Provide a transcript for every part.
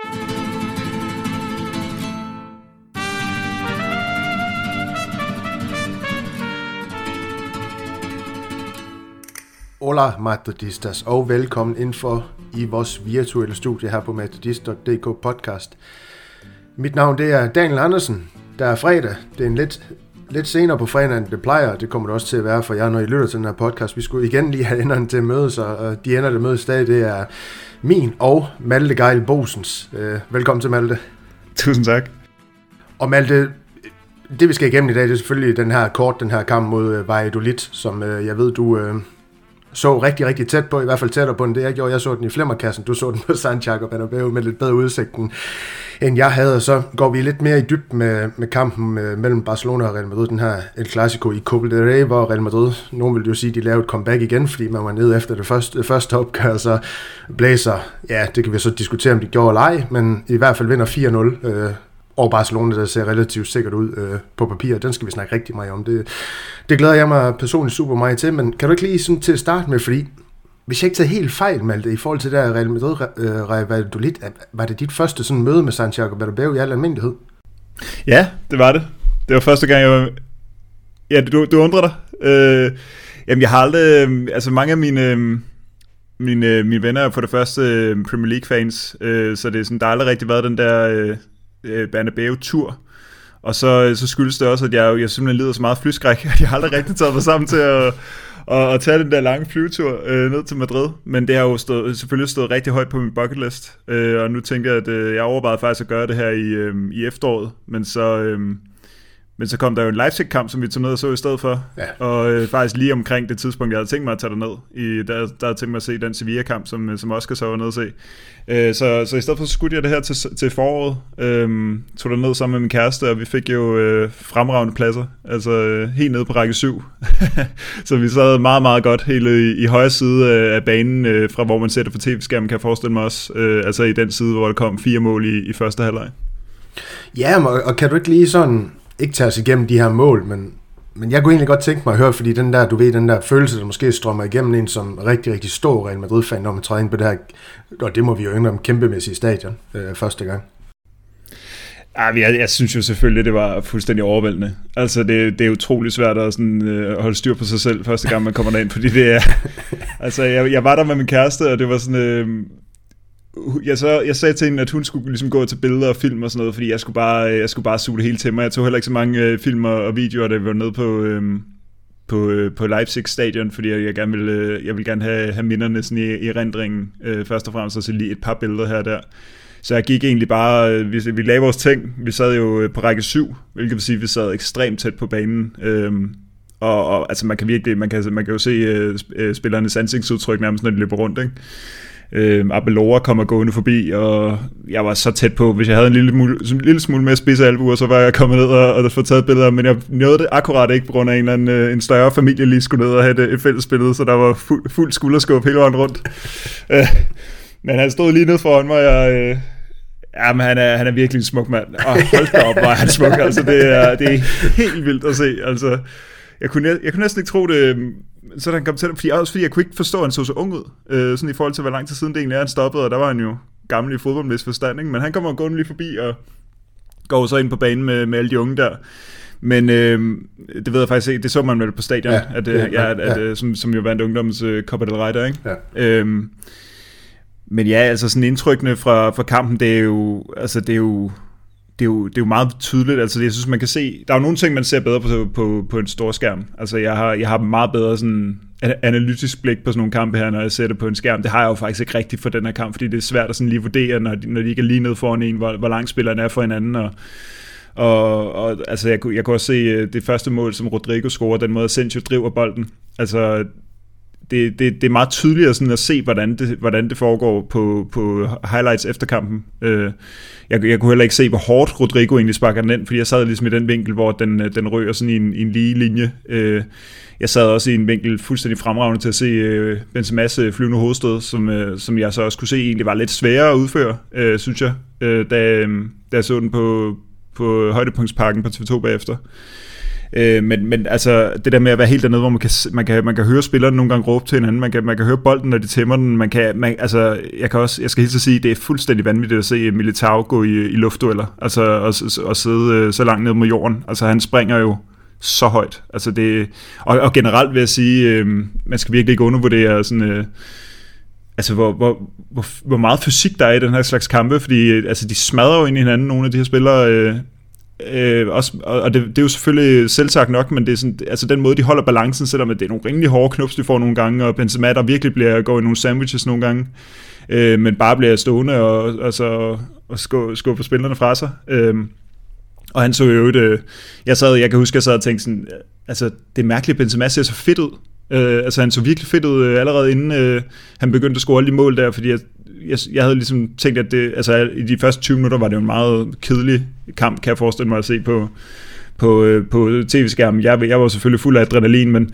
Hola Metodistas, og velkommen indenfor i vores virtuelle studie her på metodist.dk podcast. Mit navn det er Daniel Andersen. Der er fredag. Det er en lidt, lidt senere på fredag, end det plejer. Det kommer det også til at være for jer, når I lytter til den her podcast. Vi skulle igen lige have enderne til at mødes, og de ender, der mødes stadig, det er min og Malte Geil Bosens. Øh, velkommen til Malte. Tusind tak. Og Malte, det vi skal igennem i dag, det er selvfølgelig den her kort, den her kamp mod øh, Valladolid, som øh, jeg ved, du så rigtig, rigtig tæt på, i hvert fald tættere på end det, jeg gjorde. Jeg så den i flemmerkassen, du så den på Santiago Bernabeu med lidt bedre udsigten, end jeg havde. Så går vi lidt mere i dybden med, med kampen øh, mellem Barcelona og Real Madrid, den her El Clasico i Copa del Rey, hvor Real Madrid, nogen vil jo sige, de lavede et comeback igen, fordi man var nede efter det første, det første opgør, så blæser, ja, det kan vi så diskutere, om de gjorde eller ej, men i hvert fald vinder 4-0. Øh, og Barcelona, der ser relativt sikkert ud øh, på papir. Den skal vi snakke rigtig meget om. Det, det glæder jeg mig personligt super meget til, men kan du ikke lige sådan til at starte med, fordi hvis jeg ikke tager helt fejl, Malte, i forhold til der Real Madrid, øh, Valladolid, var det dit første sådan møde med Santiago Bernabeu i al almindelighed? Ja, det var det. Det var første gang, jeg var... Ja, du, du undrer dig. Øh, jamen, jeg har aldrig... Øh, altså, mange af mine... Øh, mine, mine venner er for det første øh, Premier League-fans, øh, så det er sådan, der har aldrig rigtig været den der øh, Bernabeu-tur. Og så, så skyldes det også, at jeg, jeg simpelthen lider så meget flyskræk, at jeg aldrig rigtig taget mig sammen til at, at, at tage den der lange flyvetur øh, ned til Madrid. Men det har jo stået, selvfølgelig stået rigtig højt på min bucket list. Øh, og nu tænker jeg, at øh, jeg overvejede faktisk at gøre det her i, øh, i efteråret. Men så... Øh, men så kom der jo en Leipzig-kamp, som vi tog ned og så i stedet for. Ja. Og øh, faktisk lige omkring det tidspunkt, jeg havde tænkt mig at tage ned. I, der, der havde tænkt mig at se den Sevilla-kamp, som, som Oscar så var nede at se. Øh, så, så i stedet for, så skulle jeg det her til, til foråret. Øh, tog ned sammen med min kæreste, og vi fik jo øh, fremragende pladser. Altså øh, helt nede på række 7. så vi sad meget, meget godt helt i, i højre side af banen, øh, fra hvor man ser det på tv-skærmen, kan jeg forestille mig også. Øh, altså i den side, hvor der kom fire mål i, i første halvleg. Ja, og, og kan du ikke lige sådan ikke tage os igennem de her mål, men, men jeg kunne egentlig godt tænke mig at høre, fordi den der, du ved, den der følelse, der måske strømmer igennem en som rigtig, rigtig stor Real Madrid-fan, når man træder ind på det her, og det må vi jo indrømme, kæmpemæssigt stadion øh, første gang. Ja, jeg, jeg synes jo selvfølgelig, det var fuldstændig overvældende. Altså, det, det er utrolig svært at sådan, øh, holde styr på sig selv første gang, man kommer derind, fordi det er... altså, jeg, jeg var der med min kæreste, og det var sådan... Øh, jeg, så, jeg sagde til hende, at hun skulle ligesom gå til billeder og film og sådan noget, fordi jeg skulle bare, jeg skulle bare suge det hele til mig. Jeg tog heller ikke så mange øh, film og videoer, der var nede på, øh, på, øh, på Leipzig stadion, fordi jeg, jeg, gerne ville, øh, jeg vil gerne have, have minderne sådan i, i rendringen øh, først og fremmest, og så lige et par billeder her og der. Så jeg gik egentlig bare, øh, vi, vi lavede vores ting, vi sad jo øh, på række 7, hvilket vil sige, at vi sad ekstremt tæt på banen, øh, og, og altså man kan virkelig, man kan, man kan jo se øh, øh spillernes ansigtsudtryk nærmest, når de løber rundt, ikke? Øh, Abelora kommer gående forbi, og jeg var så tæt på, hvis jeg havde en lille, mul, en lille smule mere spidse albuer, så var jeg kommet ned og, og fået taget billeder, men jeg nåede det akkurat ikke på grund af en, eller anden, øh, en større familie lige skulle ned og have et, et fælles billede, så der var fuld, fuld skulderskub hele vejen rundt. øh, men han stod lige ned foran mig, og øh, Ja, men han er, han er virkelig en smuk mand. Og hold da op, hvor er han smuk. Altså, det er, det er helt vildt at se. Altså, jeg kunne, jeg kunne næsten ikke tro det, så han kom til fordi, også fordi jeg kunne ikke forstå, at han så så ung ud, øh, sådan i forhold til, hvor lang tid siden det egentlig er, han stoppede, og der var han jo gammel i fodboldmæssig forstand, ikke? men han kommer gående lige forbi, og går så ind på banen med, med alle de unge der. Men øh, det ved jeg faktisk ikke, det så man vel på stadion, ja, at, ja, ja, at, ja. At, som, som jo vandt ungdoms uh, Copa del Rey der, ikke? Ja. Øhm, men ja, altså sådan indtrykkene fra, fra kampen, det er jo, altså det er jo, det er, jo, det er jo meget tydeligt. Altså, jeg synes, man kan se... Der er jo nogle ting, man ser bedre på, på, på en stor skærm. Altså, jeg har, jeg har meget bedre sådan analytisk blik på sådan nogle kampe her, når jeg ser det på en skærm. Det har jeg jo faktisk ikke rigtigt for den her kamp, fordi det er svært at sådan lige vurdere, når de, når de ikke er lige nede foran en, hvor, hvor langt spilleren er for hinanden, og, og, og altså, jeg, jeg kan også se øh, det første mål, som Rodrigo scorer, den måde, Asensio driver bolden. Altså, det, det, det er meget tydeligt sådan at se, hvordan det, hvordan det foregår på, på highlights efter kampen. Øh, jeg, jeg kunne heller ikke se, hvor hårdt Rodrigo egentlig sparker den ind, fordi jeg sad ligesom i den vinkel, hvor den, øh, den rører sådan i en, i en lige linje. Øh, jeg sad også i en vinkel fuldstændig fremragende til at se øh, Benzema's øh, flyvende hovedstød, som, øh, som jeg så også kunne se egentlig var lidt sværere at udføre, øh, synes jeg, øh, da, øh, da jeg så den på, på højdepunktsparken på TV2 bagefter. Øh, Øh, men, men altså, det der med at være helt dernede, hvor man kan, man kan, man kan høre spillerne nogle gange råbe til hinanden, man kan, man kan høre bolden, når de tæmmer den, man kan, man, altså, jeg kan også, jeg skal helt så sige, det er fuldstændig vanvittigt at se Militao gå i, i luftdueller, altså, og, og sidde øh, så langt ned mod jorden. Altså, han springer jo så højt. Altså det, og, og generelt vil jeg sige, øh, man skal virkelig ikke undervurdere sådan, øh, altså hvor, hvor, hvor, hvor meget fysik der er i den her slags kampe, fordi øh, altså, de smadrer jo ind i hinanden, nogle af de her spillere, øh, Øh, også, og det, det er jo selvfølgelig selvsagt nok, men det er sådan, altså den måde, de holder balancen, selvom det er nogle rimelig hårde knups, de får nogle gange, og Benzema, der virkelig bliver går i nogle sandwiches nogle gange, øh, men bare bliver stående og, altså, og skubber skubbe spillerne fra sig. Øh, og han så jo øh, jeg sad, jeg kan huske, jeg sad og tænkte sådan, altså det er mærkeligt, Benzema ser så fedt ud. Øh, altså han så virkelig fedt ud øh, allerede inden øh, han begyndte at score alle de mål der, fordi jeg, jeg, jeg havde ligesom tænkt, at det, altså, i de første 20 minutter var det jo en meget kedelig kamp, kan jeg forestille mig at se på, på, øh, på tv-skærmen. Jeg, jeg var selvfølgelig fuld af adrenalin, men,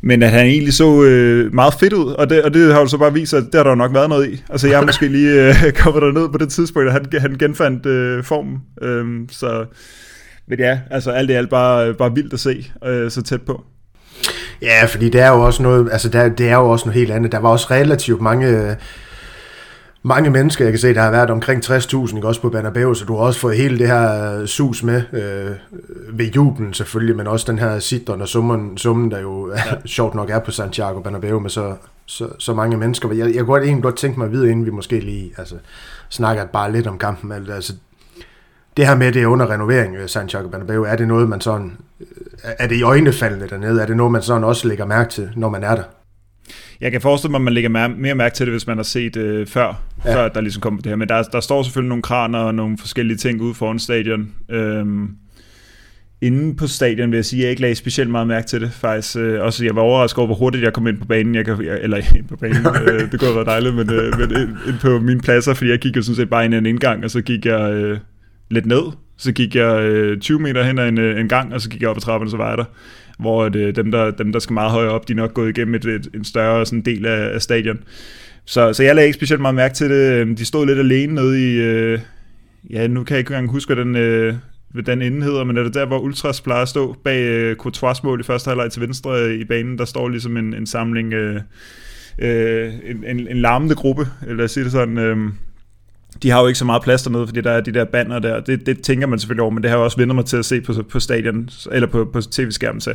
men at han egentlig så øh, meget fedt ud, og det, og det har jo så bare vist, at det har der jo nok været noget i. Altså jeg har måske lige øh, kommet der ned på det tidspunkt, at han, han genfandt øh, formen. Øh, så, men ja, altså alt i alt bare, øh, bare vildt at se øh, så tæt på. Ja, fordi det er jo også noget, altså der, det er jo også noget helt andet. Der var også relativt mange øh, mange mennesker. Jeg kan se, der har været omkring 60.000 ikke? også på Banabeo, så du har også fået hele det her øh, sus med øh, ved jublen selvfølgelig, men også den her sidron og summen, summen der jo ja. sjovt nok er på Santiago Banabeo med så, så, så mange mennesker. Jeg, jeg kunne godt egentlig godt tænke mig at vide, inden vi måske lige altså, snakker bare lidt om kampen. Altså, det her med, det er under renovering ved Santiago Bernabeu, er det noget, man sådan, er det i øjnefaldende dernede? Er det noget, man sådan også lægger mærke til, når man er der? Jeg kan forestille mig, at man lægger mere, mere mærke til det, hvis man har set øh, før, ja. før der ligesom kommer det her. Men der, der står selvfølgelig nogle kraner og nogle forskellige ting ude foran stadion. Øhm, inde på stadion vil jeg sige, at jeg ikke lagde specielt meget mærke til det. Faktisk, øh, også jeg var overrasket over, hvor hurtigt jeg kom ind på banen. Jeg kan, jeg, eller ind på banen, øh, det kunne have været dejligt, men, øh, men ind, ind, på mine pladser, fordi jeg gik jo sådan set bare ind i en indgang, og så gik jeg øh, lidt ned. Så gik jeg øh, 20 meter hen ad en, øh, en gang, og så gik jeg op ad trappen, og så var jeg der hvor det, øh, dem, der, dem, der skal meget højere op, de er nok gået igennem et, et, en større sådan del af, af stadion. Så, så jeg lagde ikke specielt meget mærke til det. Øhm, de stod lidt alene nede i... Øh, ja, nu kan jeg ikke engang huske, hvad den, øh, hvad den hedder, men er det der, hvor Ultras plejer at stå bag øh, Courtois mål i første halvleg til venstre øh, i banen, der står ligesom en, en samling... Øh, øh, en, en, en larmende gruppe, eller sige det sådan... Øh, de har jo ikke så meget plads dernede, fordi der er de der banner der. Det, det tænker man selvfølgelig over, men det har jeg også vendt mig til at se på, på stadion, eller på, på tv-skærmen. Så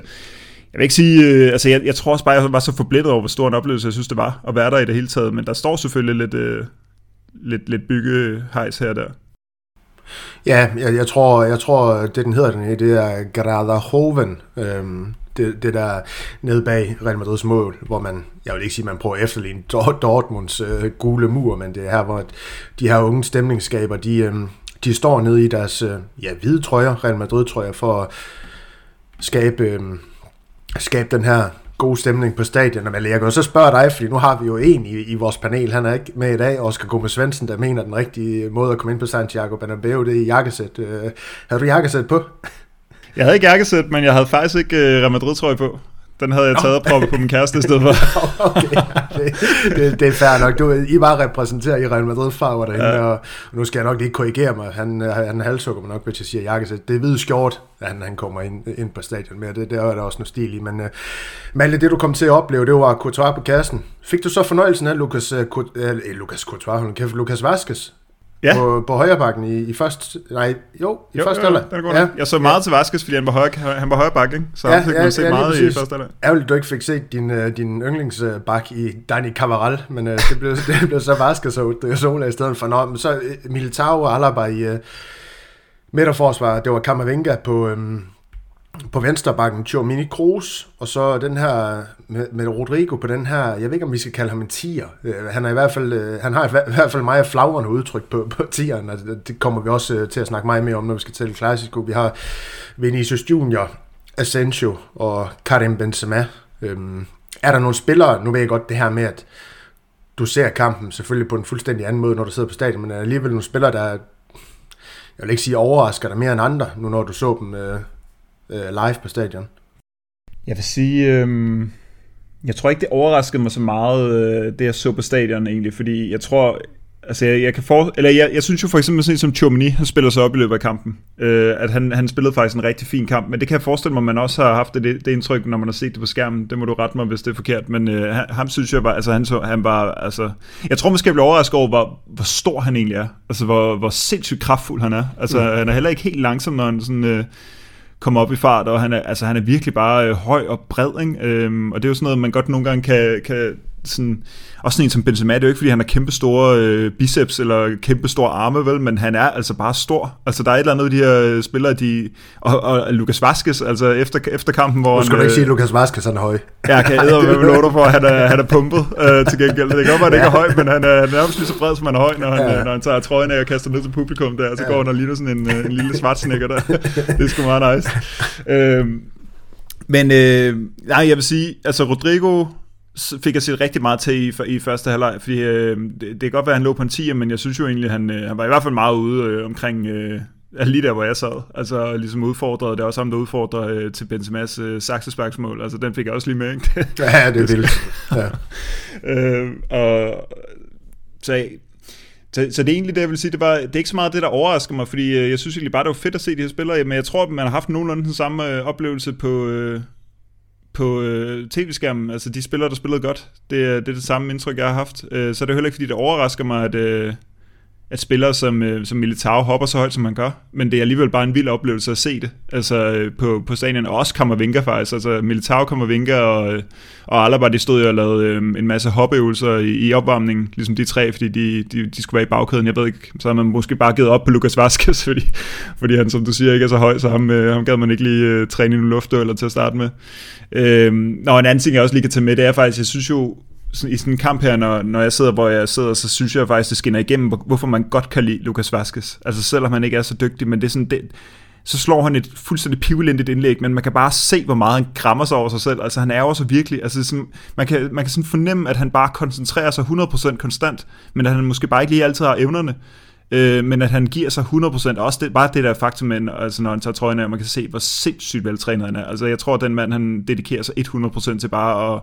jeg vil ikke sige, øh, altså jeg, jeg tror også bare, jeg var så forblindet over, hvor stor en oplevelse jeg synes, det var at være der i det hele taget. Men der står selvfølgelig lidt, øh, lidt, lidt byggehejs her og der. Ja, jeg, jeg, tror, jeg tror, det den hedder den det er Gradahoven. Øhm, det, det der nede bag Real Madrids mål, hvor man, jeg vil ikke sige, man prøver at efterligne Dortmunds øh, gule mur, men det er her, hvor de her unge stemningsskaber, de, øh, de står nede i deres øh, ja, hvide trøjer, Real Madrid trøjer, for at skabe, øh, skabe den her god stemning på stadion. Men jeg kan så spørge dig, fordi nu har vi jo en i, i vores panel, han er ikke med i dag, Oscar Gomes Svendsen, der mener, den rigtige måde at komme ind på Santiago Bernabeu, det er jakkesæt. Øh, har du jakkesæt på? Jeg havde ikke jakkesæt, men jeg havde faktisk ikke uh, Real Madrid-trøje på. Den havde jeg taget og proppet på min kæreste i stedet for. okay, det, det, det er fair nok. Du, I bare repræsenterer i Real Madrid farver derinde, ja. og nu skal jeg nok lige korrigere mig. Han, han halshugger mig nok, hvis jeg siger jakkesæt. Det er hvide skjort, at han, han kommer ind, ind på stadion med. Det, det er der også noget stil i. Men uh, Malte, det du kom til at opleve, det var Courtois på kassen. Fik du så fornøjelsen af Lucas, uh, uh, Lucas Courtois, Lucas Vasquez ja. på, på højre bakken i, i første, nej, jo, i jo, første halvleg. Ja. Jeg så meget ja. til Vaskes, fordi han var højre, han var højre bakke, ikke? så ja, fik ja, man set ja, meget i første halvleg. Ærgerligt, du ikke fik set din, uh, din yndlingsbak i Dani Cavaral, men uh, det, blev, det blev så Vaskes og Sola i stedet for. Nå, men så uh, Militao og Alaba i uh, midterforsvar, det var Kammervenga på, um, på venstrebakken Mini Kroos, og så den her med, med Rodrigo på den her, jeg ved ikke om vi skal kalde ham en tier. Øh, han er i hvert fald, øh, han har i hvert fald meget flagrende udtryk på, på tieren, og det, kommer vi også øh, til at snakke meget mere om, når vi skal til Clasico. Vi har Vinicius Junior, Asensio og Karim Benzema. Øhm, er der nogle spillere, nu ved jeg godt det her med, at du ser kampen selvfølgelig på en fuldstændig anden måde, når du sidder på stadion, men er der alligevel nogle spillere, der, jeg vil ikke sige overrasker dig mere end andre, nu når du så dem øh, øh, live på stadion? Jeg vil sige, øh, jeg tror ikke, det overraskede mig så meget, øh, det jeg så på stadion egentlig, fordi jeg tror, Altså, jeg, jeg kan for, eller jeg, jeg synes jo for eksempel sådan som Chomini, han spiller sig op i løbet af kampen. Øh, at han, han spillede faktisk en rigtig fin kamp, men det kan jeg forestille mig, at man også har haft det, det indtryk, når man har set det på skærmen. Det må du rette mig, hvis det er forkert, men øh, ham synes jeg bare, altså han, så, han bare, altså, jeg tror måske, jeg blev overrasket over, hvor, hvor stor han egentlig er. Altså, hvor, hvor sindssygt kraftfuld han er. Altså, mm. han er heller ikke helt langsom, når han sådan... Øh, komme op i fart, og han er, altså, han er virkelig bare øh, høj og bred, ikke? Øhm, og det er jo sådan noget, man godt nogle gange kan, kan sådan, også sådan en som Benzema, det er jo ikke, fordi han har kæmpe store øh, biceps eller kæmpe store arme, vel, men han er altså bare stor. Altså, der er et eller andet af de her øh, spillere, de, og, og Lucas Vazquez, altså efter, efter kampen, hvor Nu skal han, du ikke øh, sige, at Lukas Vazquez er høj. Ja, kan jeg med love for, at han er, han er pumpet øh, til gengæld. Det kan godt være, at han ikke er høj, men han er nærmest lige så bred, som han er høj, når han, Ja. ja. når han tager trøjen af og kaster ned til publikum der, så Ja. går han og ligner sådan en, øh, en lille svartsnikker der. det er sgu meget nice. Øhm, men øh, nej, jeg vil sige, altså Rodrigo fik jeg set rigtig meget til i, i første halvleg, fordi øh, det, det kan godt være, at han lå på en 10, men jeg synes jo egentlig, han, øh, han var i hvert fald meget ude øh, omkring... Øh, lige der, hvor jeg sad. Altså ligesom udfordrede. Det er også ham, der udfordrer øh, til Benzemas øh, saksesparksmål. Altså den fik jeg også lige med, ikke? Ja, det er vildt. Ja. øh, og, så, så, så det er egentlig det, jeg vil sige, det, var, det er ikke så meget det, der overrasker mig, fordi øh, jeg synes egentlig bare, det var fedt at se de her spillere, men jeg tror, at man har haft nogenlunde den samme øh, oplevelse på, øh, på øh, tv-skærmen, altså de spillere, der spillede godt, det, det er det samme indtryk, jeg har haft, øh, så er det heller ikke, fordi det overrasker mig, at, øh, at spillere som, øh, som Militao hopper så højt, som man gør, men det er alligevel bare en vild oplevelse at se det, altså øh, på, på stadion, og også Kammervinga faktisk, altså Militao, Kammervinga og, øh, og Alaba, de stod jo og lavede øh, en masse hopøvelser i, i opvarmningen, ligesom de tre, fordi de, de, de skulle være i bagkæden, jeg ved ikke, så har man måske bare givet op på Lucas Vaskes, fordi, fordi han, som du siger, ikke er så høj, så ham, øh, ham gad man ikke lige øh, træne i nogle luftdueller til at starte med. Øh, nå, en anden ting, jeg også lige kan tage med, det er faktisk, jeg synes jo, i sådan en kamp her, når, når jeg sidder, hvor jeg sidder, så synes jeg faktisk, det skinner igennem, hvorfor man godt kan lide Lukas Vaskes. Altså selvom han ikke er så dygtig, men det er sådan, det, så slår han et fuldstændig pivelindigt indlæg, men man kan bare se, hvor meget han krammer sig over sig selv. Altså han er jo så virkelig, altså sådan, man, kan, man kan sådan fornemme, at han bare koncentrerer sig 100% konstant, men at han måske bare ikke lige altid har evnerne. Øh, men at han giver sig 100%, også det, bare det der faktum, at, altså når han tager trøjen af, man kan se, hvor sindssygt veltrænet han er. Altså jeg tror, at den mand, han dedikerer sig 100% til bare at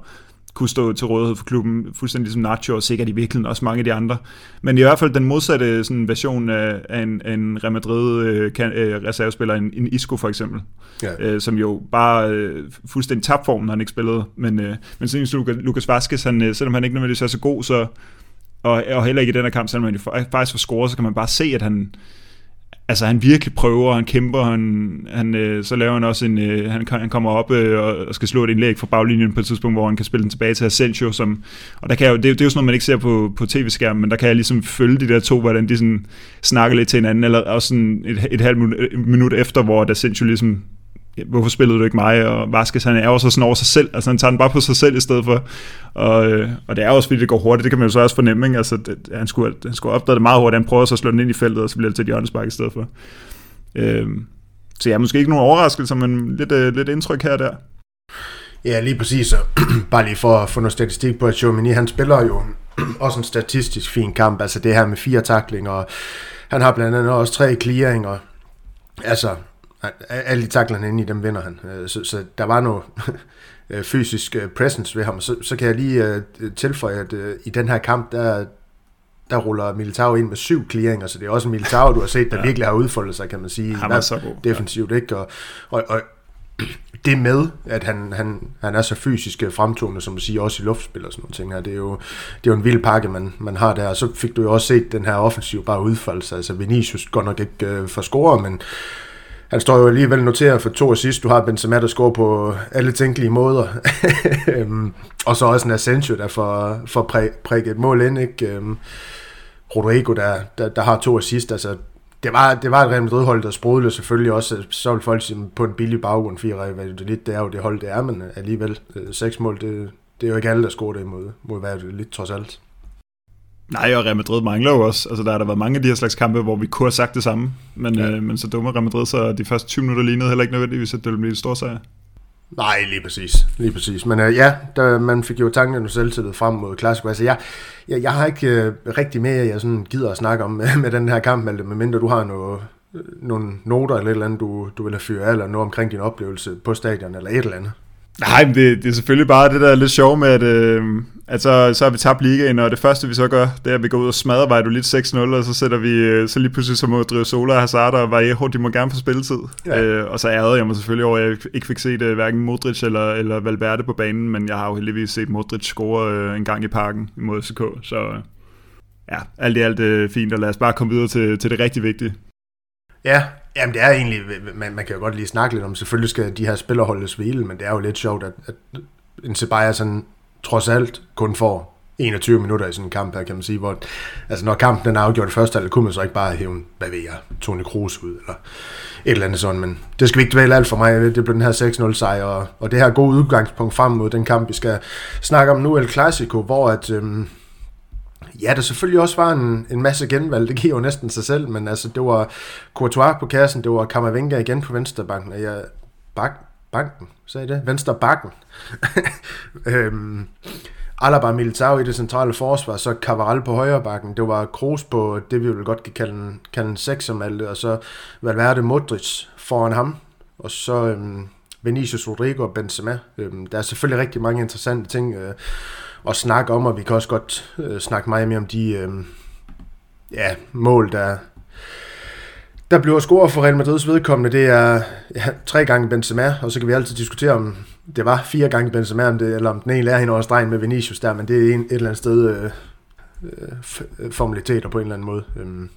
kunne stå til rådighed for klubben, fuldstændig som Nacho, og sikkert i virkeligheden også mange af de andre. Men i hvert fald den modsatte sådan, version af, af en, af en Real Madrid øh, kan, øh, reservespiller, en, en Isco for eksempel, Ja. øh, som jo bare øh, fuldstændig tabte formen, når han ikke spillede. Men, øh, men sådan Lucas, Lucas Vazquez, han, øh, selvom han ikke nødvendigvis er så god, så, og, og heller ikke i den her kamp, selvom han faktisk får scoret, så kan man bare se, at han, altså han virkelig prøver, han kæmper, han, han, øh, så laver han også en, øh, han, han kommer op øh, og skal slå et indlæg fra baglinjen på et tidspunkt, hvor han kan spille den tilbage til Asensio, som, og der kan jeg jo, det, er det er jo sådan noget, man ikke ser på, på tv-skærmen, men der kan jeg ligesom følge de der to, hvordan de sådan snakker lidt til hinanden, eller også sådan et, et halvt minut, øh, minut efter, hvor Asensio ligesom hvorfor spillede du ikke mig, og Vaskes, han er også sådan over sig selv, altså han tager den bare på sig selv i stedet for, og, øh, og det er også fordi det går hurtigt, det kan man jo så også fornemme, ikke? altså det, han, skulle, han skulle opdage det meget hurtigt, han prøver så at slå den ind i feltet, og så bliver det til et hjørnespark i stedet for. Øh, så ja, måske ikke nogen overraskelse, men lidt, øh, lidt indtryk her og der. Ja, lige præcis. Og bare lige for at få noget statistik på, at Chomini, han spiller jo også en statistisk fin kamp. Altså det her med fire taklinger, og han har blandt andet også tre clearinger. Altså, alle de takler han inde i, dem vinder han. Øh, Så, så der var noget øh, fysisk øh, presence ved ham. Så, så kan jeg lige tilføje, at i den her kamp, der, der ruller Militao ind med syv clearinger, så det er også en Militao, du har set, der Ja. ja. virkelig har udfoldet sig, kan man sige. Han var så god. defensivt, ikke? Og, og, og det med, at han, han, han er så fysisk fremtonet, som du siger, også i luftspil og sådan nogle ting her, det er jo, det er jo en vild pakke, man, man har der. Og så fik du jo også set den her offensiv bare udfolde sig. Altså Vinicius går nok ikke øh, for score, men han står jo alligevel noteret for to assist. Du har Benzema, der scorer på alle tænkelige måder. Øhm, og så også en Asensio, der får, får præ, prikket et mål ind. Ikke? Øhm, Rodrigo, der, der, der har to assist. Altså, det var, det var et Real Madrid-hold, der sprudlede selvfølgelig også. Så vil folk sige, på en billig baggrund, fire Real Madrid, det er jo det hold, det er, men alligevel øh, seks mål, det, det er jo ikke alle, der scorer det mod, hvad det lidt trods alt. Nej, og Real Madrid mangler jo også. Altså, der har der været mange af de her slags kampe, hvor vi kunne have sagt det samme. Men, ja. Øh, men så dummer Real Madrid, så de første 20 minutter lignede heller ikke nødvendigvis, at det ville blive en stor sejr. Nej, lige præcis. Lige præcis. Men øh, ja, der, man fik jo tanken og selvtillid frem mod Clasico. Altså, jeg, jeg, jeg har ikke øh, rigtig mere, jeg sådan gider at snakke om med den her kamp, Malte, medmindre du har noget, øh, nogle noter eller et eller andet, du, du vil have fyret af, eller noget omkring din oplevelse på stadion, eller et eller andet. Nej, men det, det er selvfølgelig bare det der er lidt sjovt med, at, øh, at så, så har vi tabt ligaen, og det første vi så gør, det er, at vi går ud og smadrer Vejdu lidt 6-0, og så sætter vi, øh, så lige pludselig så må drive Sola, Hazard og Vallejo, de må gerne få spilletid. Ja. Øh, og så ærede jeg mig selvfølgelig over, at jeg ikke fik set uh, hverken Modric eller, eller Valverde på banen, men jeg har jo heldigvis set Modric score uh, en gang i parken imod FCK, så ja, alt i alt uh, fint, og lad os bare komme videre til, til det rigtig vigtige. Ja, jamen det er egentlig, man, man kan jo godt lige snakke lidt om, selvfølgelig skal de her spillere holdes hvile, men det er jo lidt sjovt, at, at en sådan trods alt kun får 21 minutter i sådan en kamp her, kan man sige, hvor altså når kampen den er afgjort første halvdel, kunne man så ikke bare hæve, hvad ved jeg, Tony Kroos ud, eller et eller andet sådan, men det skal vi ikke dvæle alt for mig, det blev den her 6-0 sejr, og, og det her gode udgangspunkt frem mod den kamp, vi skal snakke om nu, El Clasico, hvor at, øhm, Ja, der selvfølgelig også var en, en masse genvalg, det giver jo næsten sig selv, men altså, det var Courtois på kassen, det var Kammervenga igen på venstrebanken, og jeg, bak, banken, sagde det? Venstre bakken. øhm, Alaba Militao i det centrale forsvar, så Cavaral på højre bakken. Det var Kroos på det, vi vil godt kan kalde en, kalde en seksermalte, og så Valverde Modric foran ham. Og så øhm, Vinicius Rodrigo og Benzema. Øhm, der er selvfølgelig rigtig mange interessante ting øh, at snakke om, og vi kan også godt øh, snakke meget mere om de øh, ja, mål, der, der bliver scoret for Real Madrids vedkommende, det er ja, tre gange Benzema, og så kan vi altid diskutere, om det var fire gange Benzema, om det, eller om den ene er hende over stregen med Vinicius der, men det er en, et eller andet sted øh, øh, formaliteter på en eller anden måde. Øh.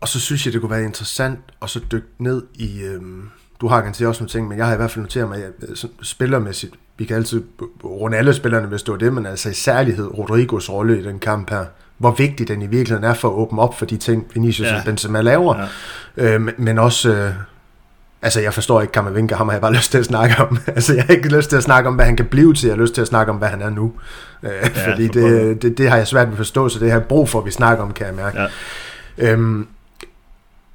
Og så synes jeg, det kunne være interessant at så dykke ned i... Øh, du har garanteret også nogle ting, men jeg har i hvert fald noteret mig, øh, at spillermæssigt, vi kan altid runde alle spillerne, hvis det var det, men altså i særlighed Rodrigos rolle i den kamp her, hvor vigtig den i virkeligheden er for at åbne op for de ting, Vinicius ja. og Benzema laver. Ja. Øh, men også... Øh, altså, jeg forstår ikke Kammervinka, ham har jeg bare lyst til at snakke om. altså, jeg har ikke lyst til at snakke om, hvad han kan blive til, jeg har lyst til at snakke om, hvad han er nu. Øh, ja, fordi for det, det, det har jeg svært ved at forstå, så det har jeg brug for, at vi snakker om, kan jeg mærke. Ja. Øhm,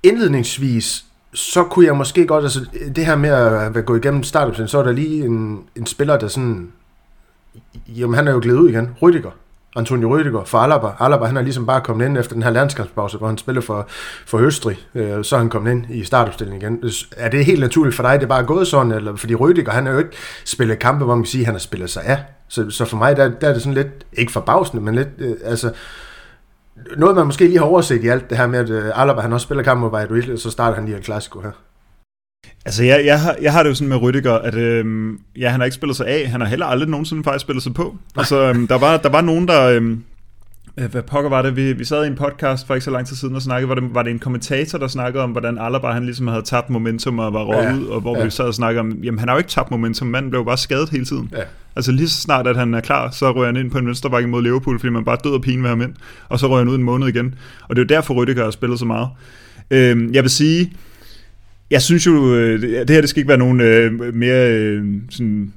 indledningsvis, så kunne jeg måske godt, altså det her med at gå igennem startup så er der lige en, en spiller, der sådan, jamen han er jo glædet ud igen, Rydiger. Antonio Rüdiger for Alaba. Alaba han er ligesom bare kommet ind efter den her landskampspause, hvor han spiller for, for Østrig. Øh, så er han kommet ind i startopstillingen igen. Øh, er det helt naturligt for dig, det er bare gået sådan? Eller, fordi Rüdiger, han har jo ikke spillet kampe, hvor man kan sige, at han har spillet sig af. Så, så for mig, der, der er det sådan lidt, ikke forbavsende, men lidt, øh, altså, noget man måske lige har overset i alt det her med, at øh, Alaba han også spiller kamp mod og så starter han lige en klassiko her. Altså, jeg, jeg, har, jeg har det jo sådan med Rüdiger, at øhm, ja, han har ikke spillet sig af, han har heller aldrig nogensinde faktisk spillet sig på. Altså, øhm, der, var, der var nogen, der... Øhm, øh, hvad pokker var det? Vi, vi sad i en podcast for ikke så lang tid siden og snakkede, var det, var det en kommentator, der snakkede om, hvordan Alaba han ligesom havde tabt momentum og var råd ja, ud, og hvor ja. vi sad og snakkede om, jamen han har jo ikke tabt momentum, manden blev bare skadet hele tiden. Ja. Altså lige så snart, at han er klar, så rører han ind på en venstrebakke mod Liverpool, fordi man bare død og pine ved ham ind, og så rører han ud en måned igen. Og det er jo derfor, Rüdiger har spillet så meget. Øhm, jeg vil sige, jeg synes jo, øh, det her det skal ikke være nogen øh, mere øh, sådan,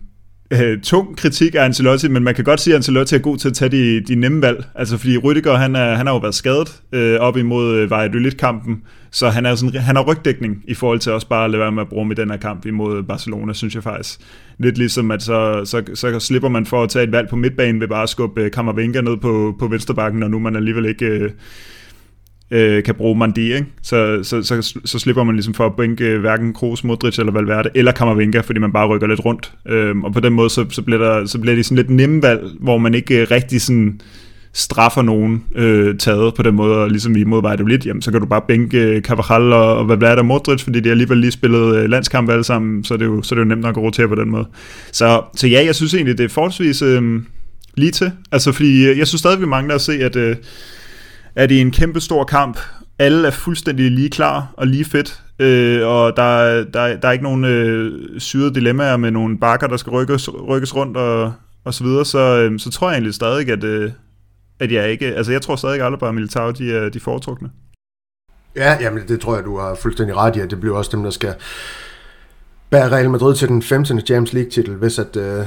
øh, tung kritik af Ancelotti, men man kan godt sige, at Ancelotti er god til at tage de, de nemme valg. Altså fordi Rüdiger, han, er, han har jo været skadet øh, op imod øh, Valladolid-kampen, så han, er sådan, han har rygdækning i forhold til også bare at lade være med at bruge med den her kamp imod Barcelona, synes jeg faktisk. Lidt ligesom, at så, så, så slipper man for at tage et valg på midtbanen ved bare at skubbe øh, Kammervenka ned på, på vensterbakken, når nu man alligevel ikke... Øh, øh, kan bruge Mandi, ikke? Så, så, så, så slipper man ligesom for at bænke øh, hverken Kroos, Modric eller Valverde, eller Kammervenka, fordi man bare rykker lidt rundt. Øh, og på den måde, så, så, bliver der, så bliver det sådan lidt nemme valg, hvor man ikke øh, rigtig sådan straffer nogen øh, taget på den måde, og ligesom i mod lidt, jamen så kan du bare bænke øh, Cavajal og, og Valverde og Modric, fordi de alligevel lige spillet øh, landskamp alle sammen, så det er jo, så det er jo nemt nok at rotere på den måde. Så, så ja, jeg synes egentlig, det er forholdsvis øh, lige til, altså fordi jeg synes stadig, vi mangler at se, at øh, er det en kæmpe stor kamp. Alle er fuldstændig lige klar og lige fedt, øh, og der, der, der er ikke nogen øh, syrede dilemmaer med nogle bakker, der skal rykkes, rykkes rundt og, og så videre, så, øh, så tror jeg egentlig stadig, at, øh, at jeg ikke, altså jeg tror stadig, at Alaba og Militao, de er de foretrukne. Ja, jamen det tror jeg, du har fuldstændig ret i, at det bliver også dem, der skal bære Real Madrid til den 15. Champions League titel, hvis at, øh,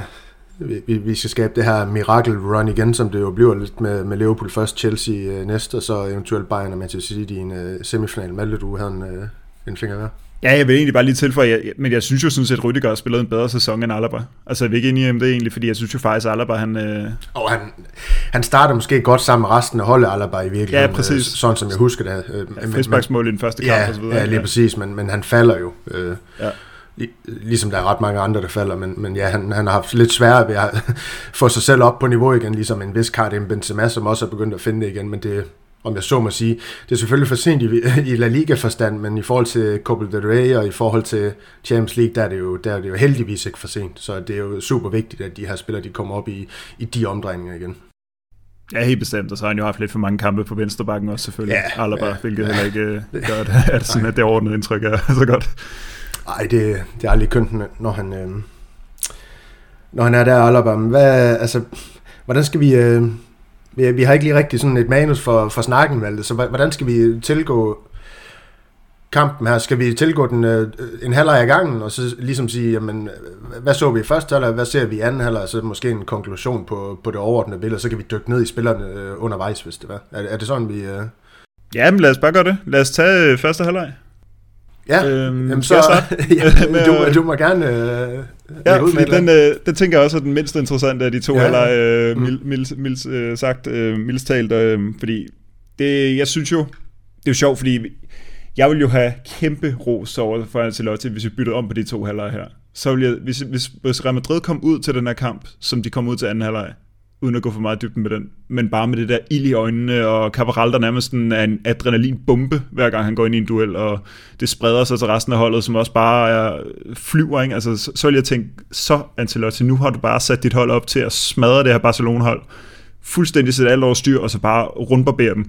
vi, vi skal skabe det her miracle run igen, som det jo bliver lidt med, med Liverpool først, Chelsea øh, næste, og så eventuelt Bayern og Manchester City i en øh, semifinal. Malte, du havde en, øh, en finger der. Ja, jeg vil egentlig bare lige tilføje, jeg, men jeg synes jo sådan set, at Rüdiger har spillet en bedre sæson end Alaba. Altså, jeg vil ikke enige om det egentlig, fordi jeg synes jo faktisk, at Alaba, han... Øh... Og han, han starter måske godt sammen med resten af holdet Alaba i virkeligheden. Ja, præcis. Øh, sådan som jeg husker det. Øh, ja, frisbaksmål i den første kamp ja, og så videre. Ja, lige ja. præcis, men, men han falder jo. Øh, ja Ligesom der er ret mange andre, der falder, men, men ja, han, han har haft lidt sværere ved at få sig selv op på niveau igen, ligesom en vis Karim Benzema, som også er begyndt at finde det igen, men det, om jeg så må sige. Det er selvfølgelig for sent i, i La Liga-forstand, men i forhold til Copa del Rey og i forhold til Champions League, der er, det jo, der er det jo heldigvis ikke for sent. Så det er jo super vigtigt, at de her spillere de kommer op i, i de omdrejninger igen. Ja, helt bestemt, og så har han jo haft lidt for mange kampe på venstrebakken også selvfølgelig, ja, Alaba, ja, hvilket ja. heller ikke uh, gør, at, at, sådan, at det ordnede indtryk er så godt. Nej, det, det er aldrig kønt, når han, øh, når han er der, Alaba. Hvad, altså, hvordan skal vi... Øh, vi, vi har ikke lige rigtig sådan et manus for, for snakken, Malte, så hvordan skal vi tilgå kampen her? Skal vi tilgå den øh, en halvleg af gangen, og så ligesom sige, jamen, hvad så vi i første halvleg, hvad ser vi i anden halvleg, og så måske en konklusion på, på det overordnede billede, så kan vi dykke ned i spillerne øh, undervejs, hvis det var. Er, er det sådan, vi... Øh... Ja, men lad os bare gøre det. Lad os tage øh, første halvleg. Ja, øhm, jamen så, ja, du, du må gerne øh, Ja, fordi den, øh, den tænker jeg også er den mindst interessante af de to ja, halvleg, øh, mm. mild, mild, øh, sagt, øh, mildst talt, øh, fordi det, jeg synes jo, det er jo sjovt, fordi jeg vil jo have kæmpe ros over for Ancelotti, hvis vi byttede om på de to halvleg her. Så vil jeg, hvis, hvis, hvis Real Madrid kom ud til den her kamp, som de kom ud til anden halvleg, uden at gå for meget dybden med den, men bare med det der ild i øjnene, og Cabral, der nærmest er en adrenalinbombe, hver gang han går ind i en duel, og det spreder sig til resten af holdet, som også bare er, flyver, ikke? Altså, så, så vil jeg tænke, så Ancelotti, nu har du bare sat dit hold op til at smadre det her Barcelona-hold, fuldstændig sætte alt over styr, og så bare rundbarbere dem.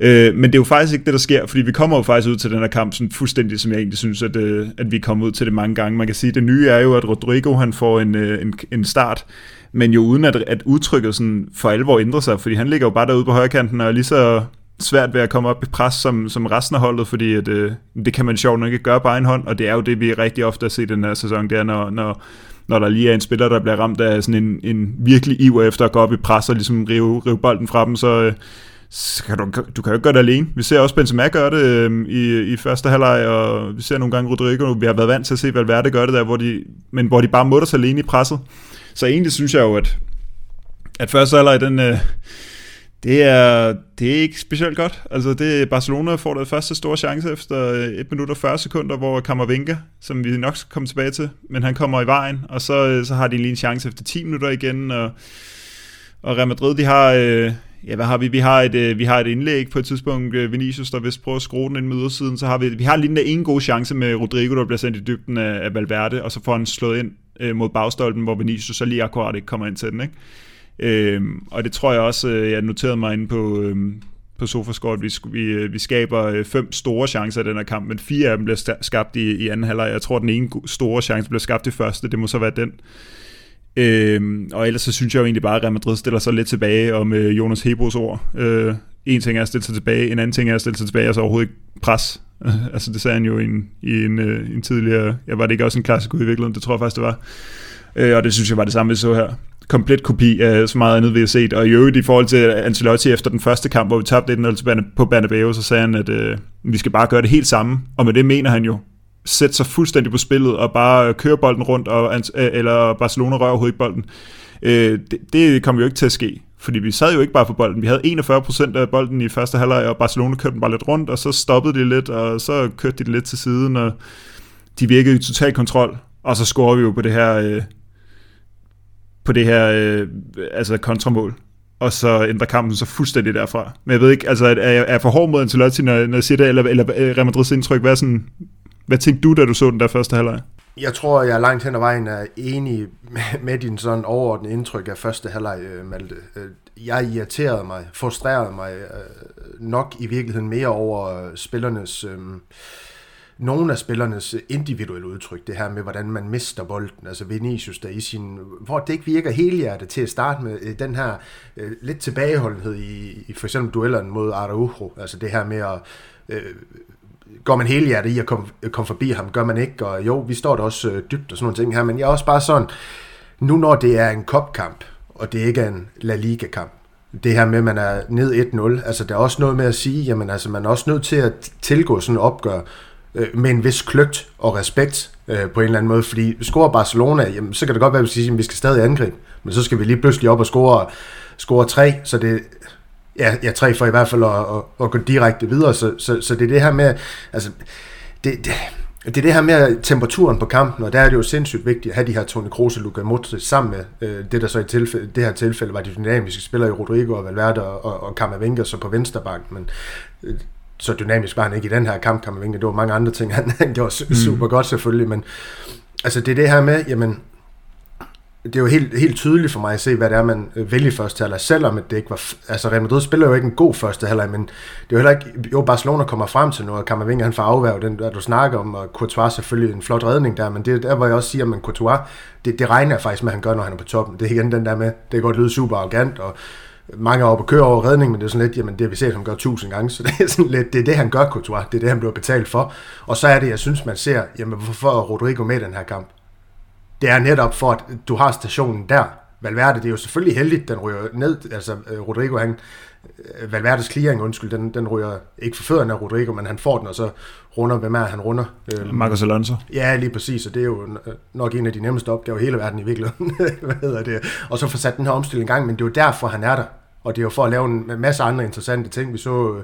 Øh, men det er jo faktisk ikke det, der sker, fordi vi kommer jo faktisk ud til den her kamp sådan fuldstændig, som jeg egentlig synes, at, øh, at vi kommer ud til det mange gange. Man kan sige, at det nye er jo, at Rodrigo han får en, øh, en, en start, men jo uden at, at udtrykket sådan for alvor ændrer sig, fordi han ligger jo bare derude på højkanten og er lige så svært ved at komme op i pres som, som resten af holdet, fordi at, øh, det kan man sjovt nok ikke gøre på egen hånd, og det er jo det, vi rigtig ofte har set den her sæson, det er, når, når, når der lige er en spiller, der bliver ramt af sådan en, en virkelig iver efter at gå op i pres og ligesom rive, rive bolden fra dem, så, øh, så kan du, du kan jo ikke gøre det alene. Vi ser også Benzema gøre det øh, i, i første halvleg, og vi ser nogle gange Rodrigo. Vi har været vant til at se Valverde gøre det der, hvor de, men hvor de bare mutter sig alene i presset. Så egentlig synes jeg jo, at, at første halvleg, den, øh, det, er, det er ikke specielt godt. Altså det Barcelona får det første store chance efter øh, 1 minut og 40 sekunder, hvor Kammervinga, som vi nok skal komme tilbage til, men han kommer i vejen, og så, øh, så har de lige en chance efter 10 minutter igen, og, og Real Madrid, de har, øh, ja, hvad har vi? Vi har et, øh, vi har et indlæg på et tidspunkt, Vinicius, der vist prøver at skrue den ind med ydersiden, så har vi, vi har lige en gode chance med Rodrigo, der bliver sendt i dybden af, af Valverde, og så får han slået ind øh, mod bagstolpen, hvor Vinicius så lige akkurat ikke kommer ind til den, ikke? Øh, og det tror jeg også, øh, jeg noterede mig inde på, øh, på Sofascore, at vi, vi, øh, vi skaber øh, fem store chancer i den her kamp, men fire af dem bliver skabt i, i anden halvleg. Jeg tror, den ene store chance bliver skabt i første, det må så være den. Øhm, og ellers så synes jeg jo egentlig bare, at Real Madrid stiller sig lidt tilbage, om øh, Jonas Hebos ord. Øh, en ting er at stille sig tilbage, en anden ting er at stille sig tilbage, og så overhovedet ikke pres. altså det sagde han jo i en, i en, øh, en tidligere, ja var det ikke også en klassisk udvikling, det tror jeg faktisk det var. Øh, og det synes jeg var det samme, vi så her. Komplet kopi af så meget andet, vi har set. Og i øvrigt i forhold til Ancelotti efter den første kamp, hvor vi tabte 1-0 på Banabeo, så sagde han, at øh, vi skal bare gøre det helt samme. Og med det mener han jo, sætte sig fuldstændig på spillet og bare køre bolden rundt, og, øh, eller Barcelona rører overhovedet ikke bolden. Øh, det, det kom jo ikke til at ske, fordi vi sad jo ikke bare på bolden. Vi havde 41% af bolden i første halvleg, og Barcelona kørte den bare lidt rundt, og så stoppede de lidt, og så kørte de lidt til siden, og de virkede i total kontrol. Og så scorer vi jo på det her, øh, på det her øh, altså kontramål og så ændrer kampen så fuldstændig derfra. Men jeg ved ikke, altså er jeg, er jeg for hård mod Ancelotti, når, når jeg siger det, eller, eller øh, Real Madrids indtryk, hvad, sådan, hvad tænkte du, da du så den der første halvleg? Jeg tror, jeg langt hen ad vejen er enig med, din sådan overordnede indtryk af første halvleg, øh, Malte. Øh, jeg irriterede mig, frustrerede mig øh, nok i virkeligheden mere over spillernes... Øh, nogle af spillernes individuelle udtryk, det her med, hvordan man mister bolden, altså Vinicius der i sin, hvor det ikke virker helhjertet til at starte med den her øh, lidt tilbageholdenhed i, i for eksempel duellerne mod Araujo, altså det her med at øh, går man hele hjertet i at komme, komme forbi ham, gør man ikke, og jo, vi står der også øh, dybt og sådan nogle ting her, men jeg er også bare sådan, nu når det er en kopkamp, og det ikke er en La Liga-kamp, det her med, at man er ned 1-0, altså der er også noget med at sige, jamen altså man er også nødt til at tilgå sådan et opgør øh, med en vis kløgt og respekt øh, på en eller anden måde, fordi scorer Barcelona, jamen så kan det godt være, at vi siger, at vi skal stadig angribe, men så skal vi lige pludselig op og score, score 3, så det, ja, ja, tre for i hvert fald at, at, at gå direkte videre. Så, så, så det er det her med, altså, det, det, det er det her med temperaturen på kampen, og der er det jo sindssygt vigtigt at have de her Toni Kroos og Luka Modric sammen med øh, det, der så i tilfælde, det her tilfælde var de dynamiske spillere i Rodrigo og Valverde og, og, og Kammervenga så på venstrebank, men øh, så dynamisk var han ikke i den her kamp, Kammervenga. Det var mange andre ting, han, han gjorde mm. super godt selvfølgelig, men altså det er det her med, jamen, det er jo helt, helt tydeligt for mig at se, hvad det er, man øh, vælger første halvleg, selvom det ikke var... Altså, Real Madrid spiller jo ikke en god første halvleg, men det er jo heller ikke... Jo, Barcelona kommer frem til noget, og Kammervinger, han får afværget den, der du snakker om, og Courtois selvfølgelig en flot redning der, men det er der, hvor jeg også siger, at Courtois, det, det regner jeg faktisk med, at han gør, når han er på toppen. Det er igen den der med, det kan godt lyde super arrogant, og mange er oppe og kører over redning, men det er sådan lidt, jamen det har vi set ham gøre tusind gange, så det er sådan lidt, det er det, han gør, Courtois, det er det, han bliver betalt for. Og så er det, jeg synes, man ser, jamen hvorfor er Rodrigo med i den her kamp? Det er netop for, at du har stationen der. Valverde, det er jo selvfølgelig heldigt, den ryger ned, altså øh, Rodrigo, han, øh, Valverdes clearing, undskyld, den, den ryger ikke for fødderne af Rodrigo, men han får den, og så runder, hvem er han runder? Øhm, Marcos Alonso. Ja, lige præcis, og det er jo nok en af de nemmeste opgaver i hele verden i virkeligheden. Hvad hedder det? Og så få sat den her omstilling i gang, men det er jo derfor, han er der. Og det er jo for at lave en masse andre interessante ting. Vi så øh,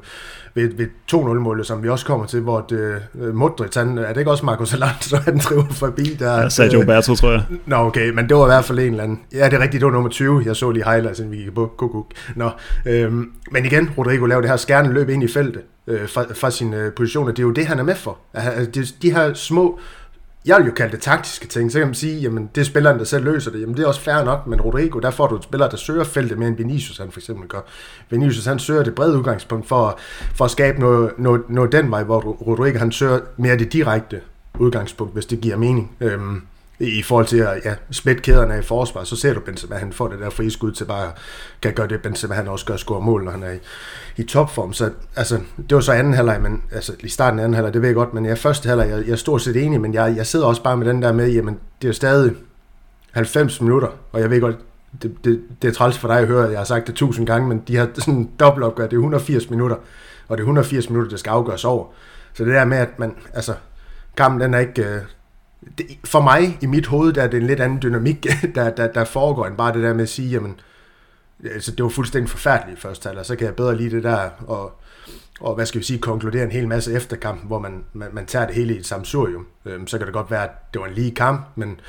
ved, ved 2-0-målet, som vi også kommer til, hvor det, uh, Modric, han, er det ikke også Marcos Alonso, han driver forbi der? Ja, Sergio Roberto, tror jeg. Nå, okay, men det var i hvert fald en eller anden. Ja, det er rigtigt, det var nummer 20. Jeg så lige highlights, inden vi gik på kukuk. Nå, øhm, men igen, Rodrigo lavede det her skærne løb ind i feltet øh, fra, fra sin øh, position, og det er jo det, han er med for. Altså, de, de her små jeg vil jo kalde det taktiske ting, så kan man sige, jamen det er spilleren, der selv løser det, jamen det er også fair nok, men Rodrigo, der får du et spiller, der søger feltet mere end Vinicius han for eksempel gør. Vinicius han søger det brede udgangspunkt for, for at skabe noget, noget, noget den vej, hvor Rodrigo han søger mere det direkte udgangspunkt, hvis det giver mening. Øhm, i forhold til at ja, smætte kæderne i forsvar, så ser du Benzema, han får det der frie skud til bare kan gøre det, Benzema han også gør score mål, når han er i, i topform. Så altså, det var så anden halvleg, men altså i starten af anden halvleg, det ved jeg godt, men jeg første halvleg, jeg, jeg er stort set enig, men jeg, jeg sidder også bare med den der med, jamen det er jo stadig 90 minutter, og jeg ved godt, det, det, det er træls for dig at høre, jeg har sagt det tusind gange, men de har sådan en dobbeltopgør, det er 180 minutter, og det er 180 minutter, der skal afgøres over. Så det der med, at man, altså, kampen den er ikke, øh, det, for mig, i mit hoved, der er det en lidt anden dynamik, der, der, der foregår, end bare det der med at sige, jamen, altså, det var fuldstændig forfærdeligt første halvleg, så kan jeg bedre lide det der, og, og hvad skal vi sige, konkludere en hel masse efter kampen, hvor man, man, man tager det hele i et samsurium. Øhm, så kan det godt være, at det var en lige kamp, men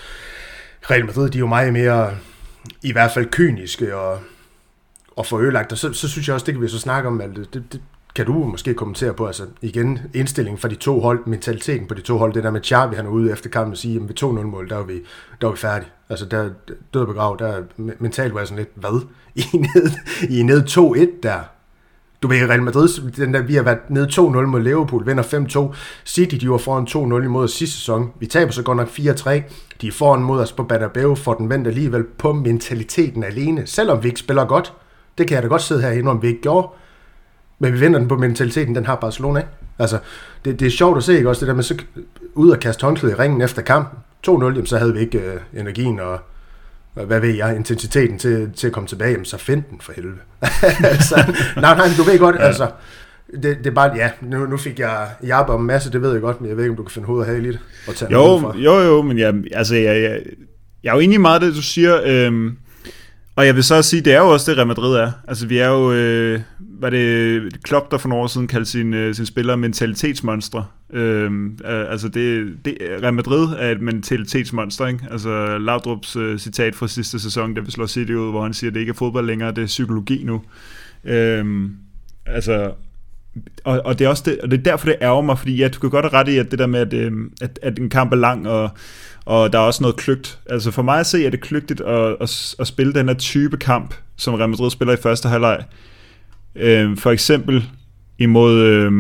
Real Madrid, de er jo meget mere, i hvert fald kyniske og, og forølagt, og så, så synes jeg også, det kan vi så snakke om, at det, det, kan du måske kommentere på, altså igen, indstillingen fra de to hold, mentaliteten på de to hold, det der med Xavi, han er ude efter kampen og sige, at ved 2-0-mål, der er vi, der er vi færdige. Altså der død og begrav, der mentalt var jeg sådan lidt, hvad? I er ned, I er ned 2-1 der. Du ved, Real Madrid, den der, vi har været ned 2-0 mod Liverpool, vinder 5-2. City, de var foran 2-0 imod sidste sæson. Vi taber så godt nok 4-3. De er foran mod os på Bernabeu, for den vendt alligevel på mentaliteten alene. Selvom vi ikke spiller godt, det kan jeg da godt sidde her om vi ikke gjorde. Men vi vinder den på mentaliteten, den har Barcelona, ikke? Altså, det, det er sjovt at se, ikke også, det der med så ud og kaste håndklæde i ringen efter kampen. 2-0, så havde vi ikke øh, energien og, hvad ved jeg, intensiteten til, til at komme tilbage, jamen så find den for helvede. altså, nej, nej, du ved godt, ja. altså, det, det er bare, ja, nu, nu fik jeg jabber om en masse, det ved jeg godt, men jeg ved ikke, om du kan finde hovedet her lidt og tage jo, jo, jo, men jeg, altså, jeg, jeg, jeg er jo enig i meget det, du siger, øhm, og jeg vil så sige, det er jo også det, Real Madrid er. Altså, vi er jo, øh, var det Klopp, der for nogle år siden kaldte sin, øh, sin spillere mentalitetsmonstre. Øhm, øh, altså, det, det, Real Madrid er et mentalitetsmonster, ikke? Altså, Laudrup's øh, citat fra sidste sæson, der vi slår City ud, hvor han siger, at det ikke er fodbold længere, det er psykologi nu. Øh, altså, og, og, det er også det, og det er derfor, det ærger mig, fordi ja, du kan godt have ret i, at det der med, at, øh, at, at en kamp er lang, og og der er også noget klygt. Altså for mig at se, er det klygtigt at, at, at spille den her type kamp, som Real Madrid spiller i første halvleg. Øh, for eksempel imod, øh,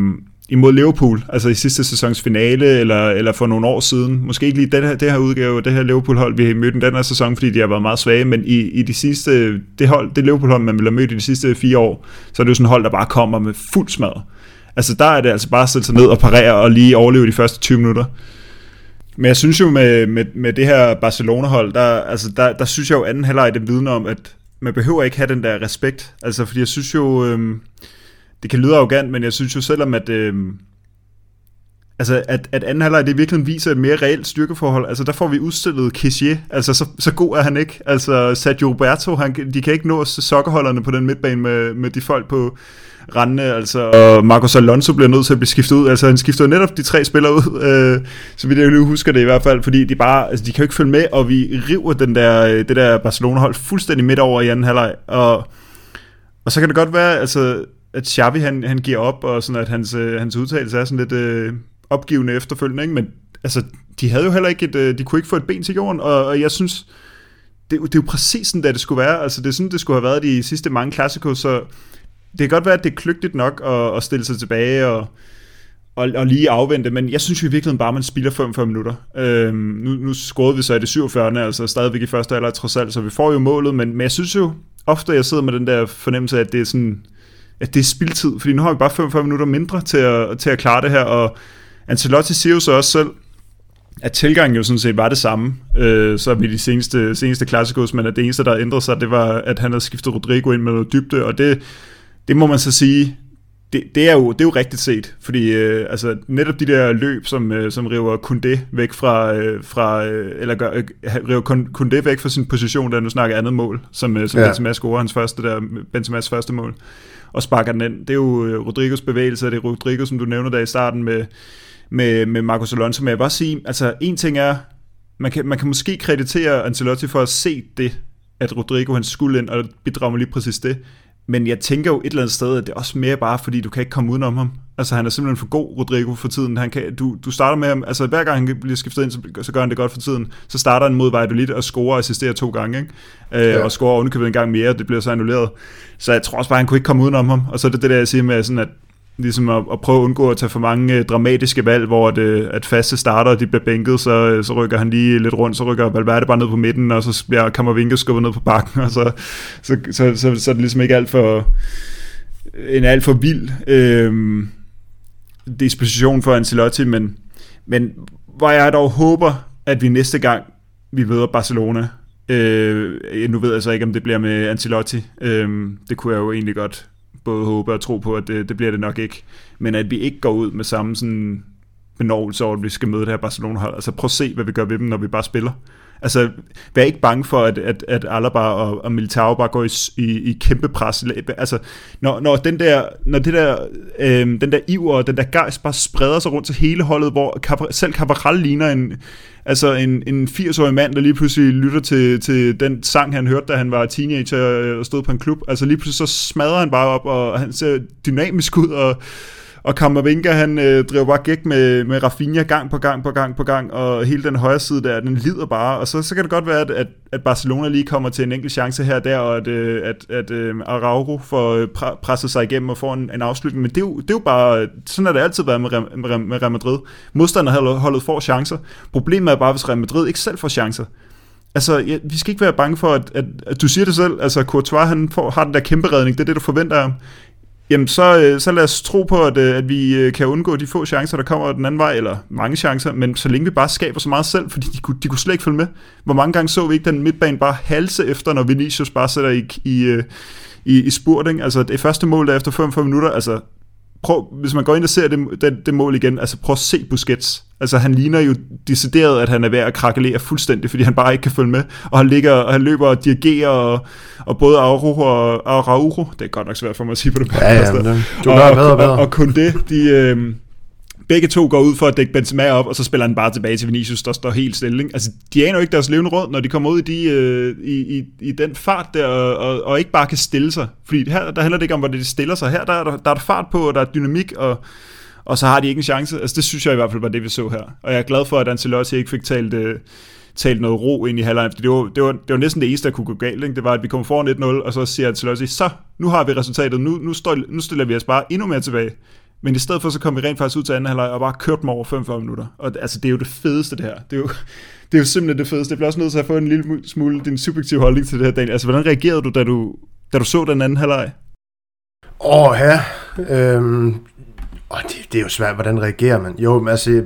imod Liverpool, altså i sidste sæsons finale, eller, eller for nogle år siden. Måske ikke lige den her, det her udgave, det her Liverpool-hold, vi har mødt den her sæson, fordi de har været meget svage, men i, i de sidste, det, hold, det Liverpool-hold, man vil have mødt i de sidste fire år, så er det jo sådan et hold, der bare kommer med fuld smad. Altså der er det altså bare at sætte sig ned og parere og lige overleve de første 20 minutter. Men jeg synes jo med, med, med det her Barcelona-hold, der, altså der, der synes jeg jo anden halvleg det vidner om, at man behøver ikke have den der respekt. Altså fordi jeg synes jo, øhm, det kan lyde arrogant, men jeg synes jo selvom, at, øhm, altså at, at anden halvleg det virkelig viser et mere reelt styrkeforhold. Altså der får vi udstillet Kessier, altså så, så god er han ikke. Altså Sergio Roberto, han, de kan ikke nå sokkerholderne på den midtbane med, med de folk på, rendende, altså, og Marcos Alonso bliver nødt til at blive skiftet ud, altså han skifter netop de tre spillere ud, øh, så vidt jeg nu husker det i hvert fald, fordi de bare, altså de kan jo ikke følge med, og vi river den der, øh, det der Barcelona-hold fuldstændig midt over i anden halvleg, og, og så kan det godt være, altså, at Xavi han, han giver op, og sådan at hans, øh, hans udtalelse er sådan lidt øh, opgivende efterfølgende, ikke? men altså, de havde jo heller ikke et, øh, de kunne ikke få et ben til jorden, og, og jeg synes, det, det er jo præcis sådan, det skulle være. Altså, det er sådan, det skulle have været de sidste mange klassikere, så det kan godt være, at det er kløgtigt nok at, at stille sig tilbage og, og, og lige afvente, men jeg synes jo i virkeligheden bare, at man spilder 45 minutter. Øhm, nu, nu scorede vi så i det 47. altså stadigvæk i første alder trods alt, så vi får jo målet, men, men jeg synes jo ofte, jeg sidder med den der fornemmelse af, at det er sådan, at det er spildtid, fordi nu har vi bare 45 minutter mindre til at, til at klare det her, og Ancelotti siger jo så også selv, at tilgangen jo sådan set var det samme, øh, så vi de seneste, seneste klassikos, men at det eneste, der ændrede sig, det var, at han havde skiftet Rodrigo ind med noget dybde, og det, det må man så sige, det, det, er, jo, det er jo rigtigt set, fordi øh, altså, netop de der løb, som, øh, som river Kunde væk fra, øh, fra øh, eller gør, øh, river Kunde væk fra sin position, der nu snakker andet mål, som, øh, som ja. Benzema scorer hans første, der, Benzemas første mål, og sparker den ind. Det er jo øh, Rodrigos bevægelse, det er Rodrigo, som du nævner der i starten med, med, med Marcos Alonso, men jeg vil bare sige, altså en ting er, man kan, man kan måske kreditere Ancelotti for at se det, at Rodrigo han skulle ind og bidrage med lige præcis det, men jeg tænker jo et eller andet sted, at det er også mere bare, fordi du kan ikke komme udenom ham. Altså han er simpelthen for god, Rodrigo, for tiden. Han kan, du, du starter med ham, altså hver gang han bliver skiftet ind, så, så gør han det godt for tiden. Så starter han mod Valladolid og scorer og assisterer to gange, ikke? Øh, ja. og scorer ovenikøbet en gang mere, det bliver så annulleret. Så jeg tror også bare, han kunne ikke komme udenom ham. Og så er det det der, jeg siger med, sådan at ligesom at, at prøve at undgå at tage for mange øh, dramatiske valg, hvor det, øh, at faste starter de bliver bænket, så, øh, så rykker han lige lidt rundt, så rykker Valverde bare ned på midten, og så bliver Kammervinke skubbet ned på bakken, og så, så, så, så, så er det ligesom ikke alt for øh, en alt for vild øh, disposition for Ancelotti, men, men hvor jeg dog håber, at vi næste gang vi møder Barcelona, øh, nu ved jeg så ikke, om det bliver med Ancelotti, øh, det kunne jeg jo egentlig godt både håbe og tro på, at det, det bliver det nok ikke. Men at vi ikke går ud med samme sådan benovelse over, at vi skal møde det her Barcelona-hold. Altså prøv at se, hvad vi gør ved dem, når vi bare spiller. Altså, vær ikke bange for, at, at, at Alaba og, og Militao bare går i, i, i kæmpe pres. Altså, når, når, den der, når det der, øh, den der iver og den der gejst bare spreder sig rundt til hele holdet, hvor selv Cabral ligner en, altså en, en 80-årig mand, der lige pludselig lytter til, til den sang, han hørte, da han var teenager og stod på en klub. Altså lige pludselig så smadrer han bare op, og han ser dynamisk ud, og og Kammervinga, han øh, driver bare gæk med, med Rafinha gang på gang på gang på gang, og hele den højre side der, den lider bare, og så, så kan det godt være, at, at, at Barcelona lige kommer til en enkelt chance her og der, og at, øh, at, at øh, Araujo får øh, pre- presset sig igennem og får en, en afslutning, men det er, jo, det er jo bare, sådan har det altid været med, med, med Real Madrid. Modstanderholdet får chancer. Problemet er bare, hvis Real Madrid ikke selv får chancer. Altså, ja, vi skal ikke være bange for, at, at, at du siger det selv, altså Courtois, han får, har den der kæmpe redning, det er det, du forventer af ham. Jamen, så, øh, så lad os tro på, at, øh, at vi øh, kan undgå de få chancer, der kommer den anden vej, eller mange chancer, men så længe vi bare skaber så meget selv, fordi de kunne, de kunne slet ikke følge med. Hvor mange gange så vi ikke den midtbane bare halse efter, når Vinicius bare sætter i, i, i, i spurt, ikke? Altså, det første mål der efter 45 minutter, altså, prøv, hvis man går ind og ser det, det, det mål igen, altså prøv at se Busquets. Altså han ligner jo decideret, at han er ved at krakelere fuldstændig, fordi han bare ikke kan følge med. Og han, ligger, og han løber og dirigerer, og, og både Araujo og Araujo, det er godt nok svært for mig at sige på det ja, ja, men, du og, og, og, og, og kun det, de, øh, begge to går ud for at dække Benzema op, og så spiller han bare tilbage til Vinicius, der står helt stille. Ikke? Altså, de aner jo ikke deres levende råd, når de kommer ud i, de, øh, i, i, i den fart der, og, og, og ikke bare kan stille sig. Fordi her, der handler det ikke om, hvordan de stiller sig. Her der er der, der er der fart på, og der er dynamik, og, og så har de ikke en chance. Altså, det synes jeg i hvert fald var det, vi så her. Og jeg er glad for, at Ancelotti ikke fik talt, øh, talt noget ro ind i halvlejen, det var, det, var, det var næsten det eneste, der kunne gå galt. Ikke? Det var, at vi kom foran 1-0, og så siger Ancelotti, så nu har vi resultatet, nu, nu, står, nu stiller vi os bare endnu mere tilbage. Men i stedet for, så kom vi rent faktisk ud til anden halvleg og bare kørte dem over 45 minutter. Og altså, det er jo det fedeste, det her. Det er jo, det er jo simpelthen det fedeste. Jeg bliver også nødt til at få en lille smule din subjektive holdning til det her, Daniel. Altså, hvordan reagerede du, da du, da du så den anden halvleg? Åh, oh, ja. Øhm, oh, det, det er jo svært, hvordan reagerer man? Jo, altså,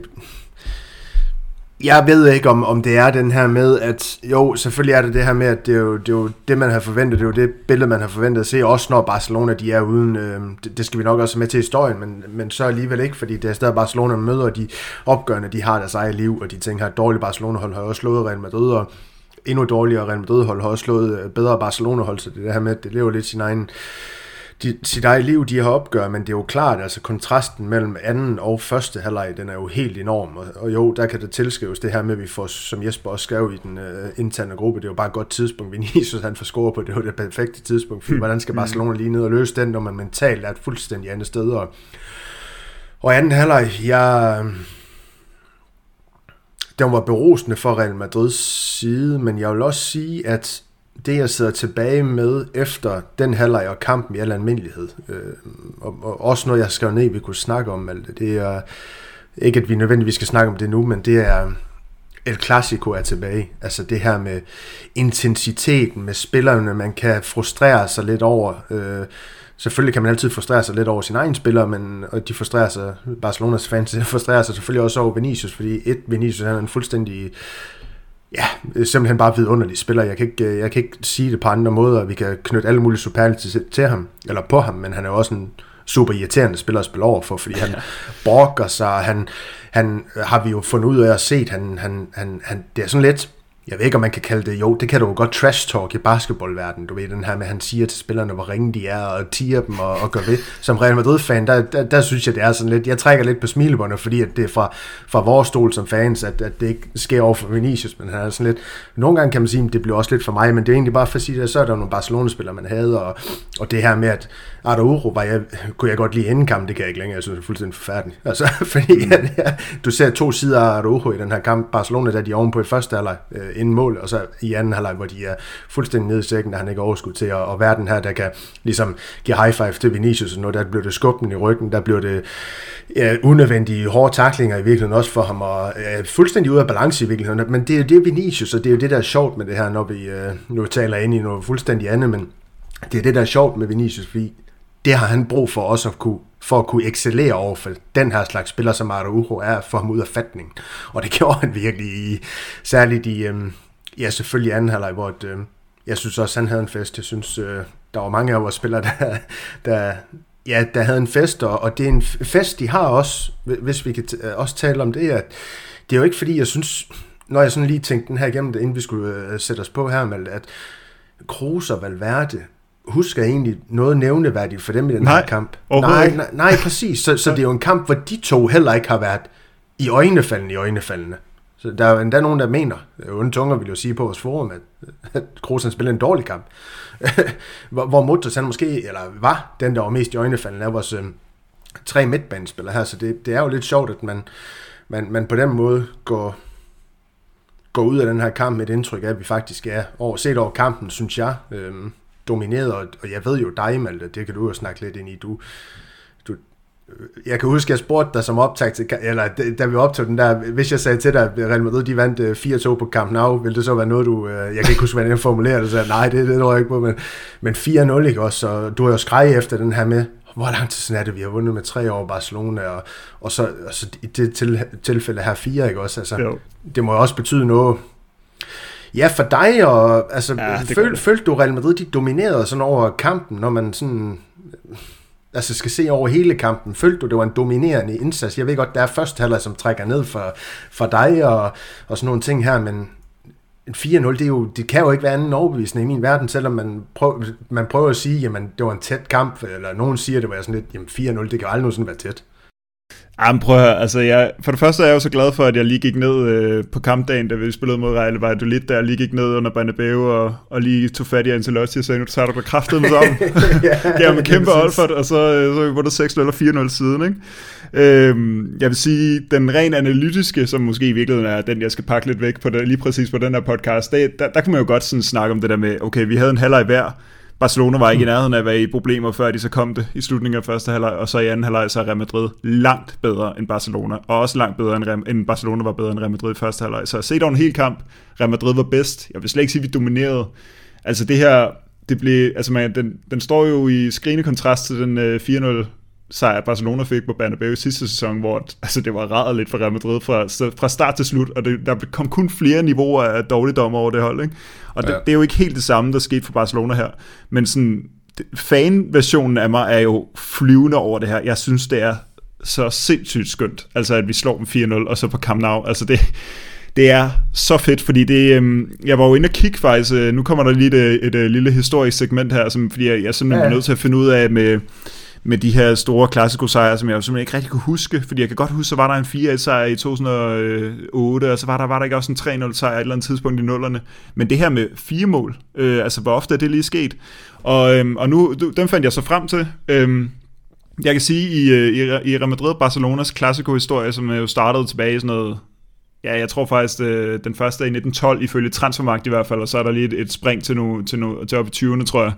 jeg ved ikke, om, om det er den her med, at jo, selvfølgelig er det det her med, at det er jo det, er jo det man har forventet, det er jo det billede, man har forventet at se, også når Barcelona de er uden, øh, det, det skal vi nok også have med til historien, men, men så alligevel ikke, fordi det er stadig Barcelona, man møder, og de opgørende, de har deres eget liv, og de tænker, at dårligt Barcelona-hold har også slået Real Madrid, og endnu dårligere Real Madrid-hold har også slået øh, bedre Barcelona-hold, så det, der her med, at det lever lidt sin egen de, sit eget liv, de har opgør, men det er jo klart, altså kontrasten mellem anden og første halvleg, den er jo helt enorm, og, og jo, der kan det tilskrives det her med, at vi får, som Jesper også skrev i den uh, interne gruppe, det er jo bare et godt tidspunkt, Vinicius han får score på, det var det perfekte tidspunkt, for hvordan skal Barcelona lige ned og løse den, når man mentalt er et fuldstændig andet sted, og, og anden halvleg, jeg, den var berusende for Real Madrids side, men jeg vil også sige, at det jeg sidder tilbage med efter den halvleg og kampen i al almindelighed, øh, og, og også noget jeg skrev ned, vi kunne snakke om alt det, det er ikke at vi nødvendigvis skal snakke om det nu, men det er El Clasico er tilbage. Altså det her med intensiteten med spillerne, man kan frustrere sig lidt over. Øh, selvfølgelig kan man altid frustrere sig lidt over sin egen spiller, men og de frustrerer sig, Barcelonas fans frustrerer sig selvfølgelig også over Vinicius, fordi et, Vinicius han er en fuldstændig ja, simpelthen bare vidunderlig spiller. Jeg kan, ikke, jeg kan ikke sige det på andre måder. Vi kan knytte alle mulige superlativer til, til ham, eller på ham, men han er jo også en super irriterende spiller at spille over for, fordi han brokker sig, han, han har vi jo fundet ud af at se, han, han, han, han, det er sådan lidt, jeg ved ikke, om man kan kalde det, jo, det kan du jo godt trash talk i basketballverdenen, du ved, den her med, at han siger til spillerne, hvor ringe de er, og tiger dem og, og gør ved. Som Real Madrid-fan, der, der, der, synes jeg, det er sådan lidt, jeg trækker lidt på smilebåndet, fordi at det er fra, fra vores stol som fans, at, at det ikke sker over for Vinicius, men han er sådan lidt, nogle gange kan man sige, at det bliver også lidt for mig, men det er egentlig bare for at sige, at så er der nogle Barcelona-spillere, man havde, og, og det her med, at Araujo var jeg, kunne jeg godt lide inden kamp, det kan jeg ikke længere, jeg synes det er fuldstændig forfærdeligt. Altså, fordi mm. ja, du ser to sider af Araujo i den her kamp, Barcelona, der de er ovenpå i første halvleg øh, inden mål, og så i anden halvleg, hvor de er fuldstændig nede i sækken, der han ikke overskud til, og, og verden her, der kan ligesom give high five til Vinicius, og noget, der blev det skubben i ryggen, der blev det ja, unødvendige hårde taklinger i virkeligheden også for ham, og ja, fuldstændig ud af balance i virkeligheden, men det er jo det Vinicius, og det er jo det, der er sjovt med det her, når vi øh, nu taler ind i noget fuldstændig andet, men det er det, der er sjovt med Vinicius, fordi det har han brug for også at kunne, for at kunne excellere over for den her slags spiller, som Araujo er, for ham ud af fatning. Og det gjorde han virkelig i, særligt i, øhm, ja selvfølgelig anden halvleg, hvor et, øhm, jeg synes også, han havde en fest. Jeg synes, øh, der var mange af vores spillere, der, der, ja, der havde en fest, og, og det er en fest, de har også, hvis vi kan t- øh, også tale om det, at det er jo ikke fordi, jeg synes, når jeg sådan lige tænkte den her igennem, inden vi skulle øh, sætte os på her, med, at Kroos og Valverde, husker egentlig noget nævneværdigt for dem i den nej, her kamp. Nej, nej, nej, præcis. Så, så det er jo en kamp, hvor de to heller ikke har været i øjnefaldende i øjnefaldende. Så der er endda nogen, der mener, onde tunger vil jo sige på vores forum, at, at Kroos spiller en dårlig kamp. hvor, hvor Mutter han måske, eller var den, der var mest i øjnefaldende af vores øh, tre midtbanespillere her. Så det, det er jo lidt sjovt, at man, man, man på den måde går, går ud af den her kamp med et indtryk af, at vi faktisk er over, set over kampen, synes jeg. Øh, domineret, og jeg ved jo dig, Malte, det kan du jo snakke lidt ind i, du, du jeg kan huske, jeg spurgte dig som optag til, eller da vi optog den der, hvis jeg sagde til dig, at Real Madrid, de vandt 4-2 øh, på Camp Nou, ville det så være noget, du, øh, jeg kan ikke huske, hvordan jeg formulerede det, så nej, det, det tror jeg ikke på, men, men 4-0, ikke også, og du har jo skrevet efter den her med, hvor lang tid siden er det, vi har vundet med tre år Barcelona, og, og så altså, i det til, tilfælde her fire, ikke også, altså, jo. det må jo også betyde noget, Ja, for dig, og altså, ja, føl, følte du Real Madrid, de dominerede sådan over kampen, når man sådan altså skal se over hele kampen. Følte du, det var en dominerende indsats? Jeg ved godt, der er første halvleg, som trækker ned for, for dig og, og sådan nogle ting her, men en 4-0, det, er jo, det kan jo ikke være anden overbevisning i min verden, selvom man prøver, man prøver at sige, jamen det var en tæt kamp, eller nogen siger, det var sådan lidt, jamen 4-0, det kan jo aldrig nogensinde være tæt. Jamen prøv at høre, altså jeg, for det første er jeg jo så glad for, at jeg lige gik ned øh, på kampdagen, da vi spillede mod Real Valladolid, der jeg lige gik ned under Banabeu og, og lige tog fat i Ancelotti og sagde, nu tager du på kraftet med sammen. ja, ja, med kæmpe Olfert, og så, øh, så vi vundet 6-0 og 4-0 siden, ikke? Øhm, jeg vil sige, den ren analytiske, som måske i virkeligheden er den, jeg skal pakke lidt væk på det, lige præcis på den her podcast, det, der, der kan man jo godt sådan snakke om det der med, okay, vi havde en halvleg hver, Barcelona var ikke i nærheden af at være i problemer, før de så kom det i slutningen af første halvleg, og så i anden halvleg så er Real Madrid langt bedre end Barcelona, og også langt bedre end, Real, end Barcelona var bedre end Real Madrid i første halvleg. Så set over en hel kamp, Real Madrid var bedst. Jeg vil slet ikke sige, at vi dominerede. Altså det her, det blev, altså man, den, den står jo i skrigende kontrast til den øh, 4-0 sejr Barcelona fik på Bernabeu sidste sæson, hvor altså, det var rædet lidt for Real Madrid fra, fra start til slut, og det, der kom kun flere niveauer af dårligdom over det hold. Ikke? Og ja. det, det er jo ikke helt det samme, der skete for Barcelona her, men sådan, fan-versionen af mig er jo flyvende over det her. Jeg synes, det er så sindssygt skønt, altså at vi slår dem 4-0, og så på Camp Nou. Altså det, det er så fedt, fordi det, øh, jeg var jo inde og kigge faktisk, øh, nu kommer der lige et, et, et, et lille historisk segment her, som, fordi jeg, jeg simpelthen ja. er nødt til at finde ud af med, med de her store klassiko-sejre, som jeg jo simpelthen ikke rigtig kunne huske, fordi jeg kan godt huske, så var der en 4-1-sejr i 2008, og så var der, var der ikke også en 3-0-sejr et eller andet tidspunkt i nullerne. Men det her med fire mål, øh, altså hvor ofte er det lige sket? Og, øhm, og nu, dem fandt jeg så frem til. Øhm, jeg kan sige, i, øh, i, i Real Madrid-Barcelonas klassiko-historie, som øh, jo startede tilbage i sådan noget Ja, jeg tror faktisk, øh, den første er i 1912, ifølge Transfermarkt i hvert fald, og så er der lige et, et spring til, nu, til, nu, til op i 20'erne, tror jeg.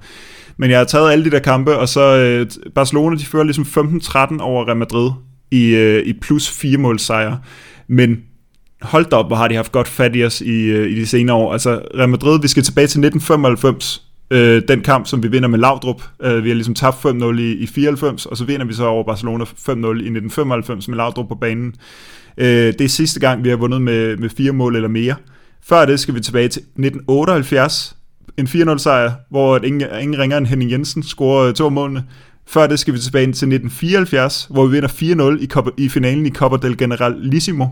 Men jeg har taget alle de der kampe, og så øh, Barcelona, de fører ligesom 15-13 over Real Madrid i, øh, i plus 4 mål sejre. Men hold da op, hvor har de haft godt fat i os i, øh, i de senere år. Altså Real Madrid, vi skal tilbage til 1995, øh, den kamp, som vi vinder med Laudrup. Øh, vi har ligesom tabt 5-0 i, i 94, og så vinder vi så over Barcelona 5-0 i 1995 med Laudrup på banen. Øh, det er sidste gang, vi har vundet med, med fire mål eller mere. Før det skal vi tilbage til 1978, en 4-0 sejr, hvor ingen, ingen ringer end Henning Jensen scorer øh, to målene. Før det skal vi tilbage til 1974, hvor vi vinder 4-0 i, Copa, i finalen i Copa del Generalissimo.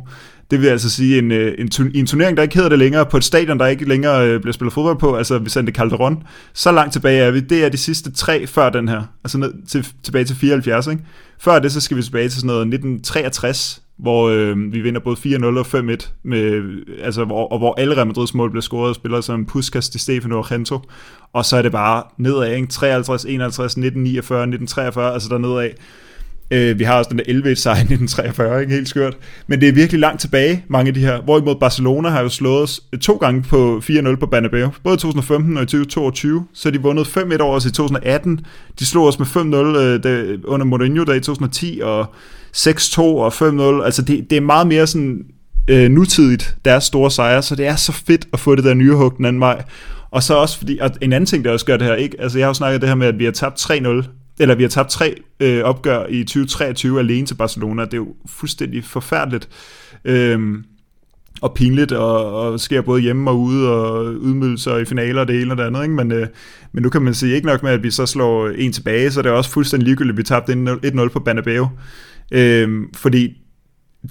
Det vil altså sige en, øh, en, en turnering, der ikke hedder det længere, på et stadion, der ikke længere øh, bliver spillet fodbold på, altså Vicente Calderon. Så langt tilbage er vi. Det er de sidste tre før den her, altså ned, til, tilbage til 74. Ikke? Før det, så skal vi tilbage til sådan noget 1963, hvor øh, vi vinder både 4-0 og 5-1, med, altså, hvor, og hvor alle Real Madrids mål bliver scoret af spillere som Puskas, Di Stefano og Gento. Og så er det bare nedad, ikke? 53, 51, 19, 49, 19, 43, altså der nedad. Øh, vi har også den der 11 sejr i 1943, ikke helt skørt. Men det er virkelig langt tilbage, mange af de her. Hvorimod Barcelona har jo slået os øh, to gange på 4-0 på Banabeo. Både i 2015 og i 2022. Så de vundet 5-1 over os i 2018. De slog os med 5-0 øh, under Mourinho der i 2010, og 6-2 og 5-0. Altså det, det er meget mere sådan øh, nutidigt, deres store sejre, så det er så fedt at få det der nye hug den anden vej. Og så også fordi, og en anden ting, der også gør det her, ikke? Altså jeg har jo snakket det her med, at vi har tabt 3-0 eller vi har tabt tre øh, opgør i 2023 alene til Barcelona. Det er jo fuldstændig forfærdeligt. Øhm, og pinligt, og, og sker både hjemme og ude, og udmødelser i finaler og det ene og det andet. Ikke? Men, øh, men nu kan man sige, ikke nok med, at vi så slår en tilbage, så det er også fuldstændig ligegyldigt, at vi tabte 1-0 på Banabeo. Øhm, fordi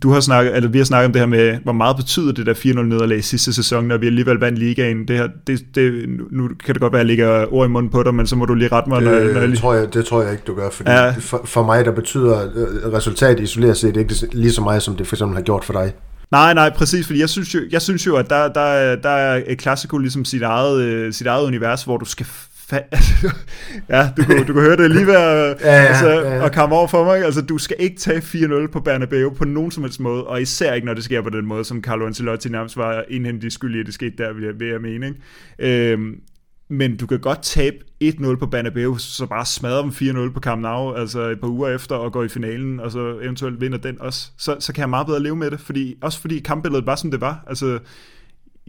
du har snakket, eller vi har snakket om det her med, hvor meget betyder det der 4-0 nederlag sidste sæson, når vi alligevel vandt ligaen. Det her, det, det, nu kan det godt være, at jeg lægger ord i munden på dig, men så må du lige rette mig. Det, når, når jeg lige... tror jeg, det tror jeg ikke, du gør, fordi ja. for, for, mig, der betyder øh, resultatet isoleret set ikke lige så meget, som det for eksempel har gjort for dig. Nej, nej, præcis, fordi jeg synes jo, jeg synes jo at der, der, der er Classico ligesom sit eget, øh, sit eget univers, hvor du skal ja, du kunne, du kunne høre det lige ved at, ja, ja, altså, ja, ja. at komme over for mig. Altså, du skal ikke tage 4-0 på Bernabeu på nogen som helst måde, og især ikke, når det sker på den måde, som Carlo Ancelotti nærmest var indhentet skyld i, at det skete der, vil jeg, vil jeg mene. Ikke? Øhm, men du kan godt tabe 1-0 på Bernabeu, så bare smadre dem 4-0 på Camp Nou, altså et par uger efter, og gå i finalen, og så eventuelt vinder den også. Så, så kan jeg meget bedre leve med det, fordi, også fordi kampbilledet var, som det var. Altså,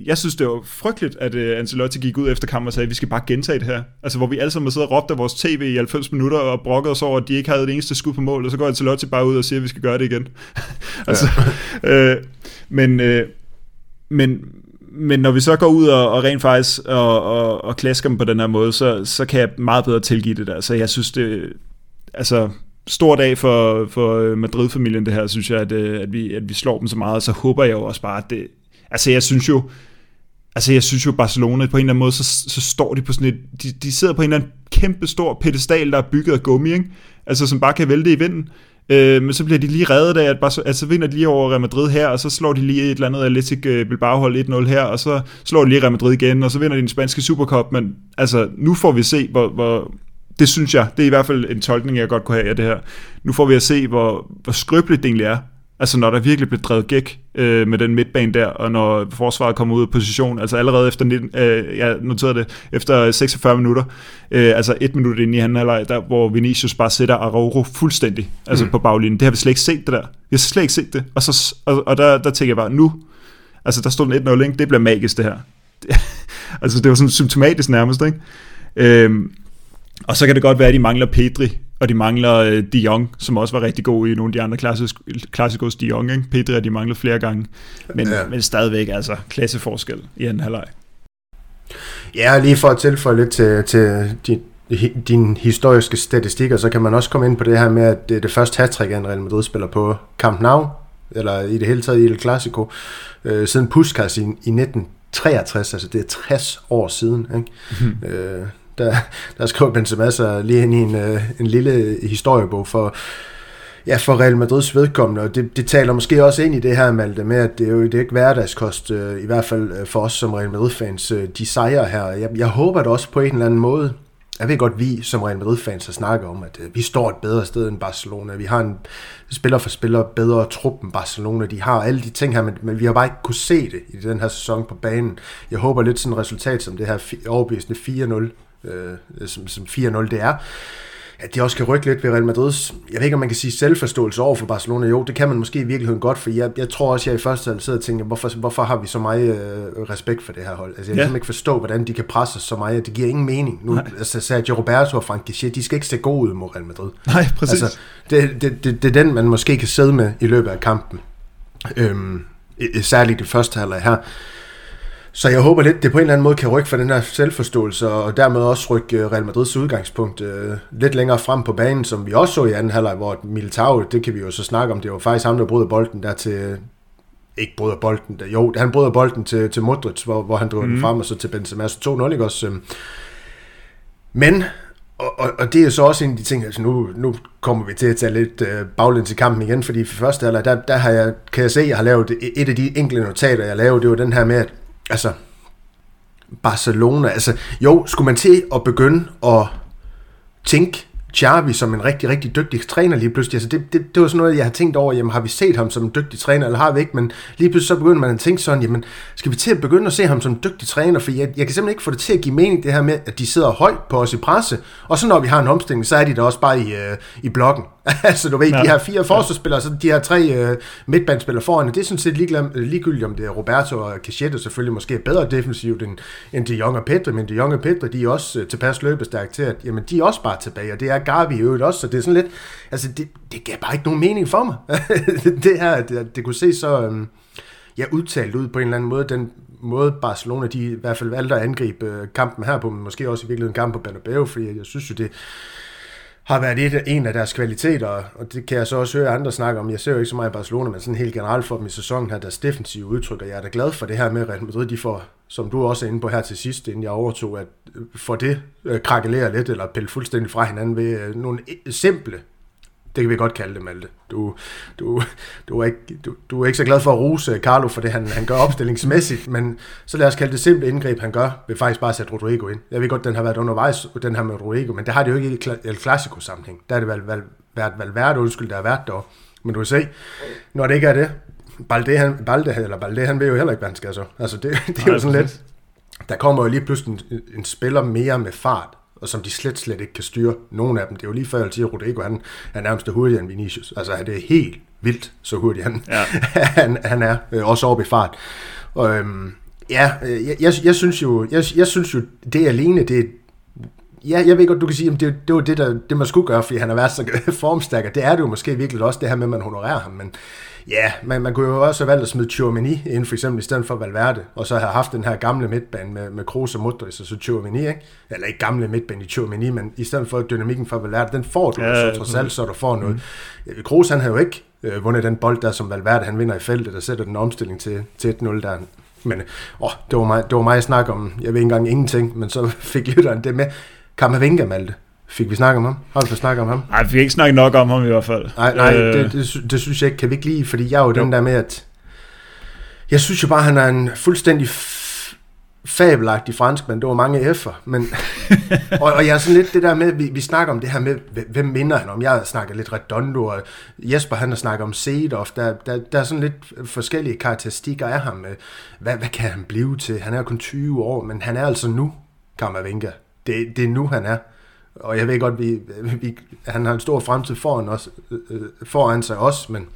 jeg synes, det var frygteligt, at uh, Ancelotti gik ud efter kampen og sagde, at vi skal bare gentage det her. Altså, hvor vi alle sammen sidder og råbte af vores tv i 90 minutter og brokkede os over, at de ikke havde det eneste skud på mål, og så går Ancelotti bare ud og siger, at vi skal gøre det igen. altså, øh, men, øh, men, men når vi så går ud og, og rent faktisk og, og, og klasker dem på den her måde, så, så kan jeg meget bedre tilgive det der. Så jeg synes, det altså stor dag for, for Madrid-familien det her, synes jeg, at, øh, at, vi, at vi slår dem så meget, så håber jeg jo også bare, at det, Altså, jeg synes jo, altså jeg synes jo Barcelona på en eller anden måde, så, så står de på sådan et, de, de sidder på en eller anden kæmpe stor pedestal, der er bygget af gummi, ikke? Altså som bare kan vælte i vinden. Øh, men så bliver de lige reddet af, at bare, altså vinder de lige over Real Madrid her, og så slår de lige et eller andet Atletic øh, Bilbao-hold 1-0 her, og så slår de lige Real Madrid igen, og så vinder de den spanske Supercup, men altså nu får vi se, hvor, hvor det synes jeg, det er i hvert fald en tolkning, jeg godt kunne have af det her. Nu får vi at se, hvor, hvor skrøbeligt det egentlig er, Altså når der virkelig blev drevet gæk øh, med den midtbane der, og når forsvaret kommer ud af position, altså allerede efter, 19, øh, jeg noterede det, efter 46 minutter, øh, altså et minut ind i anden halvleg, der hvor Vinicius bare sætter Araujo fuldstændig altså mm. på baglinjen. Det har vi slet ikke set det der. Vi har slet ikke set det. Og, så, og, og der, der tænker jeg bare, nu, altså der stod den 1-0, ikke? det bliver magisk det her. altså det var sådan symptomatisk nærmest, ikke? Øh, og så kan det godt være, at de mangler Pedri, og de mangler øh, De Jong, som også var rigtig god i nogle af de andre klassikos De Jong. Ikke? Pedri de manglet flere gange, men, ja. men stadigvæk altså klasseforskel i anden halvleg. Ja, lige for at tilføje lidt til, til din, din historiske statistikker, så kan man også komme ind på det her med, at det er det første hat en Real Madrid spiller på Camp Nou, eller i det hele taget i El Clasico, øh, siden Puskas i, i 1963, altså det er 60 år siden. Ikke? Mm. Øh, der, der skrev Benzema sig lige ind i en, øh, en lille historiebog for, ja, for Real Madrids vedkommende, og det, det taler måske også ind i det her, Malte, med, at det er jo det er ikke hverdagskost, øh, i hvert fald øh, for os som Real Madrid-fans, øh, de sejrer her. Jeg, jeg håber det også på en eller anden måde, jeg ved godt, vi som Real Madrid-fans har snakket om, at øh, vi står et bedre sted end Barcelona. Vi har en spiller for spiller bedre trup end Barcelona. De har alle de ting her, men, men vi har bare ikke kunne se det i den her sæson på banen. Jeg håber lidt sådan et resultat som det her overbevisende 4-0, øh, som, som 4-0 det er at de også kan rykke lidt ved Real Madrids, jeg ved ikke om man kan sige selvforståelse over for Barcelona, jo, det kan man måske i virkeligheden godt, for jeg, jeg tror også, jeg i første halvdel sidder og tænker, hvorfor, hvorfor har vi så meget øh, respekt for det her hold? Altså jeg kan ja. ikke forstå, hvordan de kan presse så meget, det giver ingen mening. Nu, Nej. altså Sergio Roberto og Frank Gichet, de skal ikke se gode ud mod Real Madrid. Nej, præcis. Altså, det, det, det, det er den, man måske kan sidde med i løbet af kampen. Øhm, særligt det første halvleg her. Så jeg håber lidt, det på en eller anden måde kan rykke for den her selvforståelse, og dermed også rykke øh, Real Madrids udgangspunkt øh, lidt længere frem på banen, som vi også så i anden halvleg, hvor Militao, det kan vi jo så snakke om, det var faktisk ham, der brød bolden der til, ikke bryder bolden, der, jo, han bryder bolden til, til Modric, hvor, hvor han driver mm. den mhm. frem, og så til Benzema, så 2-0, ikke også? Øhm. Men, og, og, og det er så også en af de ting, altså nu, nu kommer vi til at tage lidt øh, baglæns i kampen igen, fordi for første halvleg, der, der har jeg, kan jeg se, jeg har lavet et af de enkelte notater, jeg lavede, det var den her med, at altså, Barcelona, altså, jo, skulle man til at begynde at tænke Xavi som en rigtig, rigtig dygtig træner lige pludselig. Altså det, det, det var sådan noget, jeg har tænkt over, jamen har vi set ham som en dygtig træner, eller har vi ikke? Men lige pludselig så begynder man at tænke sådan, jamen skal vi til at begynde at se ham som en dygtig træner? For jeg, jeg kan simpelthen ikke få det til at give mening, det her med, at de sidder højt på os i presse, og så når vi har en omstilling, så er de der også bare i, øh, i blokken. altså du ved, ja. de her fire forsvarsspillere, så de her tre øh, midtbandspillere foran, det er sådan set ligegyldigt, om det er Roberto og Cachette selvfølgelig måske er bedre defensivt end, end de Jong og Pedro, men de Jong og Pedro, de er også øh, tilpas løbestærke til, at jamen, de er også bare tilbage, og det er Gavi i øvrigt også, så det er sådan lidt, altså det, det gav bare ikke nogen mening for mig. det her, det, det kunne se så, øhm, ja, udtalt ud på en eller anden måde, den måde Barcelona, de i hvert fald valgte at angribe øh, kampen her på, men måske også i virkeligheden kampen på Bernabeu, fordi jeg synes jo, det, har været et, en af deres kvaliteter, og det kan jeg så også høre andre snakke om. Jeg ser jo ikke så meget i Barcelona, men sådan helt generelt for dem i sæsonen her, deres defensive udtryk, og jeg er da glad for det her med Real Madrid, de får, som du også er inde på her til sidst, inden jeg overtog, at øh, for det øh, krakelere lidt, eller pille fuldstændig fra hinanden ved øh, nogle e- simple det kan vi godt kalde det, Malte. Du, du, du, er ikke, du, du er ikke så glad for at rose Carlo for det, han, han gør opstillingsmæssigt, men så lad os kalde det simple indgreb, han gør, ved faktisk bare at sætte Rodrigo ind. Jeg ved godt, den har været undervejs, den her med Rodrigo, men det har det jo ikke i El Clasico-sammenhæng. Der er det vel, vel, været Valverde, undskyld, der har været der. Men du kan se, når det ikke er det, Balde, han, Balde, eller Balde, han ved jo heller ikke, hvad han skal så. Altså, det, det er jo sådan lidt... Der kommer jo lige pludselig en, en spiller mere med fart, og som de slet, slet ikke kan styre. Nogle af dem, det er jo lige før, jeg siger, at Rodrigo han er nærmest hurtigere end Vinicius. Altså, det er helt vildt, så hurtig han, ja. han, han er, øh, også oppe i fart. Og, øhm, ja, øh, jeg, jeg, jeg, synes jo, jeg, jeg synes jo, det alene, det, Ja, jeg ved godt, du kan sige, at det, det var det, der, det man skulle gøre, fordi han har været så formstærk, det er det jo måske virkelig også, det her med, at man honorerer ham, men Ja, men man kunne jo også have valgt at smide Tchouameni ind for eksempel i stedet for Valverde, og så have haft den her gamle midtbane med, med Kroos og Modric og så Tchouameni, ikke? Eller ikke gamle midtbane i Tchouameni, men i stedet for dynamikken fra Valverde, den får du ja, så trods alt, så du får noget. Mm. Kroos han har jo ikke øh, vundet den bold der, som Valverde han vinder i feltet, og sætter den omstilling til, til 1-0 der. Men åh, det, var mig, det var mig at snakke om, jeg ved ikke engang ingenting, men så fik lytteren det med. Kammervenga, Malte. Fik vi snakket om ham? Har vi fået snakket om ham? Nej, vi fik ikke snakket nok om ham i hvert fald. Nej, nej øh... det, det, det, synes jeg ikke. Kan vi ikke lide? Fordi jeg er jo, jo. den der med, at... Jeg synes jo bare, han er en fuldstændig fabelagtig franskmand. Det var mange F'er. Men, og, og jeg er sådan lidt det der med, vi, vi snakker om det her med, hvem minder han om? Jeg snakker lidt Redondo, og Jesper han har snakket om Seedorf. Der, der, der er sådan lidt forskellige karakteristikker af ham. Hvad, hvad kan han blive til? Han er kun 20 år, men han er altså nu, Kammervenka. Det, det er nu, han er. Og jeg ved godt, vi, vi, han har en stor fremtid foran, os, øh, foran sig også, men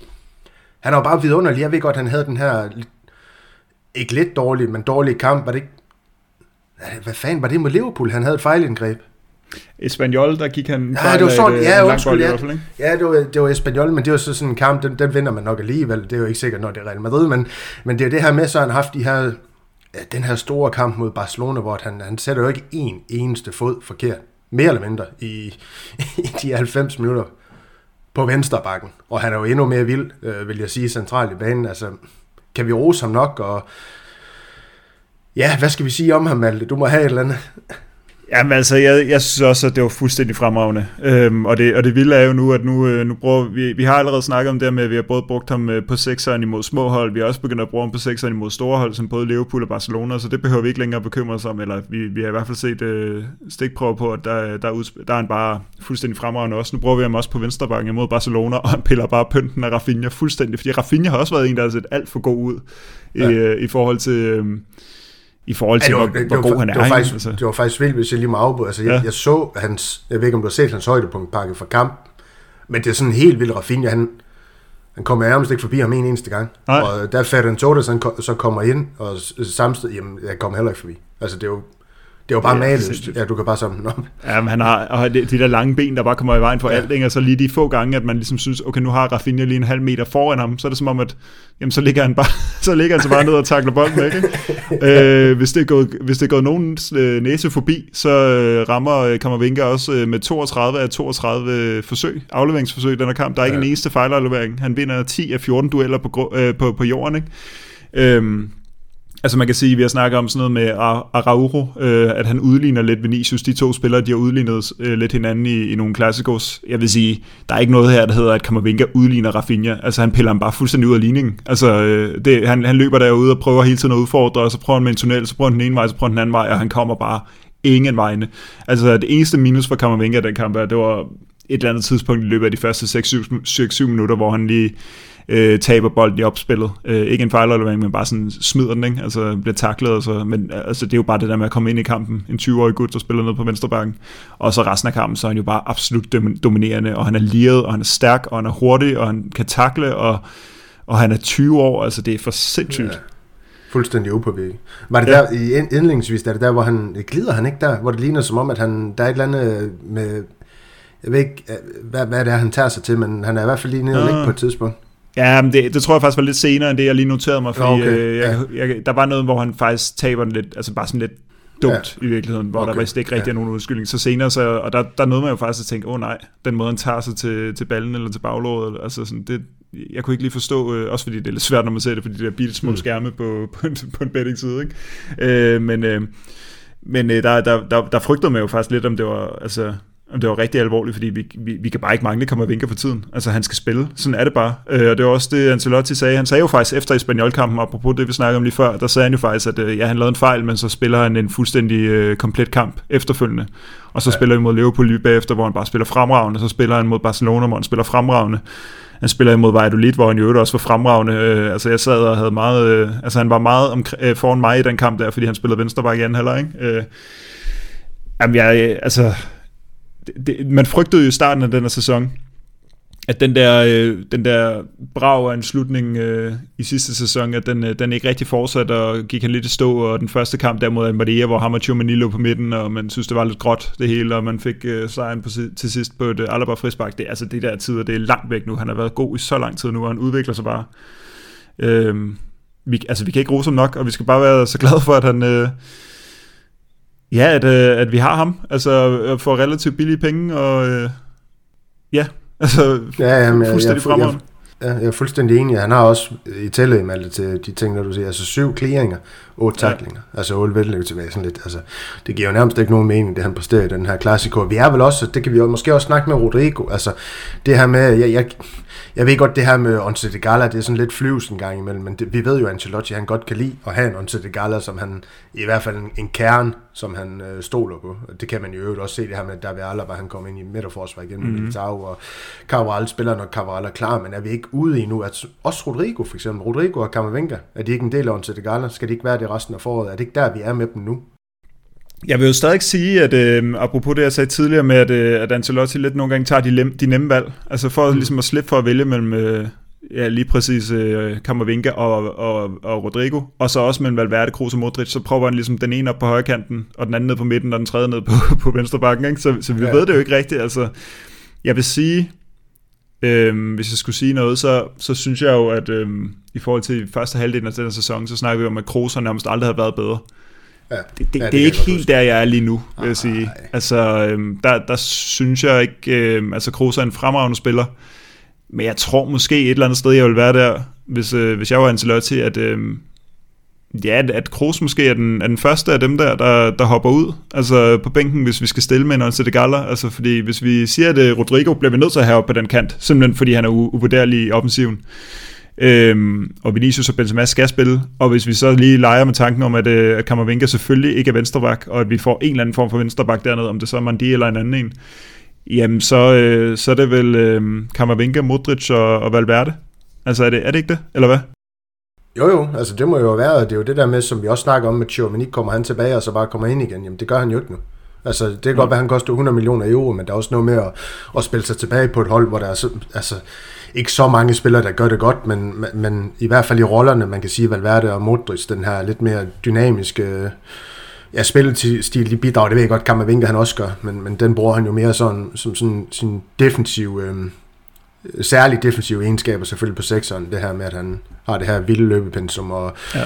han er jo bare vidunderlig. Jeg ved godt, han havde den her, ikke lidt dårlig, men dårlig kamp. Var det ikke, hvad fanden var det med Liverpool? Han havde et fejlindgreb. Espanyol, der gik han ja, det var sådan, øh, ja, undskyld, ja, ja, det var, det var Espanyol, men det var så sådan en kamp, den, den vinder man nok alligevel, det er jo ikke sikkert, når det er Real Madrid, men, men det er det her med, så han har haft de her, Øh, den her store kamp mod Barcelona, hvor han, han sætter jo ikke en eneste fod forkert mere eller mindre, i, i de 90 minutter. på venstre bakken. Og han er jo endnu mere vild, øh, vil jeg sige, centralt i banen. Altså, kan vi rose ham nok, og ja, hvad skal vi sige om ham, Malte? Du må have et eller andet. Jamen altså, jeg, jeg synes også, at det var fuldstændig fremragende. Øhm, og, det, og det vilde er jo nu, at nu, øh, nu bruger vi, vi har allerede snakket om det med, at vi har både brugt ham øh, på sekseren imod små hold, vi har også begyndt at bruge ham på sekseren imod store hold, som både Liverpool og Barcelona, så det behøver vi ikke længere at bekymre os om, eller vi, vi har i hvert fald set øh, stikprøver på, at der, der, er der er han bare fuldstændig fremragende også. Nu bruger vi ham også på venstrebakken imod Barcelona, og han piller bare pynten af Rafinha fuldstændig, fordi Rafinha har også været en, der har set alt for god ud ja. i, øh, i forhold til... Øh, i forhold til, ja, var, hvor, det, hvor god han er. Det var, faktisk, altså. det var faktisk vildt, hvis jeg lige må afbryde. Altså, jeg, ja. jeg så hans, jeg ved ikke, om du har set hans højdepunktpakke fra kamp, men det er sådan helt vildt Rafinha, han, han kommer nærmest ikke forbi ham en eneste gang. Nej. Og der Ferran Torres, han så kommer ind, og samtidig, jamen, jeg kommer heller ikke forbi. Altså, det er jo, det var bare ja, maløst. Ja, du kan bare sådan op. Ja, men han har og de, de der lange ben, der bare kommer i vejen for ja. alt, ikke? og så lige de få gange, at man ligesom synes, okay, nu har Rafinha lige en halv meter foran ham, så er det som om, at jamen, så ligger han bare, så ligger han så bare ned og takler bolden. Ikke? øh, hvis, det er gået, hvis det er gået nogen øh, næse forbi, så øh, rammer øh, Kammervinka også øh, med 32 af 32 øh, forsøg, afleveringsforsøg i den her kamp. Der er ikke ja. en eneste fejlaflevering. Han vinder 10 af 14 dueller på, øh, på, på jorden. Ikke? Øh, Altså man kan sige, at vi har snakket om sådan noget med Araujo, øh, at han udligner lidt Vinicius. De to spillere, de har udlignet øh, lidt hinanden i, i nogle klassikos. Jeg vil sige, der er ikke noget her, der hedder, at Kammervinga udligner Rafinha. Altså han piller ham bare fuldstændig ud af ligningen. Altså øh, det, han, han løber derude og prøver hele tiden at udfordre, og så prøver han med en tunnel, så prøver han den ene vej, så prøver han den anden vej, og han kommer bare ingen vegne. Altså det eneste minus for Kammervinga den kamp, er, det var et eller andet tidspunkt i løbet af de første 6-7 minutter, hvor han lige øh, taber bolden i opspillet. Øh, ikke en fejlaflevering, men bare sådan smider den, ikke? Altså bliver taklet. Altså, men altså, det er jo bare det der med at komme ind i kampen. En 20-årig gut, der spiller ned på venstrebakken. Og så resten af kampen, så er han jo bare absolut dominerende, og han er liret, og han er stærk, og han er hurtig, og han kan takle, og, og han er 20 år. Altså, det er for sindssygt. Ja fuldstændig upåvirket. Var det ja. der, i indlægningsvis, er det der, hvor han, glider han ikke der, hvor det ligner som om, at han, der er et eller andet med, jeg ved ikke, hvad, hvad det er, han tager sig til, men han er i hvert fald lige nede ja. på et tidspunkt. Ja, men det, det tror jeg faktisk var lidt senere, end det, jeg lige noterede mig, fordi okay, øh, jeg, ja. jeg, der var noget, hvor han faktisk taber den lidt, altså bare sådan lidt dumt ja. i virkeligheden, hvor okay. der vist ikke rigtig ja. er nogen undskyldning. Så senere, så, og der, der nåede man jo faktisk at tænke, åh oh, nej, den måde han tager sig til, til ballen eller til baglåret, altså sådan, det, jeg kunne ikke lige forstå, øh, også fordi det er lidt svært, når man ser det, fordi det er bitte små mm. skærme på, på, en, på en betting side, ikke? Øh, men øh, men øh, der, der, der, der frygtede man jo faktisk lidt, om det var, altså, det var rigtig alvorligt, fordi vi, vi, vi kan bare ikke mangle kommer vinker for tiden. Altså, han skal spille. Sådan er det bare. Øh, og det var også det, Ancelotti sagde. Han sagde jo faktisk efter Espanol-kampen, apropos det, vi snakkede om lige før, der sagde han jo faktisk, at øh, ja, han lavede en fejl, men så spiller han en fuldstændig øh, komplet kamp efterfølgende. Og så ja. spiller vi mod Liverpool lige bagefter, hvor han bare spiller fremragende. Så spiller han mod Barcelona, hvor han spiller fremragende. Han spiller imod Valladolid, hvor han jo også var fremragende. Øh, altså, jeg sad og havde meget... Øh, altså, han var meget om, øh, foran mig i den kamp der, fordi han spillede venstreback igen heller, ikke? Øh, jamen, jeg, altså, det, det, man frygtede jo i starten af den her sæson, at den der, øh, den der brag af en slutning øh, i sidste sæson, at den, øh, den ikke rigtig fortsatte, og gik han lidt i stå, og den første kamp der mod Almeria, hvor ham og Tjomani på midten, og man synes, det var lidt gråt det hele, og man fik øh, sejren på, til sidst på et øh, Alaba frispark. Det, altså det der tid, det er langt væk nu. Han har været god i så lang tid nu, og han udvikler sig bare. Øh, vi, altså vi kan ikke rose ham nok, og vi skal bare være så glade for, at han... Øh, Ja, at, øh, at vi har ham, altså for relativt billige penge, og øh, ja, altså ja, jamen, fuldstændig jeg, jeg, jeg, er fuldstændig enig. Han har også i tillæg med til de ting, der du siger, altså syv clearinger, otte taklinger, ja. altså otte vedlæg tilbage, sådan lidt. Altså, det giver jo nærmest ikke nogen mening, det han præsterer i den her klassiker. Vi er vel også, det kan vi jo måske også snakke med Rodrigo, altså det her med, jeg, jeg, jeg ved godt, det her med Once de Gala, det er sådan lidt flyvs en gang imellem, men det, vi ved jo, at Ancelotti han godt kan lide at have en Once de Gala, som han, i hvert fald en, en kern, som han øh, stoler på. Det kan man jo øvrigt også se det her med David Alaba, han kom ind i midterforsvar igen med mm-hmm. Militao, og Cabral spiller, når Cabral er klar, men er vi ikke ude i nu, at også Rodrigo for eksempel, Rodrigo og Camavinga, er de ikke en del af Once de Gala? Skal de ikke være det resten af foråret? Er det ikke der, vi er med dem nu? Jeg vil jo stadig sige, at øh, apropos det, jeg sagde tidligere med, at, øh, at Ancelotti lidt nogle gange tager de, lem, de nemme valg, altså for mm. ligesom at slippe for at vælge mellem øh, ja, lige præcis øh, Kammervinka og, og, og Rodrigo, og så også mellem Valverde, Kroos og Modric, så prøver han ligesom den ene op på højre kanten, og den anden ned på midten, og den tredje ned på, på venstre bakken, ikke? Så, så vi ja. ved det jo ikke rigtigt, altså jeg vil sige, øh, hvis jeg skulle sige noget, så, så synes jeg jo, at øh, i forhold til første halvdelen af den sæson, så snakker vi om, at Kroos nærmest aldrig har været bedre. Ja. Det, det, ja, det, det er ikke helt der, jeg er lige nu, vil jeg sige. Altså, øhm, der, der synes jeg ikke... Øhm, altså, Kroos er en fremragende spiller, Men jeg tror måske et eller andet sted, jeg vil være der, hvis, øh, hvis jeg var Ancelotti, at, øh, ja, at, at Kroos måske er den, er den første af dem der, der, der hopper ud, altså på bænken, hvis vi skal stille med en det Galler, altså fordi hvis vi siger, at øh, Rodrigo bliver vi nødt til at have op på den kant, simpelthen fordi han er uvurderlig i offensiven, øhm, og Vinicius og Benzema skal spille, og hvis vi så lige leger med tanken om, at, øh, at Kammervinka selvfølgelig ikke er venstreback, og at vi får en eller anden form for venstreback dernede, om det så er Mandi eller en anden en, jamen så, øh, så er det vel øh, Kammervinka, Modric og, og Valverde. Altså er det, er det ikke det, eller hvad? Jo jo, altså det må jo være, det er jo det der med, som vi også snakker om med Tchouameni, kommer han tilbage og så bare kommer ind igen, jamen det gør han jo ikke nu. Altså det kan godt være, at han koster 100 millioner euro, men der er også noget med at, at spille sig tilbage på et hold, hvor der er så, altså, ikke så mange spillere, der gør det godt, men, men i hvert fald i rollerne, man kan sige Valverde og Modric, den her lidt mere dynamiske ja, spillestil, de bidrager, det ved jeg godt, Kammervinke han også gør, men, men den bruger han jo mere sådan, som sådan sin defensiv, øh, særligt defensive egenskaber selvfølgelig på sekseren, det her med, at han har det her vilde løbepensum, og ja.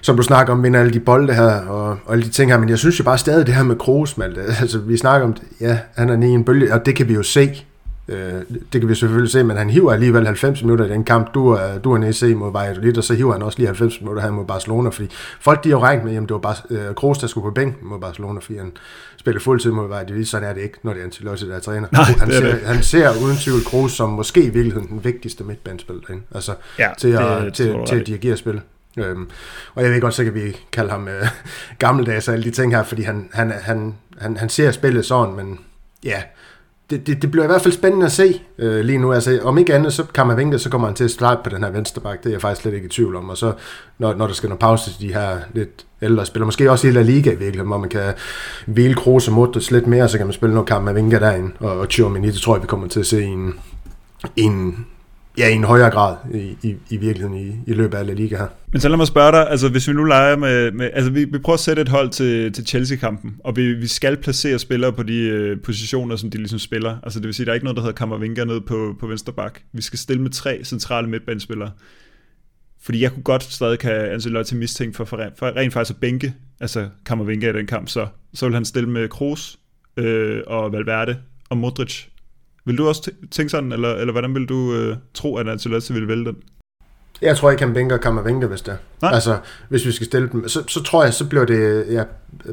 som du snakker om, vinder alle de bolde her, og, og alle de ting her, men jeg synes jo bare stadig det her med Kroos, Malte, altså vi snakker om, ja, han er i en bølge, og det kan vi jo se, Øh, det kan vi selvfølgelig se, men han hiver alligevel 90 minutter i den kamp. Du er, du er nede se mod Valladolid, og så hiver han også lige 90 minutter her mod Barcelona, fordi folk de har jo regnet med, at det var bare øh, Kroos, der skulle på bænken mod Barcelona, fordi han spiller fuldtid mod Valladolid. Sådan er det ikke, når det er Ancelotti, der er træner. Nej, han, det er ser, det. han ser uden tvivl Kroos som måske i virkeligheden den vigtigste midtbanespiller derinde, altså ja, til, at, det, til, til, til at dirigere spil. Øhm, og jeg ved godt, så kan vi kalde ham øh, gammeldags og alle de ting her, fordi han, han, han, han, han ser spillet sådan, men ja, det, det, det bliver i hvert fald spændende at se øh, lige nu. Altså, om ikke andet, så kan man vinke, så kommer han til at starte på den her venstreback. Det er jeg faktisk slet ikke i tvivl om. Og så, når, når der skal noget pause til de her lidt ældre spillere, måske også i La Liga virkelig, hvor man kan hvile Kroos og Modric lidt mere, så kan man spille noget kamp med vinke derinde. Og, og Tchouameni, det tror jeg, vi kommer til at se en, en ja, i en højere grad i, i, i virkeligheden i, i løbet af La Liga her. Men så lad mig spørge dig, altså hvis vi nu leger med, med altså vi, vi prøver at sætte et hold til, til Chelsea-kampen, og vi, vi skal placere spillere på de øh, positioner, som de ligesom spiller. Altså det vil sige, der er ikke noget, der hedder Kammervinger ned på, på venstre bak. Vi skal stille med tre centrale midtbanespillere. Fordi jeg kunne godt stadig have Ancelotti mistænkt for, for, for rent faktisk at bænke, altså Kammervinger i den kamp, så, så vil han stille med Kroos øh, og Valverde og Modric vil du også tænke sådan, eller, eller hvordan vil du øh, tro, at Ancelotti vil vælge den? Jeg tror ikke, han bænker Kammervinke, hvis det er. Altså, hvis vi skal stille dem, så, så tror jeg, så bliver det ja,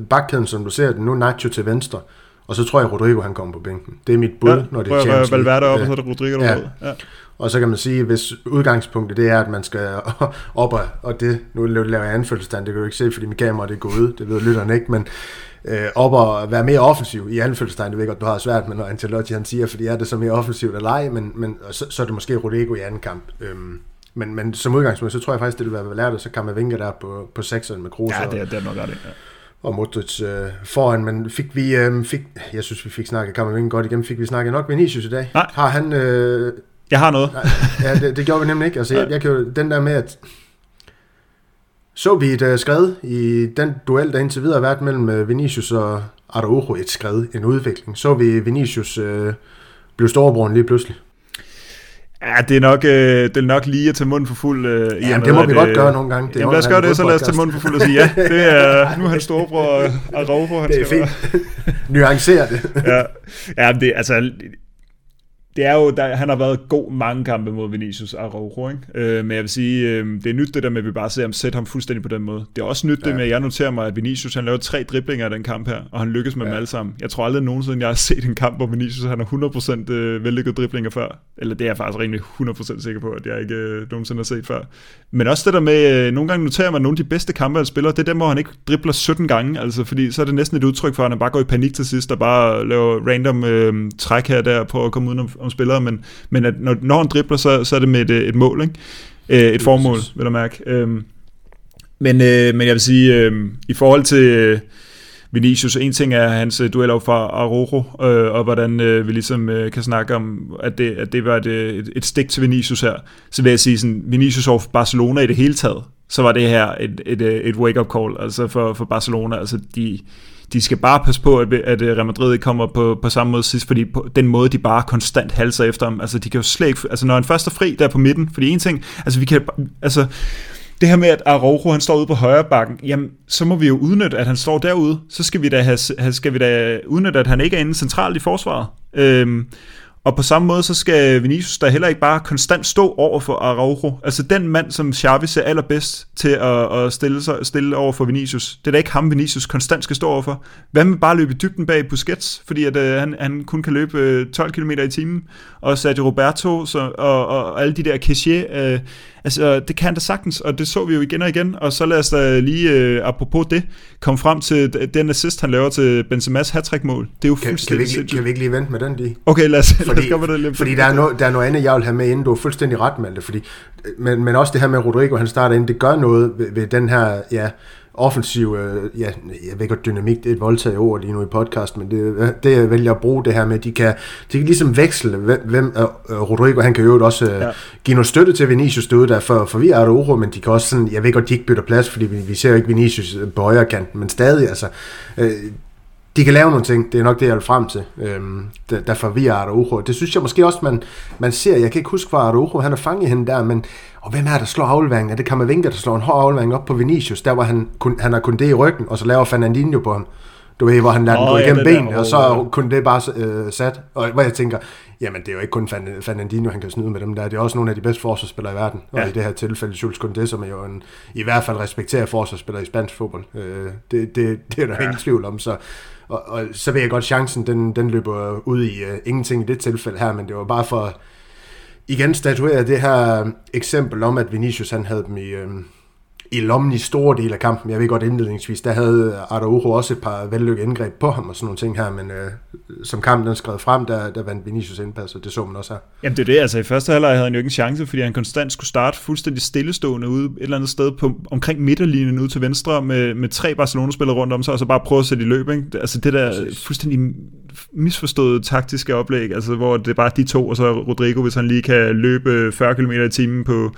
bakkæden, som du ser den nu, Nacho til venstre, og så tror jeg, Rodrigo han kommer på bænken. Det er mit bud, ja, når det er Champions League. Valverde op, og så er det Rodrigo ja. ja. Og så kan man sige, hvis udgangspunktet det er, at man skal op og, og det, nu laver jeg anfølgelsesstand, det kan du ikke se, fordi mit kamera det går ud, det ved lytterne ikke, men øh, op og være mere offensiv i anfølgelsestegn. Det ved godt, du har svært med, når Ancelotti han siger, fordi er det så mere offensivt eller ej, men, men så, så er det måske Rodrigo i anden kamp. Øhm, men, men som udgangspunkt, så tror jeg faktisk, det vil være lært, så kan man vinke der på, på sekseren med Kroos. Ja, det er, det er nok godt, ja. Og Modric øh, foran, men fik vi, øh, fik, jeg synes, vi fik snakket Kammervinge godt igennem, fik vi snakket nok Vinicius i dag? Nej. Har han... Øh, jeg har noget. ja, det, det gjorde vi nemlig ikke. Altså, jeg, jeg kan jo, den der med, at så vi et uh, skred i den duel, der indtil videre har været mellem uh, Vinicius og Araujo, et skred, en udvikling. Så vi Vinicius uh, blive storebroren lige pludselig. Ja, det er nok, øh, det er nok lige at tage munden for fuld. Øh, ja, det må vi godt gøre nogle gange. Det jamen lad os gøre det, så lad os tage munden for fuld og sige, ja, det er, nu er han storebror Araujo. Han det er fint. Nuancere det. ja, ja det, altså, det er jo, der, han har været god mange kampe mod Vinicius Araujo, ikke? Øh, men jeg vil sige, øh, det er nyt det der med, at vi bare ser ham sætte ham fuldstændig på den måde. Det er også nyt ja. det med, at jeg noterer mig, at Vinicius han lavede tre driblinger i den kamp her, og han lykkes med ja. dem alle sammen. Jeg tror aldrig nogensinde, jeg har set en kamp, hvor Vinicius han har 100% øh, vellykket driblinger før. Eller det er jeg faktisk rimelig 100% sikker på, at jeg ikke øh, nogensinde har set før. Men også det der med, øh, nogle gange noterer man, at nogle af de bedste kampe, han spiller, det er dem, hvor han ikke dribler 17 gange, altså fordi så er det næsten et udtryk for, at han bare går i panik til sidst, og bare laver random øh, træk her der på at komme ud om spillere, men, men at når, når han dribler, så, så er det med et, et mål, ikke? Øh, et formål, vil jeg mærke. Øhm, men, øh, men jeg vil sige, øh, i forhold til øh, Vinicius, en ting er hans øh, duel op fra Arojo, øh, og hvordan øh, vi ligesom øh, kan snakke om, at det, at det var et, et, et stik til Vinicius her. Så vil jeg sige, sådan, Vinicius over Barcelona i det hele taget, så var det her et, et, et wake-up call altså for, for Barcelona. Altså de, de skal bare passe på, at, at øh, Real Madrid ikke kommer på, på samme måde sidst, fordi på den måde, de bare konstant halser efter ham, altså de kan jo slet ikke, altså når han først er fri der på midten, fordi en ting, altså vi kan, altså det her med, at Araujo han står ude på højre bakken, jamen så må vi jo udnytte, at han står derude, så skal vi da, have, skal vi da udnytte, at han ikke er inde centralt i forsvaret. Øhm, og på samme måde, så skal Vinicius der heller ikke bare konstant stå over for Araujo. Altså den mand, som Xavi ser allerbedst til at, at stille, sig, stille over for Vinicius. Det er da ikke ham, Vinicius konstant skal stå over for. Hvad med bare løbe i dybden bag Busquets, fordi at, øh, han, han kun kan løbe øh, 12 km i timen. Og Sergio Roberto så, og, og alle de der Kessie, øh, Altså, det kan da sagtens, og det så vi jo igen og igen, og så lad os da lige, øh, apropos det, komme frem til den assist, han laver til Benzema's hat mål Det er jo kan, fuldstændig kan vi, ikke, kan vi ikke lige vente med den, de? Okay, lad os, fordi, lad os komme det lidt. Fordi der er, no, der er noget andet, jeg vil have med inden, du er fuldstændig ret med det, fordi, men, men også det her med Rodrigo, han starter ind, det gør noget ved, ved den her, ja, offensiv, øh, ja, jeg ved godt, dynamik, det er et voldtaget ord lige nu i podcast, men det, det jeg vælger at bruge det her med, de kan, de kan ligesom veksle, hvem, øh, Rodrigo, han kan jo også øh, ja. give noget støtte til Vinicius derude, der for, for vi er uro, men de kan også sådan, jeg ved godt, de ikke bytter plads, fordi vi, vi ser jo ikke Vinicius på højre kanten, men stadig, altså, øh, de kan lave nogle ting, det er nok det, jeg vil frem til, øhm, der, der forvirrer Araujo. Det synes jeg måske også, man, man ser, jeg kan ikke huske, hvor Araujo han er fanget hende der, men og hvem er der slår afleveringen? Er det Kammervinga, der slår en hård aflevering op på Vinicius, der hvor han, kun, han har kun det i ryggen, og så laver Fernandinho på ham. Du ved, hvor han lader oh, den gå igennem ja, benene, og så kunne det bare øh, sat. Og hvor jeg tænker, jamen det er jo ikke kun Fernandinho, han kan snyde med dem der. Det er også nogle af de bedste forsvarsspillere i verden. Ja. Og i det her tilfælde, Jules Koundé, som er jo en, i hvert fald respekteret forsvarsspiller i spansk fodbold. Øh, det, det, det er der ja. ingen tvivl om. Så, og, og, så ved jeg godt, chancen den, den løber ud i uh, ingenting i det tilfælde her, men det var bare for igen statuere det her eksempel om, at Vinicius han havde dem i, øh, i lommen i store del af kampen. Jeg ved godt indledningsvis, der havde Araujo også et par vellykkede indgreb på ham og sådan nogle ting her, men øh, som kampen den skred frem, der, der vandt Vinicius indpas, og det så man også her. Jamen det er det, altså i første halvleg havde han jo ikke en chance, fordi han konstant skulle starte fuldstændig stillestående ude et eller andet sted på, omkring midterlinjen ud til venstre med, med tre Barcelona-spillere rundt om sig, og så bare prøve at sætte i løb. Ikke? Altså det der fuldstændig misforstået taktiske oplæg, altså hvor det er bare de to, og så Rodrigo, hvis han lige kan løbe 40 km i timen på,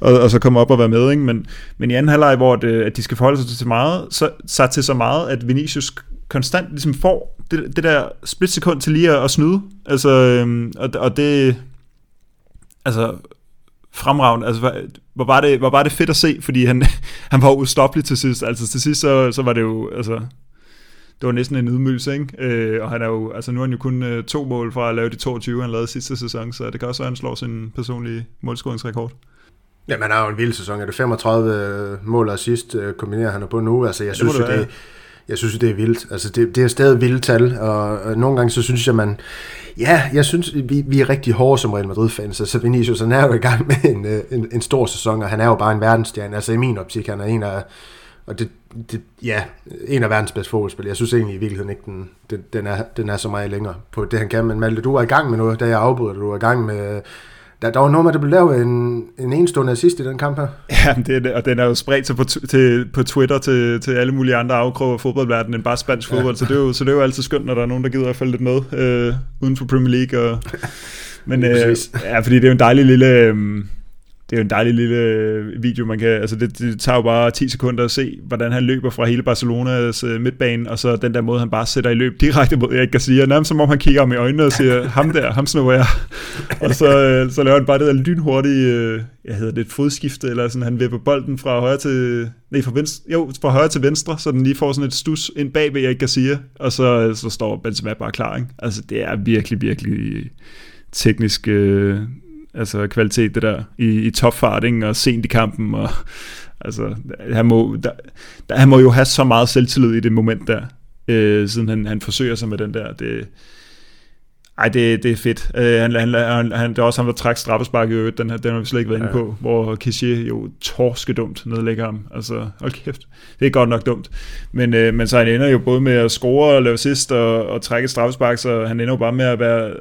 og, og så komme op og være med. Ikke? Men, men i anden halvleg, hvor det, at de skal forholde sig til meget, så sat til så meget, at Vinicius konstant ligesom får det, det der splitsekund til lige at, at snyde. Altså, øhm, og, og det, altså, fremragende. Altså, hvor var, det, hvor var det fedt at se, fordi han, han var ustoppelig til sidst. Altså til sidst, så, så var det jo, altså, det var næsten en ydmygelse, ikke? Øh, og han er jo, altså nu er han jo kun øh, to mål fra at lave de 22, han lavede sidste sæson, så det kan også være, at han slår sin personlige målscoringsrekord. Ja, man har jo en vild sæson. Er det 35 øh, mål og sidst øh, kombinerer han på nu? Altså, jeg det synes, det, det, jeg synes, det er vildt. Altså, det, det er stadig vildt tal, og, og nogle gange så synes jeg, man... Ja, jeg synes, vi, vi er rigtig hårde som Real Madrid-fans, så Vinicius, han er jo i gang med en, øh, en, en stor sæson, og han er jo bare en verdensstjerne. Altså, i min optik, han er en af og det, det, ja, en af verdens bedste fodboldspillere. Jeg synes egentlig i virkeligheden ikke, den, den, den, er, den er så meget længere på det, han kan. Men Malte, du var i gang med noget, da jeg afbryder Du var i gang med... Der, der var noget med, at der blev lavet en, en enestående assist i den kamp her. Ja, det, og den er jo spredt sig på, til, på Twitter til, til alle mulige andre afkroge af fodboldverdenen end bare spansk fodbold. Ja. Så, det er jo, så det er jo altid skønt, når der er nogen, der gider at følge lidt med øh, uden for Premier League. Og, men øh, ja, fordi det er jo en dejlig lille... Øh, det er jo en dejlig lille øh, video, man kan, altså det, det tager jo bare 10 sekunder at se, hvordan han løber fra hele Barcelonas øh, midtbane, og så den der måde, han bare sætter i løb direkte mod Erik Garcia, nærmest som om han kigger ham i øjnene og siger, ham der, ham snupper jeg. og så, øh, så laver han bare det der lynhurtige, jeg hedder det et fodskifte, eller sådan, han vipper bolden fra højre til, nej, fra venstre, jo, fra højre til venstre, så den lige får sådan et stus ind bag ved Erik Garcia, og så, så står Benzema bare klar, ikke? Altså, det er virkelig, virkelig teknisk øh, altså kvalitet, det der, i, i topfart, ikke? og sent i kampen, og altså, han må, der, der, han må jo have så meget selvtillid i det moment der, øh, siden han, han forsøger sig med den der, det, ej, det, det er fedt. Øh, han, han, han, han, det er også ham, der trækker straffespark i øvrigt. Den, her, den har vi slet ikke været ja. inde på, hvor Kishier jo torske dumt nedlægger ham. Altså, hold kæft. Det er godt nok dumt. Men, øh, men så han ender jo både med at score og lave sidst og, og trække straffespark, så han ender jo bare med at være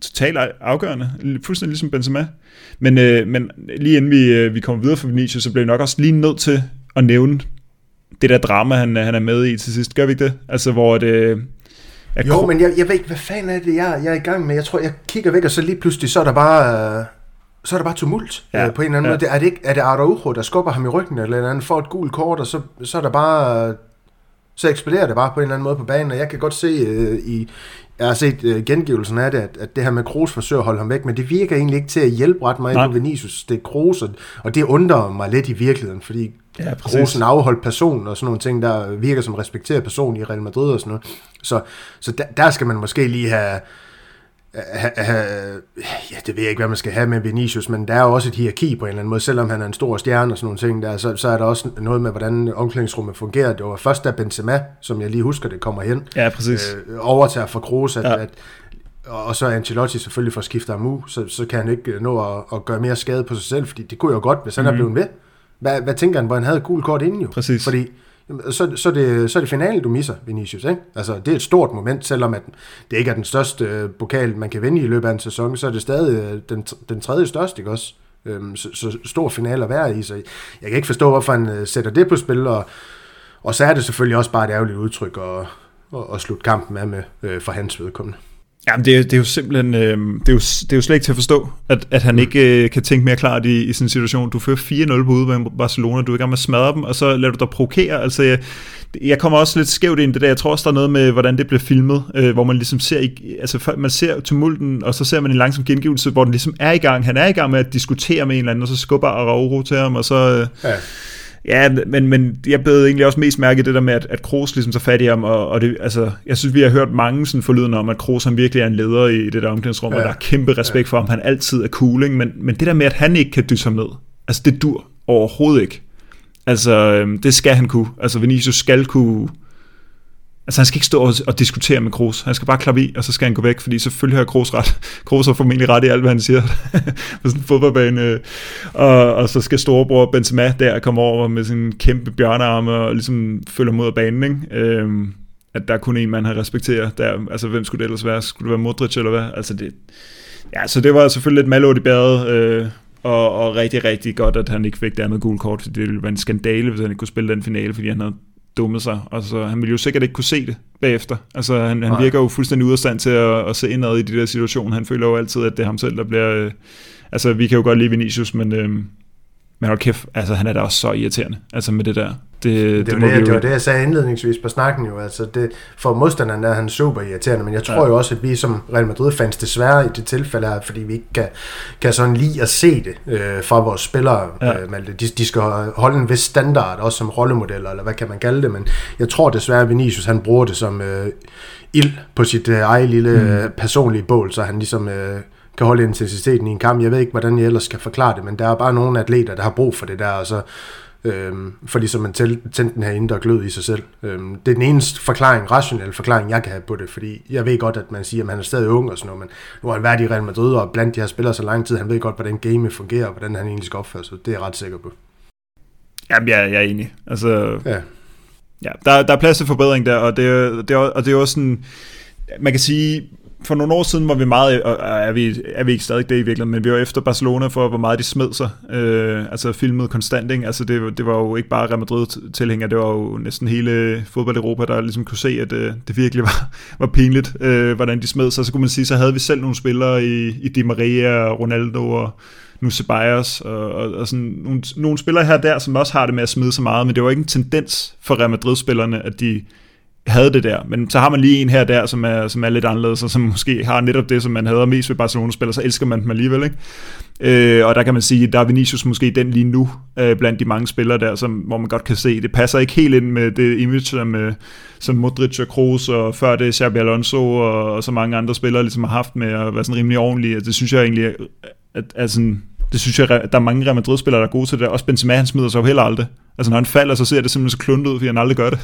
totalt afgørende, fuldstændig ligesom Benzema. Men, øh, men lige inden vi, øh, vi kommer videre fra Vinicius, så bliver vi nok også lige nødt til at nævne det der drama, han, han er med i til sidst. Gør vi ikke det? Altså, hvor det... Jeg jo, men jeg, jeg ved ikke, hvad fanden er det, jeg, jeg er i gang med? Jeg tror, jeg kigger væk, og så lige pludselig, så er der bare... Øh, så er der bare tumult ja, øh, på en eller anden ja. måde. Er det, ikke, er det Araujo, der skubber ham i ryggen, eller eller andet, får et gult kort, og så, så er der bare... Så eksploderer det bare på en eller anden måde på banen, og jeg kan godt se øh, i, jeg har set uh, gengivelsen af det, at, at det her med Kroos forsøger at holde ham væk, men det virker egentlig ikke til at hjælpe ret meget på Vinicius. Det er Kroos, og, og det undrer mig lidt i virkeligheden, fordi ja, Kroos en afholdt person og sådan nogle ting, der virker som respekteret person i Real Madrid og sådan noget. Så, så der, der skal man måske lige have ja, det ved jeg ikke, hvad man skal have med Vinicius, men der er jo også et hierarki på en eller anden måde, selvom han er en stor stjerne og sådan nogle ting der, så, så er der også noget med, hvordan omklædningsrummet fungerer. Det var først da Benzema, som jeg lige husker, det kommer hen, ja, præcis. Øh, overtager for Kroos, at, ja. at, og så er Ancelotti selvfølgelig for at skifte ham ud, så, så kan han ikke nå at, at gøre mere skade på sig selv, fordi det kunne jo godt, hvis han mm-hmm. er mhm. blevet ved. Hvad, hvad tænker han, hvor han havde gul kort inden jo? Præcis. Fordi så, så, det, så er det finalen, du misser, Vinicius. Ikke? Altså, det er et stort moment, selvom at det ikke er den største øh, pokal, man kan vinde i løbet af en sæson, så er det stadig øh, den, den tredje største, ikke også? Øhm, så, så stor final at være i, så jeg kan ikke forstå, hvorfor han øh, sætter det på spil, og, og så er det selvfølgelig også bare et ærgerligt udtryk at, at, at slutte kampen af med øh, for hans vedkommende. Jamen, det er, det er jo simpelthen, øh, det, er jo, det er jo slet ikke til at forstå, at, at han ikke øh, kan tænke mere klart i, i sådan en situation. Du fører 4-0 på ude med Barcelona, du er i gang med at smadre dem, og så lader du dig provokere. Altså, jeg, jeg kommer også lidt skævt ind i det der. Jeg tror også, der er noget med, hvordan det bliver filmet, øh, hvor man ligesom ser, altså man ser tumulten, og så ser man en langsom gengivelse, hvor den ligesom er i gang. Han er i gang med at diskutere med en eller anden, og så skubber Araujo til ham, og så... Øh, ja Ja, men, men jeg blev egentlig også mest mærke det der med, at, at Kroos ligesom så fat i ham, og, og det, altså, jeg synes, vi har hørt mange sådan forlydende om, at Kroos han virkelig er en leder i det der omklædningsrum, ja. og der er kæmpe respekt ja. for ham, han altid er cooling, men, men det der med, at han ikke kan dysse ham ned, altså det dur overhovedet ikke. Altså, øhm, det skal han kunne. Altså, Vinicius skal kunne Altså han skal ikke stå og, og diskutere med Kroos. Han skal bare klappe i, og så skal han gå væk, fordi selvfølgelig har Kroos ret. Kroos har formentlig ret i alt, hvad han siger på sådan en fodboldbane. Og, og så skal storebror Benzema der komme over med sin kæmpe bjørnearme og ligesom følge mod banen. Ikke? Øhm, at der er kun en mand, han respekterer. Der, altså hvem skulle det ellers være? Skulle det være Modric eller hvad? Altså det, ja, så det var selvfølgelig lidt malort i bæret. Øh, og, og rigtig, rigtig godt, at han ikke fik det andet gule kort, fordi det ville være en skandale, hvis han ikke kunne spille den finale, fordi han havde dummet sig. Altså, han ville jo sikkert ikke kunne se det bagefter. Altså, han, han virker jo fuldstændig ude af stand til at, at se indad i de der situationer. Han føler jo altid, at det er ham selv, der bliver... Øh, altså, vi kan jo godt lide Vinicius, men... Øh, men hold kæft, altså han er da også så irriterende, altså med det der. Det, det, det, var, det, det var det, jeg sagde indledningsvis på snakken jo. Altså det, for modstanderen er han super irriterende, men jeg tror ja. jo også, at vi som Real Madrid-fans desværre i det tilfælde her, fordi vi ikke kan, kan sådan lige at se det øh, fra vores spillere, ja. øh, Malte. De, de skal holde en vis standard, også som rollemodeller, eller hvad kan man kalde det, men jeg tror desværre, at Vinicius han bruger det som øh, ild på sit øh, eget lille mm. øh, personlige bål, så han ligesom... Øh, kan holde intensiteten i en kamp. Jeg ved ikke, hvordan jeg ellers skal forklare det, men der er bare nogle atleter, der har brug for det der, og så øhm, for ligesom at tænde den her indre glød i sig selv. Øhm, det er den eneste forklaring, rationelle forklaring, jeg kan have på det, fordi jeg ved godt, at man siger, at han er stadig ung og sådan noget, men nu har han været i Real Madrid, og blandt de her spillere så lang tid, han ved godt, hvordan game fungerer, og hvordan han egentlig skal opføre sig. Det er jeg ret sikker på. Jamen, jeg, jeg er enig. Altså, ja. Ja, der, der er plads til forbedring der, og det, det, og det er også sådan, man kan sige, for nogle år siden var vi meget, og er vi, er vi ikke stadig det i virkeligheden, men vi var efter Barcelona for, hvor meget de smed sig. Øh, altså filmet konstant, ikke? Altså det, det var jo ikke bare Real Madrid-tilhængere, det var jo næsten hele fodbold-Europa, der ligesom kunne se, at øh, det virkelig var, var pinligt, øh, hvordan de smed sig. Så kunne man sige, så havde vi selv nogle spillere i, i Di Maria, Ronaldo og nu Ceballos og, og, og sådan nogle, nogle spillere her der, som også har det med at smide så meget, men det var ikke en tendens for Real Madrid-spillerne, at de havde det der, men så har man lige en her der, som er, som er lidt anderledes, og som måske har netop det, som man havde mest ved Barcelona-spillere, så elsker man dem alligevel, ikke? Øh, og der kan man sige, der er Vinicius måske den lige nu, øh, blandt de mange spillere der, som, hvor man godt kan se, det passer ikke helt ind med det image, som, øh, som Modric og Kroos, og før det Xabi Alonso, og, og så mange andre spillere ligesom har haft med at være sådan rimelig ordentlige. Det synes jeg egentlig, at, at, at sådan, det synes jeg, der er mange Real Madrid-spillere, der er gode til det. Også Benzema, han smider sig jo heller aldrig. Altså når han falder, så ser det simpelthen så kluntet ud, fordi han aldrig gør det.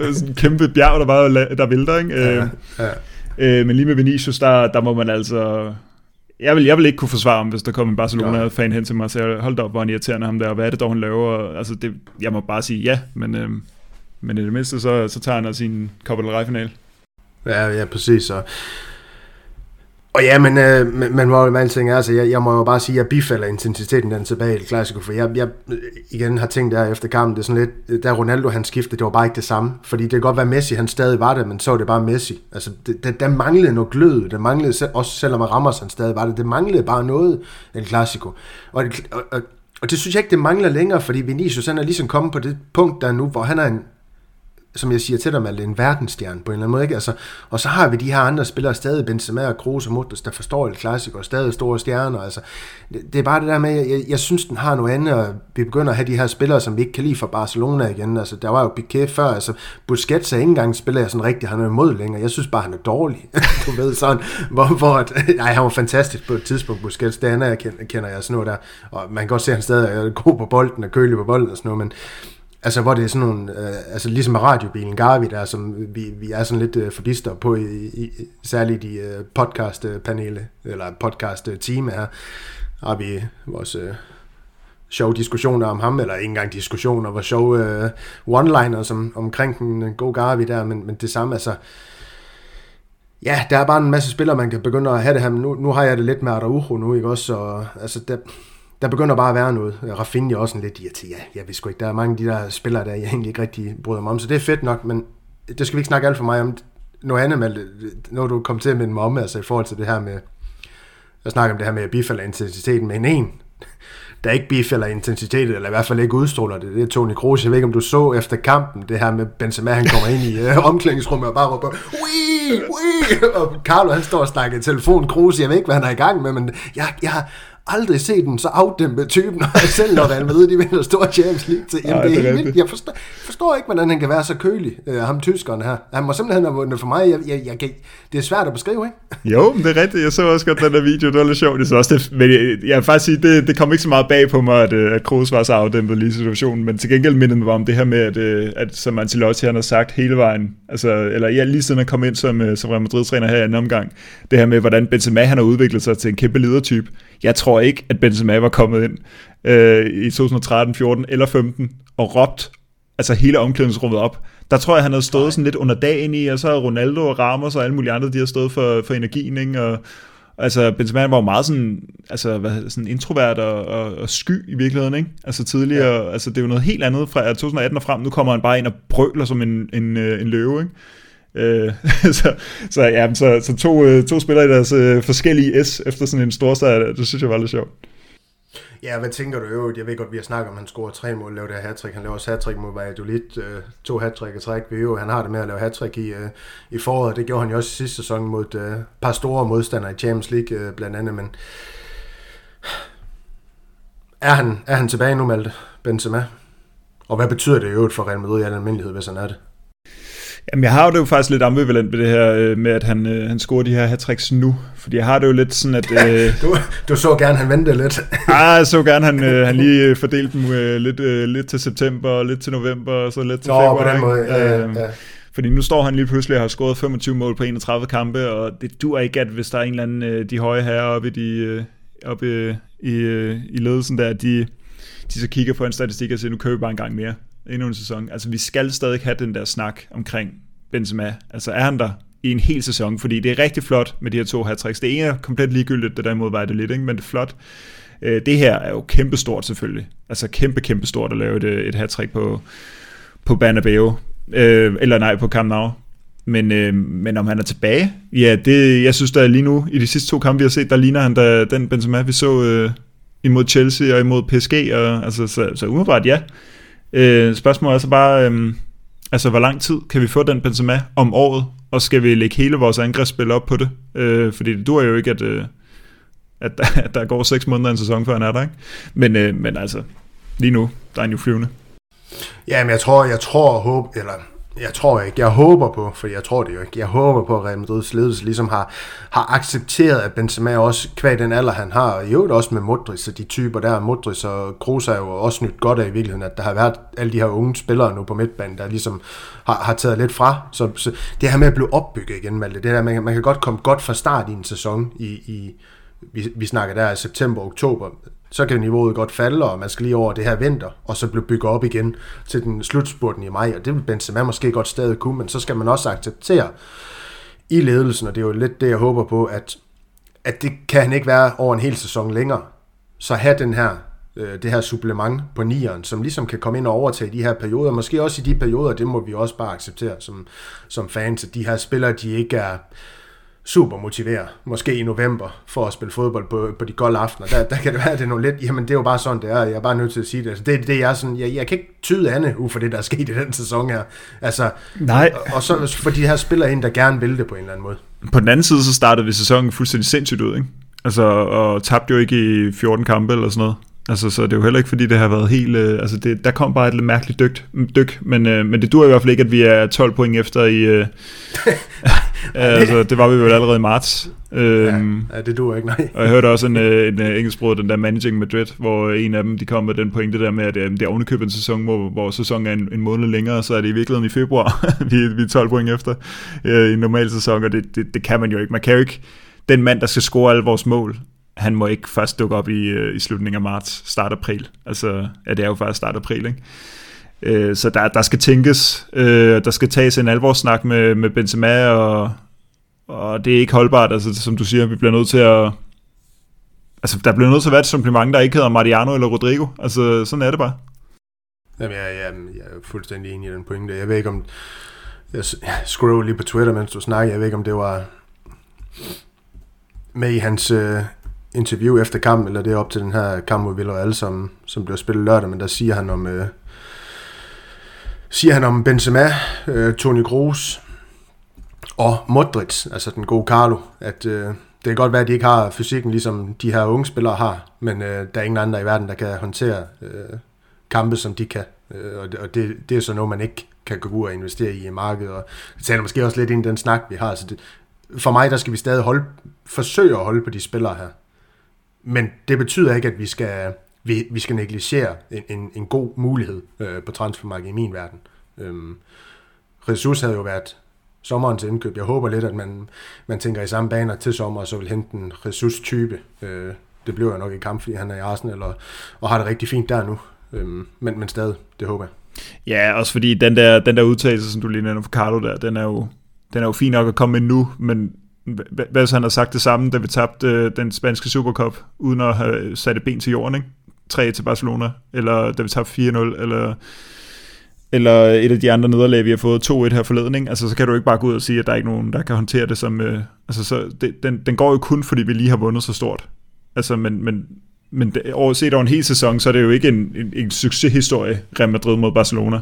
sådan en kæmpe bjerg, der bare der vælter, ikke? Ja, øh, ja. Øh, men lige med Vinicius, der, der må man altså... Jeg vil, jeg vil ikke kunne forsvare ham, hvis der kom en Barcelona-fan hen til mig og sagde, hold da op, hvor han irriterende ham der, og hvad er det dog, han laver? Altså, det, jeg må bare sige ja, men, øh, men i det mindste, så, så tager han altså sin Copa del Rey-final. Ja, ja, præcis. Og og ja, men, øh, men, men hvor alting er, så altså, jeg, jeg må jo bare sige, at jeg bifalder intensiteten den tilbage i Clasico, for jeg, jeg igen har tænkt der efter kampen, det er sådan lidt, da Ronaldo han skiftede, det var bare ikke det samme, fordi det kan godt være Messi, han stadig var det, men så var det bare Messi. Altså, det, det, der manglede noget glød, det manglede, også selvom Ramos han stadig var det, det manglede bare noget, en Clasico. Og, og, og, og det synes jeg ikke, det mangler længere, fordi Vinicius han er ligesom kommet på det punkt der nu, hvor han er en som jeg siger til dig, Malte, en verdensstjerne på en eller anden måde. Ikke? Altså, og så har vi de her andre spillere stadig, Benzema og Kroos og Modric, der forstår et klassik og stadig store stjerner. Altså, det, det, er bare det der med, jeg, jeg synes, den har noget andet, og vi begynder at have de her spillere, som vi ikke kan lide fra Barcelona igen. Altså, der var jo Piqué før, altså Busquets er ikke engang spiller, jeg sådan rigtig har noget imod længere. Jeg synes bare, han er dårlig. du ved sådan, hvor, hvor at, nej, han var fantastisk på et tidspunkt, Busquets, det andet jeg kender, kender jeg sådan noget der, og man kan godt se, at han stadig er god på bolden og kølig på bolden og sådan noget, men Altså, hvor det er sådan nogle, øh, altså ligesom med radiobilen Garvi der, som vi, vi er sådan lidt øh, forbister på, i, i, særligt i øh, podcast-panele, eller podcast-team her, har vi vores øh, sjove diskussioner om ham, eller ikke engang diskussioner, hvor sjove øh, one-liners om, omkring den gode Garvi der, men, men det samme, altså, ja, der er bare en masse spillere, man kan begynde at have det her, men nu, nu har jeg det lidt med Araujo nu, ikke også, så altså, der, der begynder bare at være noget. Rafinha også en lidt irriteret. Ja, jeg ved sgu ikke. Der er mange af de der spillere, der jeg egentlig ikke rigtig bryder mig om. Så det er fedt nok, men det skal vi ikke snakke alt for meget om. Noget andet, med, når du kom til at minde mig om, altså i forhold til det her med, jeg snakker om det her med at bifalde intensiteten med en en, der ikke bifalder intensiteten, eller i hvert fald ikke udstråler det. Det er Toni Kroos. Jeg ved ikke, om du så efter kampen, det her med Benzema, han kommer ind i øh, omklædningsrummet og bare råber, Wii! Wii! Og Carlo, han står og snakker i telefon. Kroos, jeg ved ikke, hvad han er i gang med, men jeg, jeg, aldrig set den så afdæmpet type, når jeg selv når Real Madrid de vinder store Champions League til. Jamen, det er helt Jeg forstår, forstår ikke, hvordan han kan være så kølig, uh, ham tyskeren her. Han må simpelthen have vundet for mig. Jeg, jeg, jeg kan, det er svært at beskrive, ikke? Jo, det er rigtigt. Jeg så også godt den der video. Det var lidt sjovt. Det så også det, men jeg, jeg vil faktisk sige, det, det kom ikke så meget bag på mig, at, øh, at Kroos var så afdæmpet lige i situationen. Men til gengæld mindede mig om det her med, at, øh, at som Ancelotti han har sagt hele vejen, altså, eller ja, lige siden han kom ind som, som Real Madrid-træner her i anden omgang, det her med, hvordan Benzema han har udviklet sig til en kæmpe ledertype. Jeg tror ikke, at Benzema var kommet ind øh, i 2013, 14 eller 15 og råbt altså hele omklædningsrummet op. Der tror jeg, han havde stået sådan lidt under dagen i, og så Ronaldo og Ramos og alle mulige andre, de har stået for, for energien, ikke? Og, altså Benzema var jo meget sådan, altså, hvad, sådan introvert og, og, og sky i virkeligheden, ikke? Altså tidligere, ja. altså det er jo noget helt andet fra 2018 og frem, nu kommer han bare ind og brøler som en, en, øh, en løve, ikke? Øh, så, så, ja, så, så to, øh, to spillere i deres øh, forskellige S efter sådan en stor sejr, det synes jeg var lidt sjovt. Ja, hvad tænker du øvrigt? Jeg ved godt, vi har snakket om, at han scorer tre mål, laver det her hat Han laver også hat mod Valladolid, øh, to hat i træk. Vi jo, han har det med at lave hat i, øh, i foråret. Det gjorde han jo også sidste sæson mod øh, et øh, par store modstandere i Champions League øh, blandt andet, men er han, er han tilbage nu, Malte Benzema? Og hvad betyder det øvrigt for Real Madrid i al almindelighed, hvis han er det? Jamen, jeg har det jo faktisk lidt ambivalent med det her, øh, med at han, øh, han scorer de her hat nu. Fordi jeg har det jo lidt sådan, at... Øh, du, du så gerne, han ventede lidt. ah, jeg så gerne, han, øh, han lige fordelte dem øh, lidt, øh, lidt til september, lidt til november, og så lidt til Nå, februar. på den måde, ja, ja, ja. Fordi nu står han lige pludselig og har scoret 25 mål på 31 kampe, og det dur ikke, at hvis der er en eller anden, øh, de høje herrer oppe i, de, øh, oppe i, øh, i ledelsen der, de, de så kigger på en statistik og siger, nu køber vi bare en gang mere endnu en sæson. Altså vi skal stadig have den der snak omkring Benzema. Altså er han der i en hel sæson? Fordi det er rigtig flot med de her to hat -tricks. Det ene er komplet ligegyldigt, det der mod var det lidt, ikke? men det er flot. Øh, det her er jo kæmpestort selvfølgelig. Altså kæmpe, kæmpe stort at lave et, øh, et hat på, på Bernabeu. Øh, eller nej, på Camp Nou. Men, øh, men om han er tilbage, ja, det, jeg synes der lige nu, i de sidste to kampe, vi har set, der ligner han da, den Benzema, vi så øh, imod Chelsea og imod PSG, og, altså, så, så umiddelbart ja. Øh, spørgsmålet er så bare, øh, altså hvor lang tid kan vi få den Benzema om året, og skal vi lægge hele vores angrebsspil op på det? Øh, fordi du er jo ikke, at, øh, at, der, at der går seks måneder en sæson, før han er der, ikke? Men, øh, men altså, lige nu, der er en jo flyvende. Ja, men jeg tror, jeg tror, håb, eller jeg tror ikke. Jeg håber på, for jeg tror det jo ikke. Jeg håber på, at Real Madrid's ledelse ligesom har, har accepteret, at Benzema også, kvad den alder, han har, og jo også med Modric og de typer der, Modric og Kroos er jo også nyt godt af i virkeligheden, at der har været alle de her unge spillere nu på midtbanen, der ligesom har, har taget lidt fra. Så, så det her med at blive opbygget igen, Malte, det der, man, man kan godt komme godt fra start i en sæson i, i vi, vi snakker der i september, oktober, så kan niveauet godt falde, og man skal lige over det her vinter, og så blive bygget op igen til den slutspurten i maj, og det vil Benzema måske godt stadig kunne, men så skal man også acceptere i ledelsen, og det er jo lidt det, jeg håber på, at, at det kan han ikke være over en hel sæson længere. Så have den her, øh, det her supplement på nieren, som ligesom kan komme ind og overtage de her perioder, måske også i de perioder, det må vi også bare acceptere som, som fans, at de her spillere, de ikke er super motivere, måske i november, for at spille fodbold på, på de golde aftener. Der, der kan det være, at det er noget lidt, jamen det er jo bare sådan, det er, jeg er bare nødt til at sige det. Altså, det, det er sådan, jeg, jeg kan ikke tyde andet ud for det, der er sket i den sæson her. Altså, Nej. Og, og så for de her spillere ind, der gerne vil det på en eller anden måde. På den anden side, så startede vi sæsonen fuldstændig sindssygt ud, ikke? Altså, og tabte jo ikke i 14 kampe eller sådan noget. Altså, så det er jo heller ikke, fordi det har været helt... Øh, altså, det, der kom bare et lidt mærkeligt dyk, dyk men, øh, men det dur i hvert fald ikke, at vi er 12 point efter i... Øh, altså, det var vi jo allerede i marts. Øhm, ja, ja, det dur ikke, nej. Og jeg hørte også en, øh, en, en øh, engelsksproget, den der Managing Madrid, hvor en af dem, de kom med den pointe der med, at øh, det er ovenikøbet en sæson, hvor, hvor sæsonen er en, en måned længere, så er det i virkeligheden i februar, vi, vi er 12 point efter øh, i en normal sæson, og det, det, det kan man jo ikke. Man kan jo ikke, den mand, der skal score alle vores mål, han må ikke først dukke op i, i slutningen af marts, start april. Altså, ja, det er jo faktisk start april, ikke? Øh, så der, der skal tænkes, øh, der skal tages en alvorssnak med, med Benzema, og, og det er ikke holdbart, altså som du siger, vi bliver nødt til at, altså der bliver nødt til at være et supplement, der ikke hedder Mariano eller Rodrigo, altså sådan er det bare. Jamen, jeg, jeg, jeg er fuldstændig enig i den pointe. Jeg ved ikke om, jeg scroller lige på Twitter, mens du snakker, jeg ved ikke om det var med i hans øh, interview efter kampen, eller det er op til den her kamp mod Villarreal, som, som blev spillet lørdag, men der siger han om, øh, siger han om Benzema, øh, Toni Kroos og Modric, altså den gode Carlo, at øh, det kan godt være, at de ikke har fysikken, ligesom de her unge spillere har, men øh, der er ingen andre i verden, der kan håndtere øh, kampe, som de kan. Øh, og det, og det, det er så noget, man ikke kan gå ud og investere i i markedet. Og det taler måske også lidt ind i den snak, vi har. Så det, for mig, der skal vi stadig holde, forsøge at holde på de spillere her. Men det betyder ikke, at vi skal, vi, vi skal negligere en, en, en god mulighed øh, på transfermarkedet i min verden. Øhm, Ressource havde jo været sommerens indkøb. Jeg håber lidt, at man, man tænker i samme baner til sommer, og så vil hente en ressourcetype. Øh, det bliver jo nok i kamp, fordi han er i Arsenal, og, og har det rigtig fint der nu. Øhm, men, men stadig, det håber jeg. Ja, også fordi den der, den der udtalelse, som du lige nævner for Carlo der, den er jo, den er jo fin nok at komme med nu, men hvad hvis han har sagt det samme, da vi tabte øh, den spanske Supercup, uden at have sat et ben til jorden, ikke? 3 til Barcelona, eller da vi tabte 4-0, eller, eller et af de andre nederlag, vi har fået 2-1 her forleden, ikke? Altså, så kan du ikke bare gå ud og sige, at der er ikke nogen, der kan håndtere det som... Øh, altså, så det, den, den går jo kun, fordi vi lige har vundet så stort. Altså, men, men, men det, over, set over en hel sæson, så er det jo ikke en, en, en succeshistorie, Real Madrid mod Barcelona.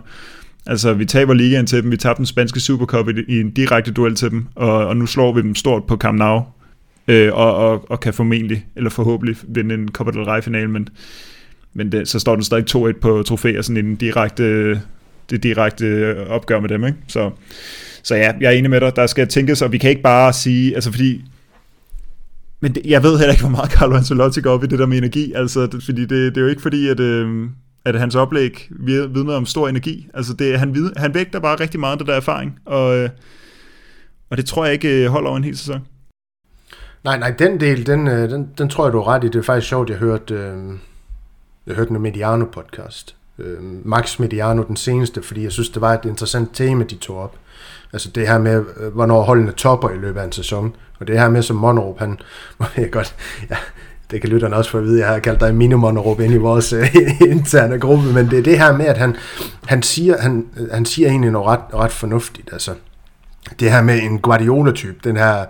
Altså, vi taber ligaen til dem, vi tabte den spanske Supercup i, i en direkte duel til dem, og, og nu slår vi dem stort på Camp Nou, øh, og, og, og kan formentlig, eller forhåbentlig, vinde en Copa del Rey-finale, men, men det, så står den stadig 2-1 på trofæer, sådan en direkte, det direkte opgør med dem, ikke? Så, så ja, jeg er enig med dig, der skal tænkes, og vi kan ikke bare sige, altså fordi men det, jeg ved heller ikke, hvor meget Carlo Ancelotti går op i det der med energi, altså, det, fordi det, det er jo ikke fordi, at, øh, at hans oplæg vidner om stor energi. Altså det, han, vid, han vægter bare rigtig meget af det der erfaring, og, øh, og det tror jeg ikke øh, holder over en hel sæson. Nej, nej, den del, den, øh, den, den tror jeg, du er ret i. Det er faktisk sjovt, jeg hørte, øh, jeg hørte en Mediano-podcast. Øh, Max Mediano, den seneste, fordi jeg synes, det var et interessant tema, de tog op. Altså det her med, øh, hvornår holdene topper i løbet af en sæson. Og det her med, som Monrup, han, jeg godt, ja, det kan lytterne også få at vide, jeg har kaldt dig minimonerup ind i vores uh, interne gruppe, men det er det her med, at han, han, siger, han, øh, han siger egentlig noget ret, ret fornuftigt. Altså, det her med en Guardiola-type, den her,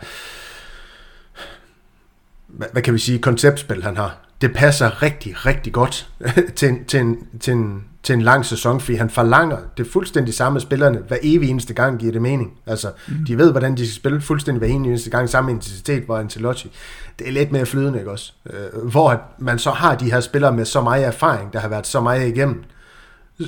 hvad, hvad kan vi sige, konceptspil, han har, det passer rigtig, rigtig godt til, en, til, en, til, en, til en lang sæson, fordi han forlanger det fuldstændig samme spillerne, hver evig eneste gang giver det mening. Altså, mm. de ved, hvordan de skal spille fuldstændig hver eneste gang, samme intensitet, hvor Ancelotti, det er lidt mere flydende, ikke også? Øh, hvor man så har de her spillere med så meget erfaring, der har været så meget igennem,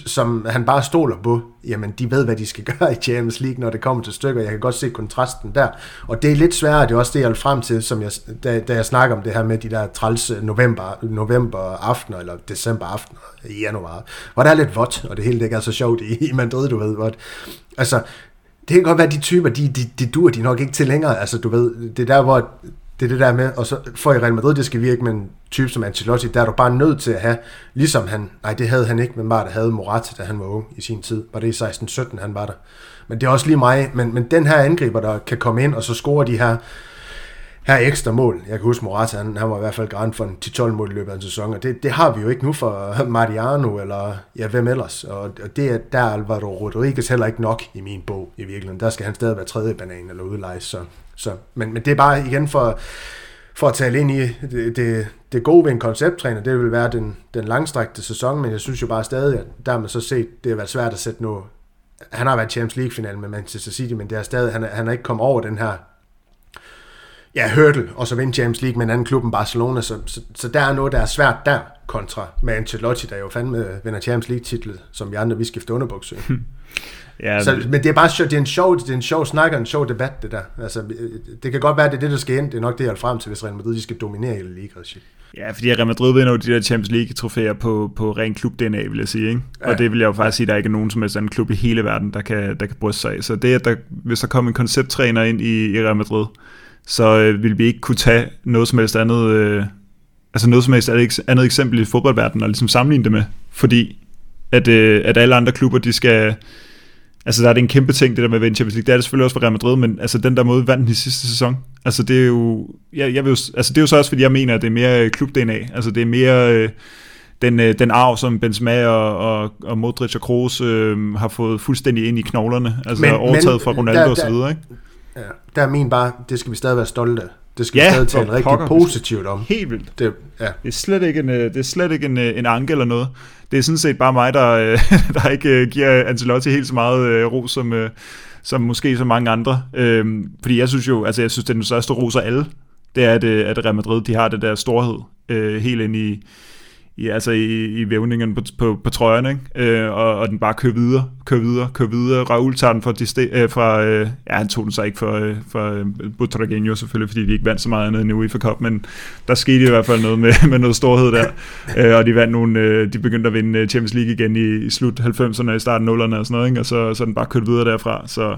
som han bare stoler på, jamen de ved, hvad de skal gøre i Champions League, når det kommer til stykker. Jeg kan godt se kontrasten der. Og det er lidt sværere, det er også det, jeg vil frem til, som jeg, da, da jeg snakker om det her med de der træls november, november aftener, eller december aftener i januar, hvor der er lidt vådt, og det hele det ikke er så sjovt i, i Madrid, du ved, hvor, altså, det kan godt være, at de typer, de, de, de dur de nok ikke til længere. Altså, du ved, det er der, hvor det er det der med, og så for i Real Madrid, det skal virke men en type som Ancelotti, der er du bare nødt til at have, ligesom han, nej det havde han ikke, men bare der havde Morata, da han var ung i sin tid, var det i 16-17, han var der. Men det er også lige mig, men, men den her angriber, der kan komme ind og så score de her her ekstra mål. Jeg kan huske, Morata, han, han var i hvert fald garant for en 10-12 mål i løbet af en sæson, og det, det har vi jo ikke nu for Mariano, eller ja, hvem ellers. Og, og det er, der Alvaro Rodriguez heller ikke nok i min bog i virkeligheden. Der skal han stadig være tredje banan eller udlejes. Så, så, men, men det er bare igen for, for at tale ind i det, det, det gode ved en koncepttræner, det vil være den, den langstrækte sæson, men jeg synes jo bare stadig, at der man så set, det har været svært at sætte noget. Han har været Champions League-final med Manchester City, men det er stadig, han, er, han er ikke kommet over den her ja, hurdle, og så vinde Champions League med en anden klub end Barcelona, så, så, så der er noget, der er svært der, kontra med Ancelotti, der jo fandme vinder Champions League-titel, som vi andre, vi skifter underbukser. ja, så, men det er bare det er en sjov, det er en sjov snak og en sjov debat, det der. Altså, det kan godt være, det er det, der skal ind. Det er nok det, jeg er frem til, hvis Real Madrid de skal dominere hele liga Ja, fordi Real Madrid vinder jo de der Champions League-trofæer på, på ren klub-DNA, vil jeg sige. Ikke? Ja. Og det vil jeg jo faktisk sige, at der ikke er nogen som helst anden klub i hele verden, der kan, der kan bryste sig af. Så det, at der, hvis der kommer en koncepttræner ind i, i Real Madrid, så øh, vil vi ikke kunne tage noget som helst andet, øh, altså noget som helst andet eksempel i fodboldverdenen og ligesom sammenligne det med, fordi at, øh, at alle andre klubber, de skal, altså der er det en kæmpe ting, det der med at vinde Champions League, det er det selvfølgelig også for Real Madrid, men altså den der måde vandt den i sidste sæson, altså det er jo, jeg, jeg vil jo, altså det er jo så også, fordi jeg mener, at det er mere klub-DNA, altså det er mere... Øh, den, øh, den arv, som Benzema og, og, og Modric og Kroos øh, har fået fuldstændig ind i knoglerne, altså men, overtaget men, fra Ronaldo der, der, og så videre, ikke? Ja, der er min bare, det skal vi stadig være stolte af. Det skal ja, vi stadig tale rigtig pokker. positivt om. Helt vildt. Det, ja. det er slet ikke, en, øh, det er slet ikke en, øh, en anke eller noget. Det er sådan set bare mig, der, øh, der ikke giver Ancelotti helt så meget ro som, som måske så mange andre. Øhm, fordi jeg synes jo, altså jeg synes, det er den største ros af alle, det er, at, at Real Madrid, de har det der storhed helt ind i, i, altså i, i vævningen på, på, på trøjen, ikke? Øh, og, og den bare kører videre, kører videre, kører videre. Raul tager den fra, diste, øh, fra øh, ja, han tog den så ikke for, øh, for øh, Butragenio selvfølgelig, fordi de ikke vandt så meget andet end UEFA Cup, men der skete i hvert fald noget med, med noget storhed der, øh, og de vandt nogle, øh, de begyndte at vinde øh, Champions League igen i, i slut 90'erne, i starten 0'erne og sådan noget, ikke? og så, så den bare kørt videre derfra, så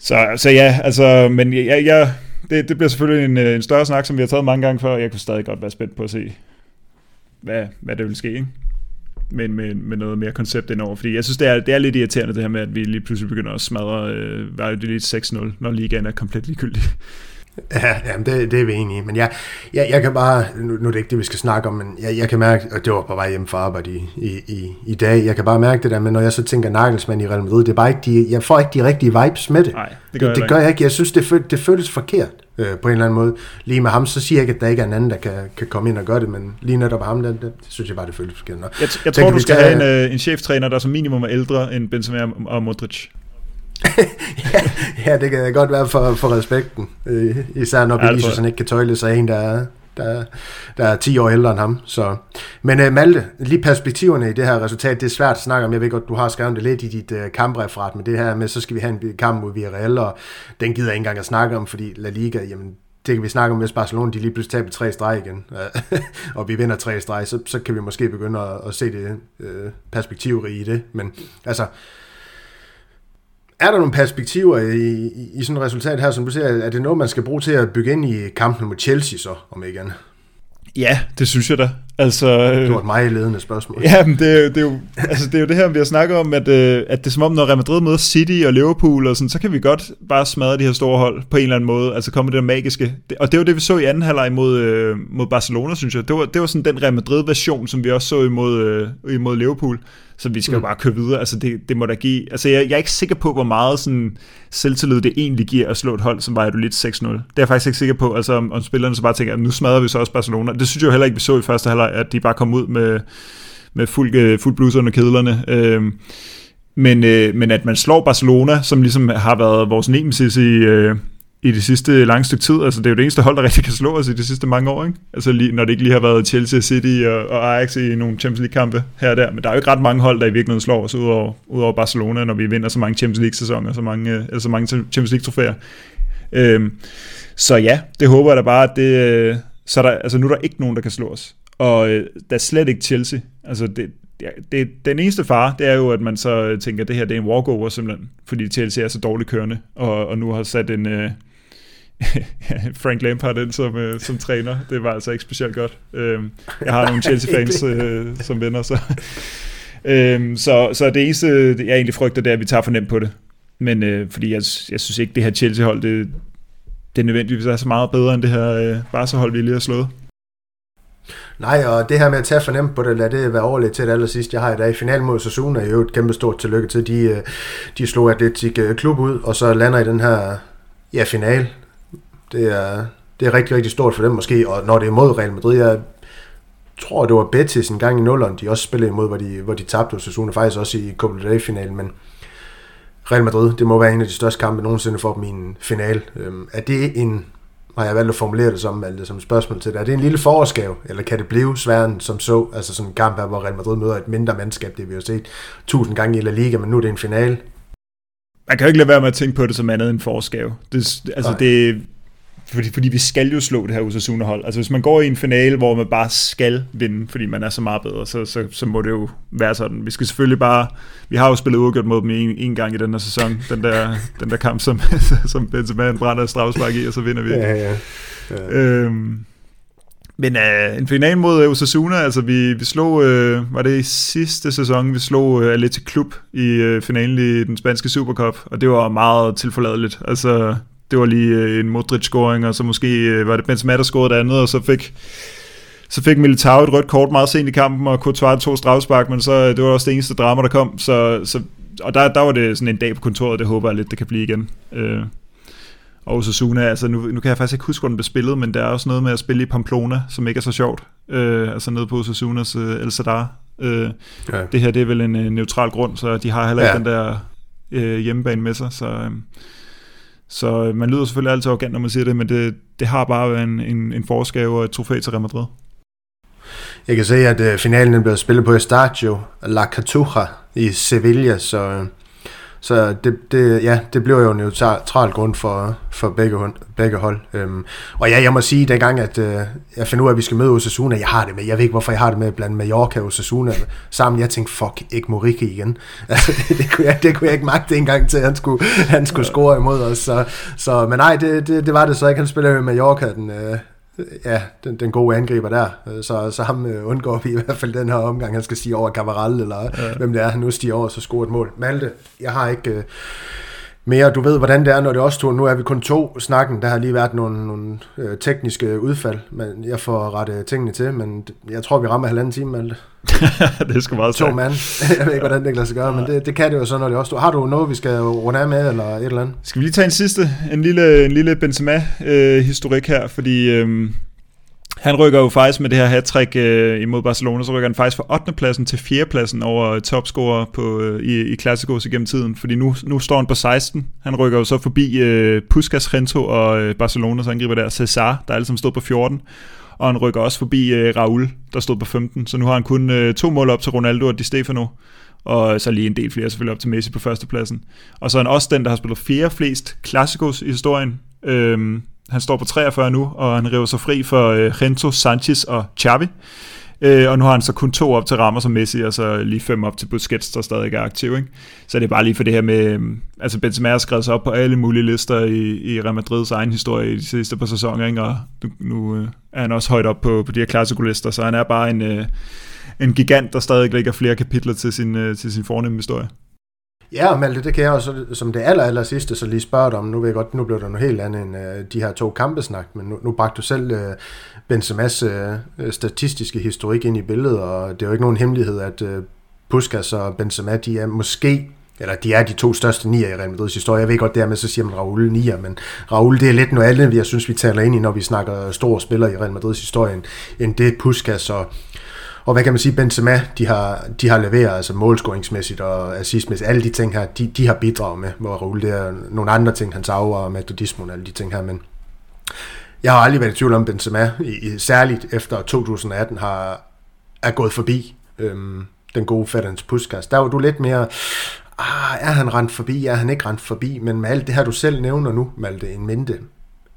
så, så ja, altså, men jeg, jeg, det, det bliver selvfølgelig en, øh, en større snak, som vi har taget mange gange før, jeg kunne stadig godt være spændt på at se, hvad, hvad der vil ske, ikke? Men med, med noget mere koncept indover, fordi jeg synes, det er, det er lidt irriterende det her med, at vi lige pludselig begynder at smadre øh, var 6-0, når ligaen er komplet ligegyldig. Ja, jamen det, det er vi enige i, men jeg, jeg, jeg kan bare, nu, nu er det ikke det, vi skal snakke om, men jeg, jeg kan mærke, og det var på vej hjem fra arbejde i, i, i, i dag, jeg kan bare mærke det der, men når jeg så tænker Nagelsmann i Real Madrid, det er bare ikke de, jeg får ikke de rigtige vibes med det. Nej, det gør, det, jeg, det gør jeg ikke. Jeg synes, det, føl, det føles forkert øh, på en eller anden måde. Lige med ham, så siger jeg ikke, at der ikke er en anden, der kan, kan komme ind og gøre det, men lige netop ham, det, det synes jeg bare, det føles forkert. Jeg, jeg, jeg tror, du skal tage, have en, øh, en cheftræner, der som minimum er ældre end Benzema og Modric. Ja, ja, det kan godt være for, for respekten. Øh, især når ja, Vinicius ikke kan tøjle sig en, der er, der, der er 10 år ældre end ham. Så. Men uh, Malte, lige perspektiverne i det her resultat, det er svært at snakke om. Jeg ved godt, du har skrevet det lidt i dit uh, kampreferat med det her med, så skal vi have en kamp mod Villarreal, og den gider jeg ikke engang at snakke om, fordi La Liga, jamen, det kan vi snakke om, hvis Barcelona de lige pludselig taber tre streg igen, og vi vinder tre streg, så, så kan vi måske begynde at, at se det uh, perspektivrige i det. Men altså, er der nogle perspektiver i, i, i sådan et resultat her, som du ser, er det noget, man skal bruge til at bygge ind i kampen mod Chelsea så, om ikke andet? Ja, det synes jeg da. Altså, det var et meget ledende spørgsmål. Ja, men det, det, er jo, altså, det er jo det her, vi har snakket om, at, øh, at det er som om, når Real Madrid møder City og Liverpool, og sådan, så kan vi godt bare smadre de her store hold på en eller anden måde, altså komme det der magiske. Og det var det, vi så i anden halvleg mod, øh, mod Barcelona, synes jeg. Det var, det var sådan den Real Madrid-version, som vi også så imod, øh, imod Liverpool. Så vi skal mm. jo bare køre videre. Altså det, det må da give... Altså jeg, jeg er ikke sikker på, hvor meget sådan selvtillid det egentlig giver at slå et hold, som lidt 6-0. Det er jeg faktisk ikke sikker på. Altså om, om spillerne så bare tænker, at nu smadrer vi så også Barcelona. Det synes jeg jo heller ikke, vi så i første halvleg, at de bare kom ud med, med fuld, øh, fuld blus under kedlerne. Øh, men, øh, men at man slår Barcelona, som ligesom har været vores nemesis i, øh, i det sidste lange stykke tid. Altså, det er jo det eneste hold, der rigtig kan slå os i de sidste mange år. Ikke? Altså, lige, når det ikke lige har været Chelsea City og, og Ajax i nogle Champions League-kampe her og der. Men der er jo ikke ret mange hold, der i virkeligheden slår os ud over, ud over Barcelona, når vi vinder så mange Champions League-sæsoner, så mange, eller så mange Champions League-trofæer. Øhm, så ja, det håber jeg da bare, at det, øh, så der, altså, nu er der ikke nogen, der kan slå os. Og øh, der er slet ikke Chelsea. Altså, det, ja, det, den eneste far, det er jo, at man så tænker, at det her det er en walkover simpelthen, fordi Chelsea er så dårligt kørende, og, og nu har sat en, øh, Frank Lampard ind som, øh, som træner. Det var altså ikke specielt godt. Øh, jeg har nogle Chelsea-fans øh, som venner, så... øh, så, så det eneste, jeg egentlig frygter, det er, at vi tager for nemt på det. Men øh, fordi jeg, jeg synes ikke, det her Chelsea-hold, det, det nødvendigvis er så meget bedre end det her øh, Barca-hold, vi lige har slået. Nej, og det her med at tage fornemt på det, lad det være overledt til det allersidst. Jeg har i dag i finalen mod Sassuna, er jo et kæmpe stort tillykke til. De, øh, de slog Atletic øh, Klub ud, og så lander i den her ja, final. Det er, det er rigtig, rigtig stort for dem måske, og når det er mod Real Madrid, jeg tror, det var Betis en gang i nulleren, de også spillede imod, hvor de, hvor de tabte hos Sassuna, faktisk også i Copa del Rey-finalen, men Real Madrid, det må være en af de største kampe nogensinde for dem i en final. Øhm, er det en, har jeg valgt at formulere det som, altså som et spørgsmål til det, er det en lille forårsgave, eller kan det blive sværere end som så, altså sådan en kamp her, hvor Real Madrid møder et mindre mandskab, det vi har set tusind gange i La Liga, men nu er det en final. Man kan jo ikke lade være med at tænke på det som andet end forårsgave. Det, altså Nej. det, fordi, fordi vi skal jo slå det her Osasuna-hold. Altså hvis man går i en finale, hvor man bare skal vinde, fordi man er så meget bedre, så, så, så må det jo være sådan. Vi skal selvfølgelig bare, vi har jo spillet uafgjort mod dem en, en gang i den her sæson, den der, den der kamp, som, som Benzema brænder straffespark i, og så vinder vi. Ja, ja. ja. Øhm, men uh, en final mod Osasuna, altså vi, vi slog, uh, var det i sidste sæson, vi slog uh, Athletic Klub i uh, finalen i den spanske Supercup, og det var meget tilforladeligt. Altså det var lige øh, en Modric-scoring, og så måske øh, var det Benzema, der scorede det andet, og så fik, så fik Militao et rødt kort meget sent i kampen, og Courtois to strafspark, men så øh, det var også det eneste drama, der kom. Så, så, og der, der var det sådan en dag på kontoret, det håber jeg lidt, det kan blive igen. Øh, og Osasuna, altså nu, nu kan jeg faktisk ikke huske, hvor den blev spillet, men der er også noget med at spille i Pamplona, som ikke er så sjovt. Øh, altså nede på Osasunas øh, El Sadar. Øh, ja. Det her, det er vel en øh, neutral grund, så de har heller ikke ja. den der øh, hjemmebane med sig, så... Øh, så øh, man lyder selvfølgelig altid arrogant, når man siger det, men det, det har bare været en, en, en forskave og et trofæ til Real Madrid. Jeg kan se, at øh, finalen blev spillet på Estadio La Cartuja i Sevilla, så øh, så det, det, ja, det blev jo en neutral grund for, for begge, begge hold. Øhm, og ja, jeg må sige, dengang, at øh, jeg finder ud af, at vi skal møde Osasuna, jeg har det med, jeg ved ikke, hvorfor jeg har det med blandt Mallorca og Osasuna sammen. Jeg tænkte, fuck, ikke Morike igen. Altså, det, det, kunne jeg, det kunne jeg ikke magte engang til, at han skulle, han skulle score imod os. Så, så, men nej, det, det, det var det så ikke. Han spiller jo i Mallorca, den, øh, ja, den, den gode angriber der. Så, så ham øh, undgår vi i hvert fald den her omgang. Han skal sige over Cavaral, eller ja. hvem det er, han nu stiger over, så scorer et mål. Malte, jeg har ikke øh, mere. Du ved, hvordan det er, når det også to. Nu er vi kun to snakken. Der har lige været nogle, nogle øh, tekniske udfald, men jeg får rette tingene til. Men jeg tror, vi rammer halvanden time, Malte. det skal meget To mand. jeg ved ikke, hvordan det kan lade sig gøre, men det, det kan det jo så, når det også Har du noget, vi skal runde af med, eller et eller andet? Skal vi lige tage en sidste, en lille, en lille Benzema-historik øh, her, fordi øh, han rykker jo faktisk med det her hat øh, imod Barcelona, så rykker han faktisk fra 8. pladsen til 4. pladsen over øh, topscorer på, øh, i, i Klassikos igennem tiden, fordi nu, nu står han på 16. Han rykker jo så forbi øh, Puskas, Rento og øh, Barcelonas angriber der, Cesar, der alle sammen stod på 14 og han rykker også forbi øh, Raul, der stod på 15, så nu har han kun øh, to mål op til Ronaldo og Di Stefano, og så lige en del flere selvfølgelig op til Messi på førstepladsen. Og så er han også den, der har spillet fjerde flest klassikos i historien. Øhm, han står på 43 nu, og han river sig fri for øh, Rento, Sanchez og Xavi. Øh, og nu har han så kun to op til Ramos som Messi, og så lige fem op til Busquets, der stadig er aktiv. Ikke? Så det er bare lige for det her med, øhm, altså Benzema har skrevet sig op på alle mulige lister i, i Real Madrids egen historie i de sidste par sæsoner, ikke? og nu, nu øh, er han også højt op på, på de her klassikolister, så han er bare en, øh, en gigant, der stadig ligger flere kapitler til sin, øh, til sin fornemme historie. Ja, Malte, det kan jeg også som det aller, aller sidste så lige spørge dig om. Nu ved jeg godt, nu blev der noget helt andet end uh, de her to kampesnak, men nu, nu bragte du selv uh, Benzema's uh, statistiske historik ind i billedet, og det er jo ikke nogen hemmelighed, at uh, Puskas og Benzema, de er måske eller de er de to største nier i Real Madrids historie. Jeg ved godt, dermed så siger man Raul nier, men Raul det er lidt noget andet, jeg synes, vi taler ind i, når vi snakker store spillere i Real Madrids historie, end det Puskas og, og hvad kan man sige, Benzema, de har, de har leveret altså målscoringsmæssigt og assistmæssigt, alle de ting her, de, de har bidraget med, hvor Raul det er nogle andre ting, han aura og metodismen og alle de ting her, men jeg har aldrig været i tvivl om Benzema, i, særligt efter 2018 har er gået forbi øhm, den gode Ferenc Puskas. Der var du lidt mere, ah, er han rent forbi, er han ikke rent forbi, men med alt det her, du selv nævner nu, Malte, en mente,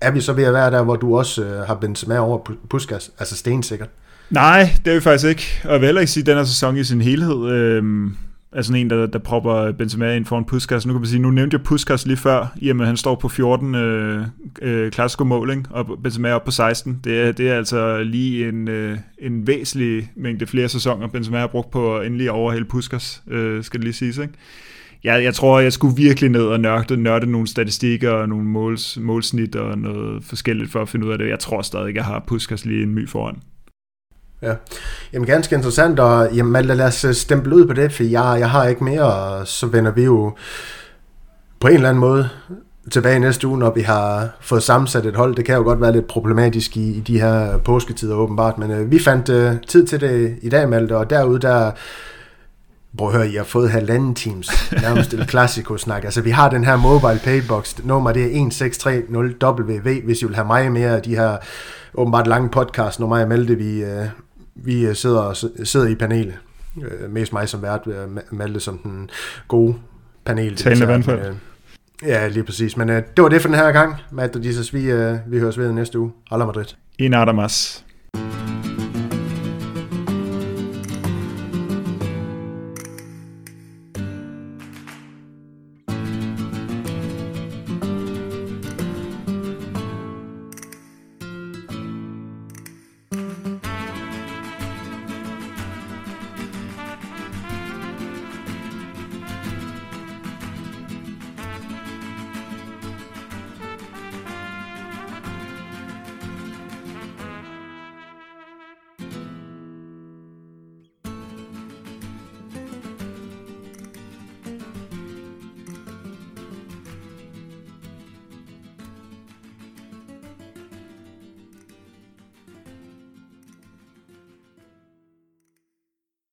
er vi så ved at være der, hvor du også øh, har Benzema over Puskas, altså stensikkert? Nej, det er vi faktisk ikke. Og jeg vil heller ikke sige, at den her sæson i sin helhed øh, er sådan en, der, der propper Benzema ind foran Puskas. Nu kan man sige, nu nævnte jeg Puskas lige før, i og med at han står på 14 øh, øh, klassiske mål, ikke? og Benzema er oppe på 16. Det er, det er altså lige en, øh, en væsentlig mængde flere sæsoner, Benzema har brugt på at endelig overhælde Puskas, øh, skal det lige siges. Ikke? jeg, jeg tror, jeg skulle virkelig ned og nørde, nørde nogle statistikker og nogle måls, målsnit og noget forskelligt for at finde ud af det. Jeg tror stadig, jeg har Puskas lige en my foran. Ja, jamen ganske interessant, og jamen, lad os øh, stemple ud på det, for jeg, jeg har ikke mere, og så vender vi jo på en eller anden måde tilbage næste uge, når vi har fået sammensat et hold. Det kan jo godt være lidt problematisk i, i de her påsketider åbenbart, men øh, vi fandt øh, tid til det i dag, Malte, og derude der Prøv at høre, I har fået halvanden teams, nærmest et klassiko-snak. Altså, vi har den her mobile paybox, nummer det er 1630WV, hvis I vil have mig mere af de her åbenbart lange podcast, når mig og Malte, vi, øh, vi sidder, sidder i panelet. Øh, mest mig som vært, øh, Malte som den gode panel. Talende vandfald. Ja, lige præcis. Men det var det for den her gang. Matt og Jesus, vi, vi høres ved næste uge. Hala Madrid. I nada más.